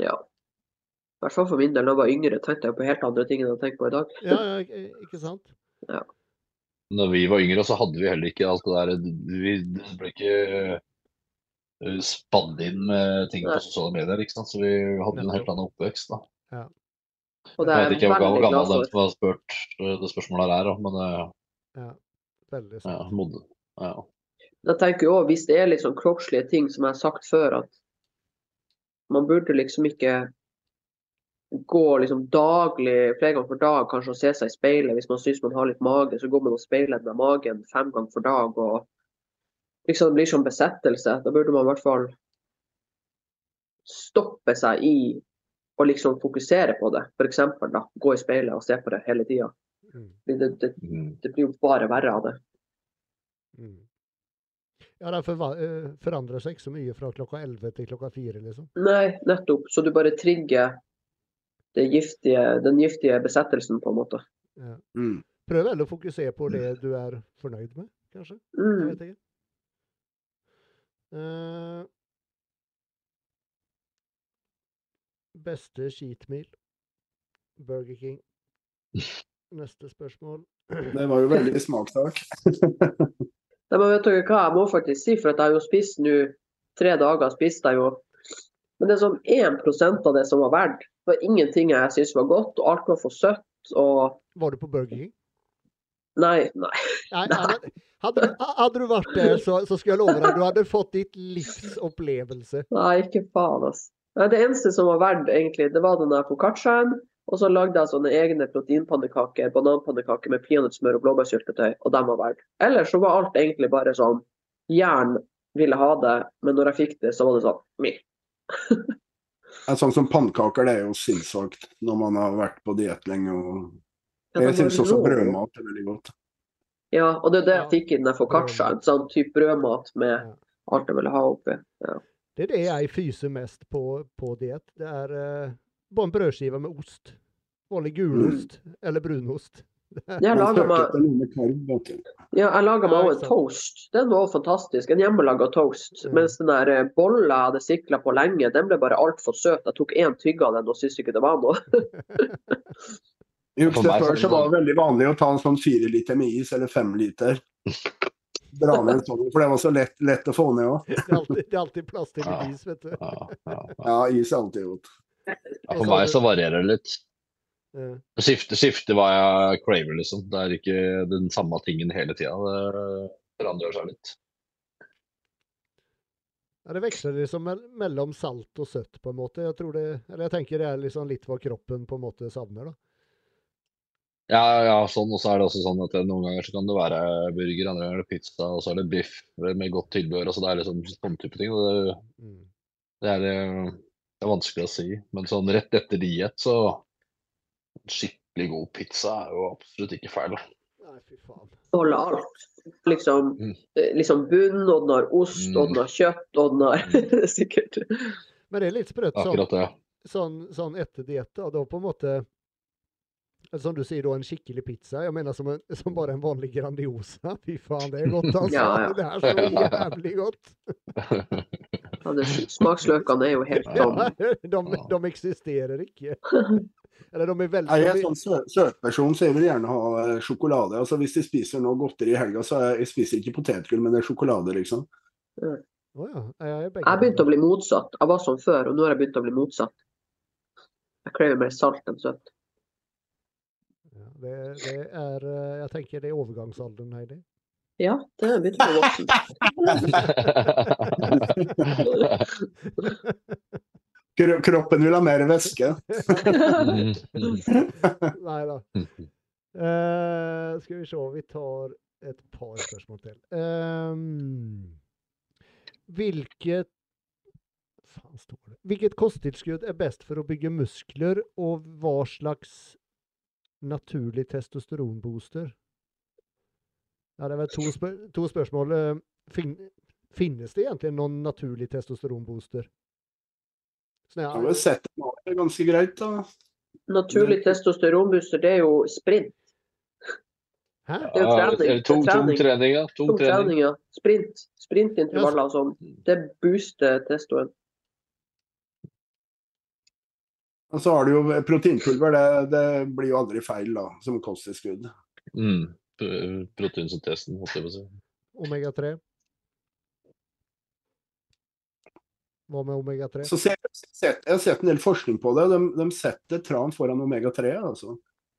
Ja. I hvert fall for min del, da jeg var yngre, tenkte jeg på helt andre ting enn jeg tenker på i dag. Ja, ja, ikke- sant? sant? Når vi var yngre, så hadde vi heller ikke alt det der Vi ble ikke spadd inn med ting på sosiale medier, ikke sant. Så vi hadde en helt annen oppvekst, da. Og det Jeg vet ikke hvor gammel den som har spurt eh, det spørsmålet her er, men eh, Ja, veldig ja, modne. Ja. Jeg tenker jo også, Hvis det er litt sånn kroppslige ting som jeg har sagt før, at man burde liksom ikke gå liksom daglig, flere ganger for dag, kanskje å se seg i speilet. Hvis man syns man har litt mage, så går man og speiler med magen fem ganger for dag. og liksom blir som besettelse. Da burde man i hvert fall stoppe seg i å liksom fokusere på det. F.eks. gå i speilet og se på det hele tida. Det, Det, det, Mm. det blir jo bare verre av det. Mm. Ja, det eh, forandrer seg ikke så mye fra klokka 11 til klokka 4, liksom. Nei, nettopp. Så du bare trigger det giftige, den giftige besettelsen, på en måte. Ja. Mm. Prøv heller å fokusere på det du er fornøyd med, kanskje. Jeg Mm. vet ikke. Eh, beste skitmil? Burger King. Neste spørsmål. Det var jo veldig smakssak. Nei, men vet dere hva, jeg må faktisk si, for at jeg har jo spist nå tre dager, spiste jeg jo Men det er sånn 1% av det som var verdt. Det var ingenting jeg syntes var godt, og alt var for søtt. Og Var du på Burger King? nei, nei. Nei, nei, men hadde, du, hadde du vært der, så, så skal jeg love deg, du hadde fått ditt livs opplevelse. Nei, ikke faen, altså. Det eneste som var verdt, egentlig, det var den der foccacciaen. Og så lagde jeg sånne egne proteinpannekaker, bananpannekaker med peanøttsmør og blåbærsyltetøy, og de var verdt. Ellers så var alt egentlig bare sånn Jern ville ha det, men når jeg fikk det, så var det sånn meh. Ja, Sånn som pannekaker, det er jo sinnssvakt når man har vært på diett lenge. Og... Jeg syns også brødmat er veldig godt. Ja, og det er det jeg fikk i for der en Sånn type brødmat med alt jeg ville ha oppi. Det er det jeg fyser mest på, på diett. Det er uh, bare en brødskive med ost. Vanlig gulost eller brunost. Jeg laga meg, ja, jeg laget meg også en toast. Den var også fantastisk. En hjemmelaga toast. Mm. Mens den der eh, bolla jeg hadde sikla på lenge, den ble bare altfor søt. Jeg tok én tygg av den og syntes ikke det var noe. Jeg For før så- var det veldig vanlig å ta en sånn fire liter med is, eller fem liter. Dra ned sånn, for det var så lett, lett å få ned òg. Det er alltid, det er alltid plass til Ja. is, vet du. Ja, ja, ja. Ja, is er alltid godt. Ja, for meg så varierer det litt. Det skifter, skifter hva jeg craver, liksom. Det er ikke den samme tingen hele tida. Det forandrer seg litt. Ja, det veksler liksom mellom salt og søtt, på en måte. Jeg tror det, eller jeg tenker det er liksom litt hva kroppen på en måte savner, da. Ja, ja, sånn. Og så er det også sånn at noen ganger så kan det være burger, andre ganger er det pizza, og så er det biff med godt tilbehør. Altså det er liksom sånn type ting. og Det, Mm. det, er, eh, det er vanskelig å si. Men sånn rett etter diett, så Skikkelig god pizza er jo absolutt ikke feil. Nei, fy faen. Holde alt. Liksom, Mm. eh, liksom bunn, og den har ost, og den har kjøtt, og den har Sikkert. Men det er litt sprøtt sånn, sånn, sånn etter diett, da. Da på en måte Som du sier, da en skikkelig pizza. Jeg mener som, en, som bare en vanlig Grandiosa. Fy faen, det er godt, altså. Ja, ja. Det er så jævlig godt. Ja, det, smaksløkene er jo helt tomme. Ja, de, de eksisterer ikke. Eller de er veldig jeg er en sånn søtperson, så jeg vil gjerne ha eh, sjokolade. Altså Hvis jeg spiser noe godteri i helga, så er, jeg spiser ikke potetgull, men det er sjokolade, liksom. Ja. Jeg, Jeg begynte å bli motsatt. Jeg var sånn før, og nå har jeg begynt å bli motsatt. Jeg krever mer salt enn søtt. Det, det er eh, Jeg tenker det er overgangsalderen, Heidi. Ja, det er begynt å bli voksen. Kro kroppen vil ha mer væske. Nei da. Uh, skal vi se, vi tar et par spørsmål til. Ehm, hvilket faen står det? Hvilket kosttilskudd er best for å bygge muskler, og hva slags naturlig testosteronbooster? Ja, det er vel to, spør to spørsmål. Eh, Fin finnes det egentlig noen naturlig testosteronbooster? Sånn, Jeg har vel sett det er ganske greit, da. Naturlig testosteronbooster, det er jo sprint. Hæ? Det er jo trening. eller tung, tung trening. trening, ja. Tung Tung trening. trening, ja. Sprint. Sprintintervaller og sånn. Det booster testoen. Og så har du jo proteinpulver. Det, det blir jo aldri feil, da, som kosttilskudd. Mm. Proteinsyntesen, holdt jeg på å si. Omega-3? Hva med omega-3? Så ser, sett, jeg har sett en del forskning på det. De, de setter tran foran omega-3 altså,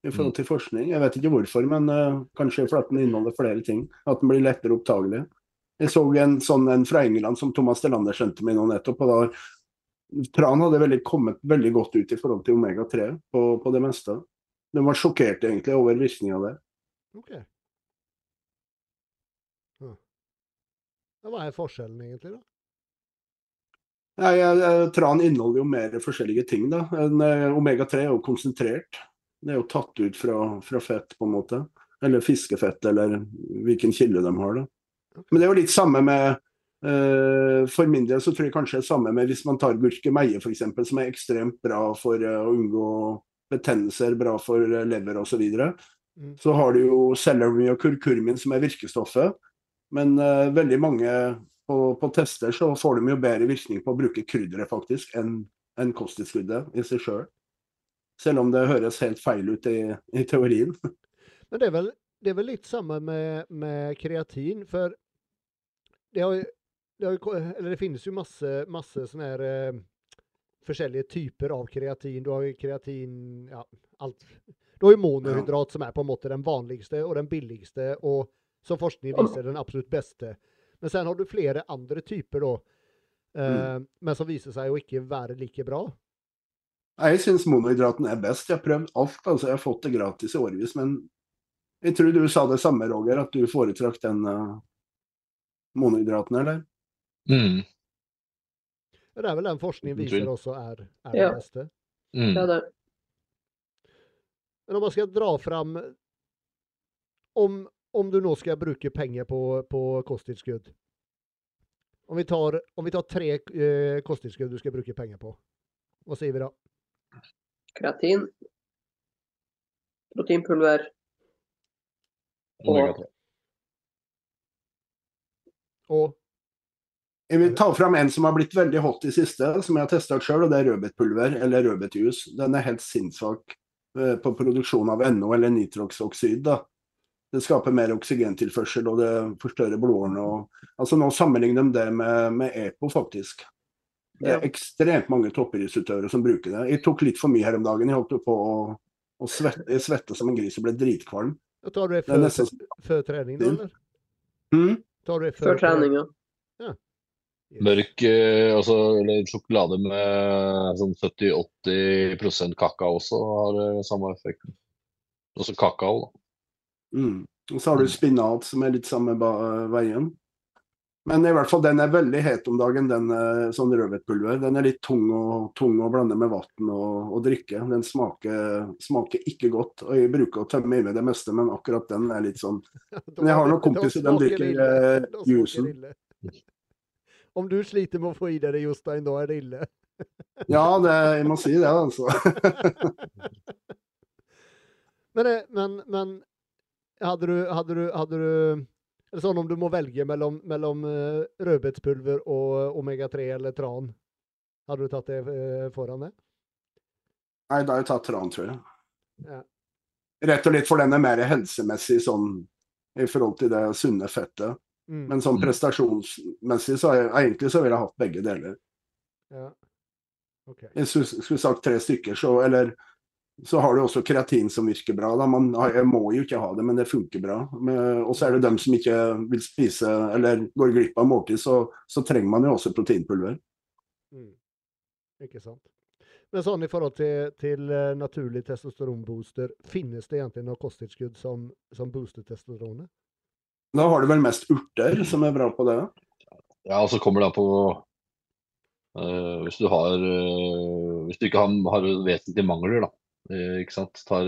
i forhold til forskning. Jeg vet ikke hvorfor, men uh, kanskje fordi den inneholder flere ting. At den blir lettere opptagelig. Jeg så en sånn en fra England som Thomas Delander skjønte meg nå nettopp. og da Tran hadde veldig kommet veldig godt ut i forhold til omega-3 på, på det meste. De var sjokkert egentlig over virkninga der. Ok. Ja. Ja, Hva er forskjellen egentlig, da? Nei, Tran inneholder jo mer forskjellige ting. da. Eh, Omega-3 er jo konsentrert. Det er jo tatt ut fra, fra fett, på en måte. Eller fiskefett, eller hvilken kilde de har. da. Men det er jo litt samme med For min del så tror jeg kanskje det er samme med hvis man tar gurkemeie f.eks., som er ekstremt bra for eh, å unngå betennelser, bra for eh, lever osv. Så, videre. Mm. så har du jo celery og kurkurmin som er virkestoffet. Men uh, veldig mange på, på tester så får de jo bedre virkning på å bruke krydderet faktisk enn en kosttilskuddet i seg sjøl. Selv om det høres helt feil ut i, i teorien. Men det er vel, det er vel litt samme med, med kreatin, for det, har, jo- det, eller det finnes jo masse, masse sånne her eh, forskjellige typer av kreatin. Du har jo kreatin ja, alt. Du har jo monohydrat som er på en måte den vanligste og den billigste, og som forskning viser den absolutt beste. Men sen har du flere andre typer da, eh, men som viser seg å ikke være like bra. Jeg syns monohydraten er best. Jeg har prøvd alt. altså Jeg har fått det gratis i årevis. Men jeg tror du sa det samme, Roger, at du foretrakk den uh, monohydraten, eller? Mm. Det er vel den forskningen viser også er, er Ja. det beste. Mm. Er det. Men om man skal dra fram Om, om du nå skal bruke penger på, på kosttilskudd om vi, tar, om vi tar tre eh, kosttilskudd du skal bruke penger på, hva sier vi da? Kreatin. Proteinpulver. Omega-3. Og Jeg vil ta fram en som har blitt veldig hot i siste, som jeg har testa sjøl, og det er rødbetpulver eller rødbetjus. Den er helt sinnssvak eh, på produksjon av NO eller nitroksoksid. da. Det skaper mer oksygentilførsel, og det forstørrer blodårene. og- Altså Nå sammenligner de det med, med EPO, faktisk. Det er ekstremt mange toppidrettsutøvere som bruker det. Jeg tok litt for mye her om dagen. Jeg holdt på å, å svette, jeg svette som en gris og ble dritkvalm. da tar du det før, nesten før trening, da, eller? Mm. Tar du det Før trening, ja. Mørk eh, altså, eller sjokolade med sånn 70-80% kakao også har eh, samme effekten. Også kakao, da. Mm. Og så har du spinat, som er litt samme ba veien. Men i hvert fall den er veldig het om dagen, den eh, sånn rødbetpulver. Den er litt tung, og, tung å blande med vann og, og drikke. Den smaker, smaker ikke godt. Og jeg bruker å tømme i meg det meste, men akkurat den er litt sånn Men jeg har noen kompiser, de drikker, eh, juicen. Om du sliter med å få i deg det, Jostein, da er det ille. Ja, det, jeg må si det, altså. Men, men, men hadde du, hadde du, hadde du sånn om du må velge mellom, mellom uh, rødbetspulver og omega-3 eller tran, hadde du tatt det eh, foran det? Nei, da har jeg tatt tran, tror jeg. Ja. Rett og slett for den er mer helsemessig sånn i forhold til det sunne fettet. Mm. Men sånn prestasjonsmessig så jeg, egentlig så ville jeg hatt begge deler. Ja. Okay. Jeg skulle, skulle sagt tre stykker, så eller så har du også kreatin som virker bra. Da. Man, jeg må jo ikke ha det, men det funker bra. Og så er det dem som ikke vil spise eller går glipp av måltid, så, så trenger man jo også proteinpulver. Mm. Ikke sant. Men sånn i forhold til, til eh, naturlig testosteronbooster, finnes det egentlig noe kosttilskudd som, som booster testosteronet? Da har du vel mest urter som er bra på det. Ja, og så kommer det an på uh, Hvis du har uh, Hvis du ikke har, har vesentlige mangler, da. Uh, ikke sant? Tar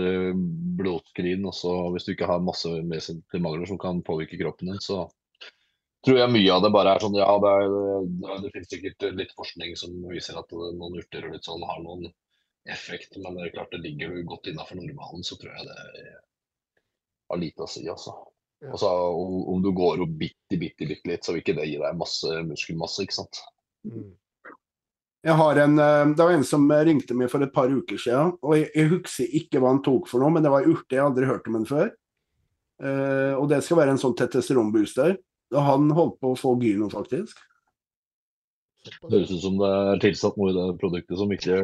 blodskrin, og så hvis du ikke har masse vesentlige mangler som kan påvirke kroppen din, så tror jeg mye av det bare er sånn Ja, det, er, det, finnes sikkert litt forskning som viser at noen urter og litt sånn har noen effekt, men det er klart det ligger du godt innafor normalen, så tror jeg det har lite å si, altså. Ja. Altså, om, om du går opp bitte, bitte, bitte litt, så vil ikke det gi deg masse muskelmasse, ikke sant. Mm. Jeg har en, eh, det var en som ringte meg for et par uker siden, og jeg, jeg husker ikke hva han tok for noe, men det var en urte jeg aldri hørt om den før. Uh, og det skal være en sånn testosteronbooster. Og han holdt på å få gyno, faktisk. Det høres ut som det er tilsatt noe i det produktet som ikke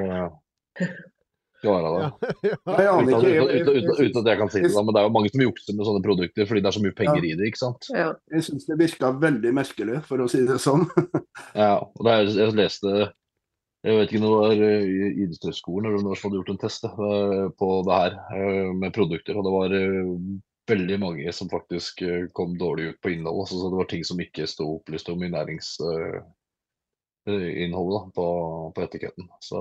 skal være det. Ja, ja. Uten, uten, uten, uten, at jeg kan si det, men det er jo mange som jukser med sånne produkter fordi det er så mye penger i det, ikke sant. Ja. jeg syns det virka veldig merkelig, for å si det sånn. Ja, og det er, jeg leste Jeg vet ikke om det var eh, i idrettshøyskolen eller om det var som hadde gjort en test eh, på det her eh, med produkter. Og det var eh, veldig mange som faktisk eh, kom dårlig ut på innholdet. Altså, så det var ting som ikke sto opplyst om i næringsinnholdet på, på etiketten. Så,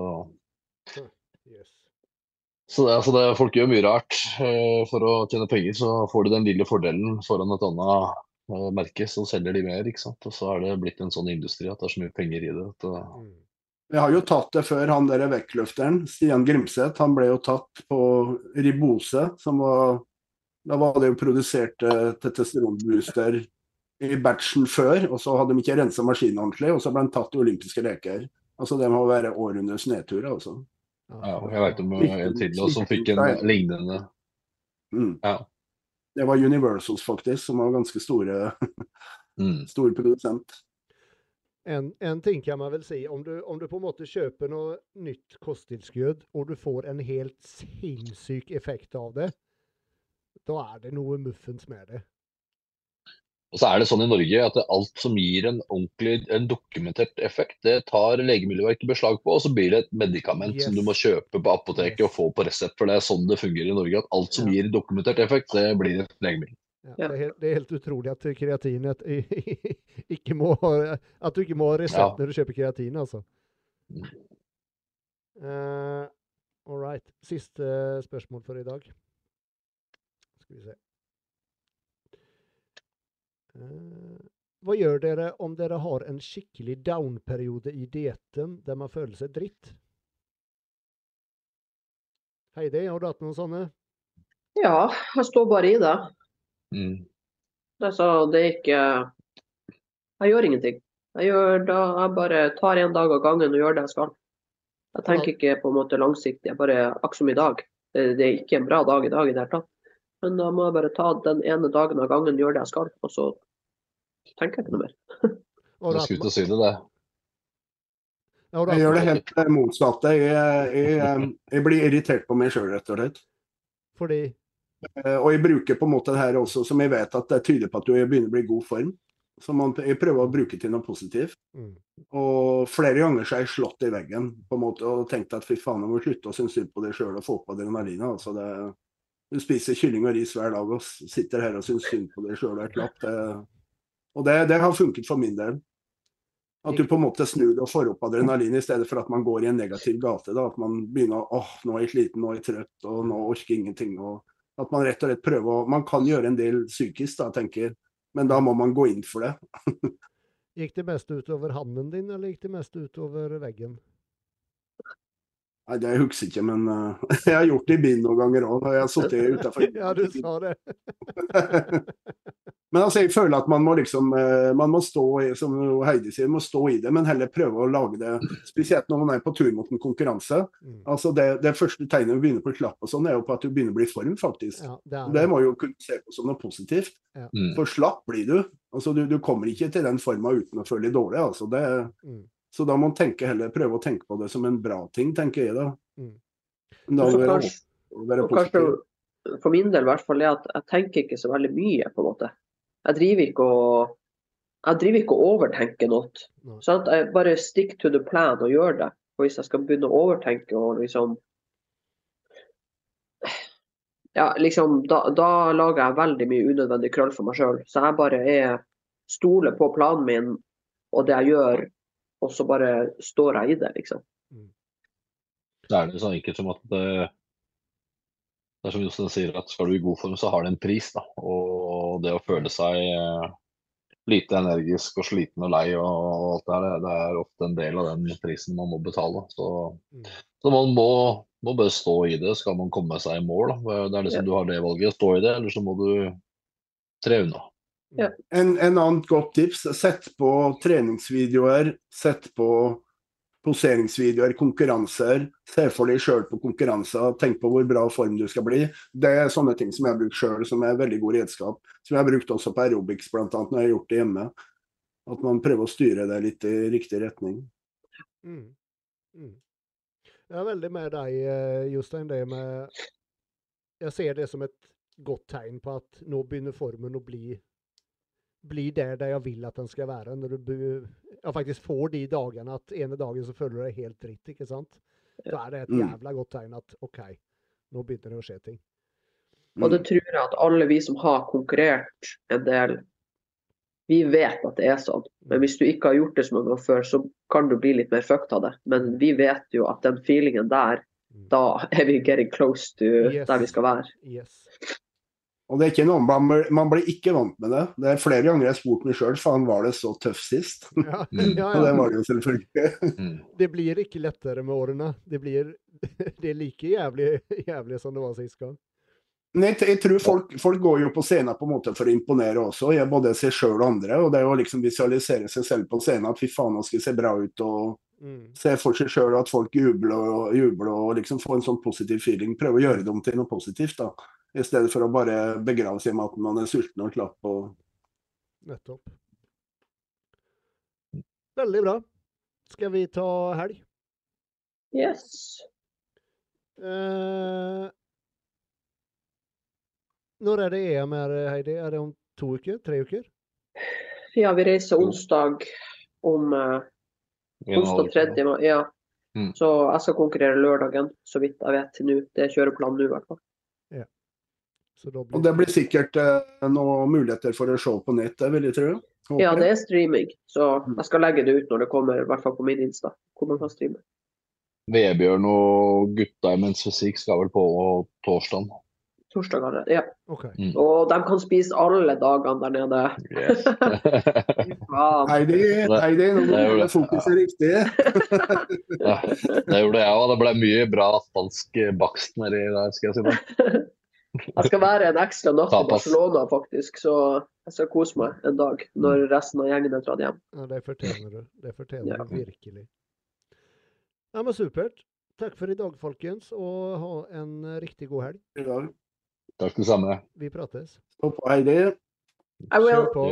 Yes. Så det, altså det, folk gjør mye rart eh, for å tjene penger. Så får de den lille fordelen foran et annet eh, merke, så selger de mer. ikke sant? Og så er det blitt en sånn industri at det er så mye penger i det. At, Mm. Vi har jo tatt det før, han der vektløfteren, Stian Grimseth, han ble jo tatt på ribose, som var Da var det jo produsert eh, testosteronbooster i batchen før, og så hadde de ikke rensa maskinen ordentlig, og så ble han tatt i olympiske leker. Altså Det må være århundrets nedtur, altså. Ja, jeg veit om eh, en til som fikk en lignende Mm. Ja. Det var Universals, faktisk, som var ganske store, Mm. stor produsent. En, en ting kan man vel si, om du, om du på en måte kjøper noe nytt kosttilskudd, og du får en helt sinnssyk effekt av det, da er det noe muffens med det. Og så er det sånn i Norge at alt som gir en ordentlig, en dokumentert effekt, det tar Legemiddelverket beslag på, og så blir det et medikament som du må kjøpe på apoteket og få på resept. For det er sånn det fungerer i Norge, at alt som Ja. gir dokumentert effekt, det blir et legemiddel. Ja. Det, er helt, det er helt utrolig at kreatinet ikke må At du ikke må ha resept Ja. når du kjøper kreatin, altså. Uh, all right. Siste spørsmål for i dag. Skal vi se. Eh, hva gjør dere om dere har en skikkelig down-periode i dietten der man føler seg dritt? Heidi, har du hatt noen sånne? Ja, jeg står bare i det. Mm. Altså, det er ikke Jeg gjør ingenting. Jeg, gjør da, jeg bare tar en dag av gangen og gjør det jeg skal. Jeg tenker ikke på en måte langsiktig. Jeg bare akkurat som i dag. Det, det er ikke en bra dag i dag i det hele tatt. Men da må jeg bare ta den ene dagen av gangen, gjøre det jeg skal. Og så tenker jeg ikke noe mer. Du Jeg skulle til å si det, det. Jeg gjør det helt eh, motsatte. Jeg, jeg, jeg, jeg blir irritert på meg sjøl, rett og slett. Fordi Eh, Og jeg bruker på en måte det her også, som jeg vet at det tyder på at du begynner å bli i god form. Så man, jeg prøver å bruke til noe positivt. mm. Og flere ganger så har jeg slått i veggen på en måte, og tenkt at fy faen, jeg må slutte å synes synd på deg sjøl og få på adrenalinet. Altså det, du spiser kylling og ris hver dag og sitter her og syns synd på deg sjøl og er klapp. Det, og det, det har funket for min del. At du på en måte snur og får opp adrenalin i stedet for at man går i en negativ gate. Da. At man begynner å åh, nå er jeg sliten, nå er jeg trøtt, og nå orker jeg ingenting. Og at man rett og slett prøver å Man kan gjøre en del psykisk, da, tenker. Men da må man gå inn for det. Gikk det mest utover handen din, eller gikk det mest utover veggen? Nei, det husker jeg ikke, men uh, jeg har gjort det i bilen noen ganger òg, jeg har sittet utafor. Ja, du sa det. men altså, jeg føler at man må liksom uh, Man må stå i, som Heidi sier, må stå i det, men heller prøve å lage det Spesielt når man er på tur mot en konkurranse. Mm. Altså det, det første tegnet du begynner på slapp og sånn, er jo på at du begynner å bli i form, faktisk. Ja, det er Det må jo kunne se på som noe positivt. Mm. For slapp blir du. Altså, du, du kommer ikke til den forma uten å føle deg dårlig. Altså. Det, Mm. Så da må man tenke heller, prøve å tenke på det som en bra ting, tenker jeg da. Mm. Men da må være, kanskje- være kanskje positiv. for min del i hvert fall er at jeg tenker ikke så veldig mye, på en måte. Jeg driver ikke og jeg driver ikke og overtenker noe. Sant? Jeg bare stick to the plan og gjør det. Og hvis jeg skal begynne å overtenke og liksom Ja, liksom, da, da lager jeg veldig mye unødvendig krøll for meg sjøl. Så jeg bare er stoler på planen min og det jeg gjør, og så bare står jeg i det, liksom. Det er det sånn enkelt som at det, det er som Jostein sier, at skal du i god form, så har det en pris. da. Og det å føle seg eh, lite energisk og sliten og lei og alt det her, det er ofte en del av den prisen man må betale. Så, Mm. så man må, må bare stå i det, skal man komme seg i mål. Da. Det er liksom du har det valget, stå i det, eller så må du tre unna. Ja. En, en annet godt tips, sett på treningsvideoer, sett på poseringsvideoer, konkurranser. Se for deg sjøl på konkurranser, tenk på hvor bra form du skal bli. Det er sånne ting som jeg har brukt sjøl, som er veldig god redskap. Som jeg har brukt også på aerobics, bl.a. når jeg har gjort det hjemme. At man prøver å styre det litt i riktig retning. Mm. Mm. Jeg er veldig med deg, eh, Jostein. Det med Jeg ser det som et godt tegn på at nå begynner formen å bli blir der, der jeg vil at den skal være. Når du ja, faktisk får de dagene at ene dagen så føler du deg helt dritt, ikke sant? Da er det et Mm. jævla godt tegn at OK, nå begynner det å skje ting. Og det tror jeg at alle vi som har konkurrert en del, vi vet at det er sånn. Men hvis du ikke har gjort det så mange ganger før, så kan du bli litt mer fucked av det. Men vi vet jo at den feelingen der, Mm. da er vi getting close to Yes. der vi skal være. Yes. Og det er ikke noe, man, blir- man blir ikke vant med det. Det er flere ganger jeg har spurt meg sjøl, faen var det så tøff sist? Ja, ja, ja, Og det var det jo selvfølgelig. Mm. Det blir ikke lettere med årene. Det blir det er like jævlig, jævlig som det var sist gang. Nei, jeg, tror folk, folk går jo på scenen på en måte for å imponere også, både seg sjøl og andre. Og det er å liksom visualisere seg selv på scenen, at fy faen, nå skal jeg se bra ut. og Mm. se for seg sjøl at folk jubler og jubler og liksom får en sånn positiv feeling. Prøve å gjøre det om til noe positivt, da. I stedet for å bare begrave seg med at man er sulten og slapp. Og... Nettopp. Veldig bra. Skal vi ta helg? Yes. Eh, når er det EM her, Heidi? Er det om to uker? Tre uker? Ja, vi reiser onsdag om eh, En og en halv onsdag 3. mai. Ja. Mm. Så jeg skal konkurrere lørdagen, så vidt jeg vet nå. Det er kjøreplanen nå, i hvert fall. Så da og det blir sikkert eh, noen muligheter for å se på nett, det vil jeg tro. Håper Ja, det er streaming, så jeg skal legge det ut når det kommer, i hvert fall på min Insta. Hvor man kan streame. Vebjørn og gutta i Men's Fysikk skal vel på torsdag. Torsdag allerede. Ja. Mm. Og de kan spise alle dagene der nede. Yes. Heidi, Heidi, nå må Det du det. fokuset riktig. ja, det gjorde jeg òg. Det ble mye bra spansk bakst nedi der, skal jeg si det. Jeg skal være en ekstra natt i Barcelona, faktisk, så jeg skal kose meg en dag når resten av gjengen er dratt hjem. Ja, det fortjener du. Det fortjener Ja. du virkelig. Ja, men supert. Takk for i dag, folkens, og ha en riktig god helg. Ja, Takk det samme. Vi prates. Stå på, Heidi. I will. Kjør på.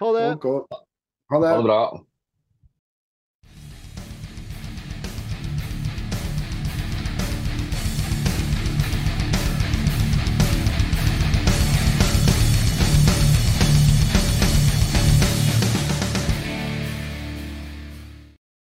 Ha det. Okay. Ha Ha det. det bra.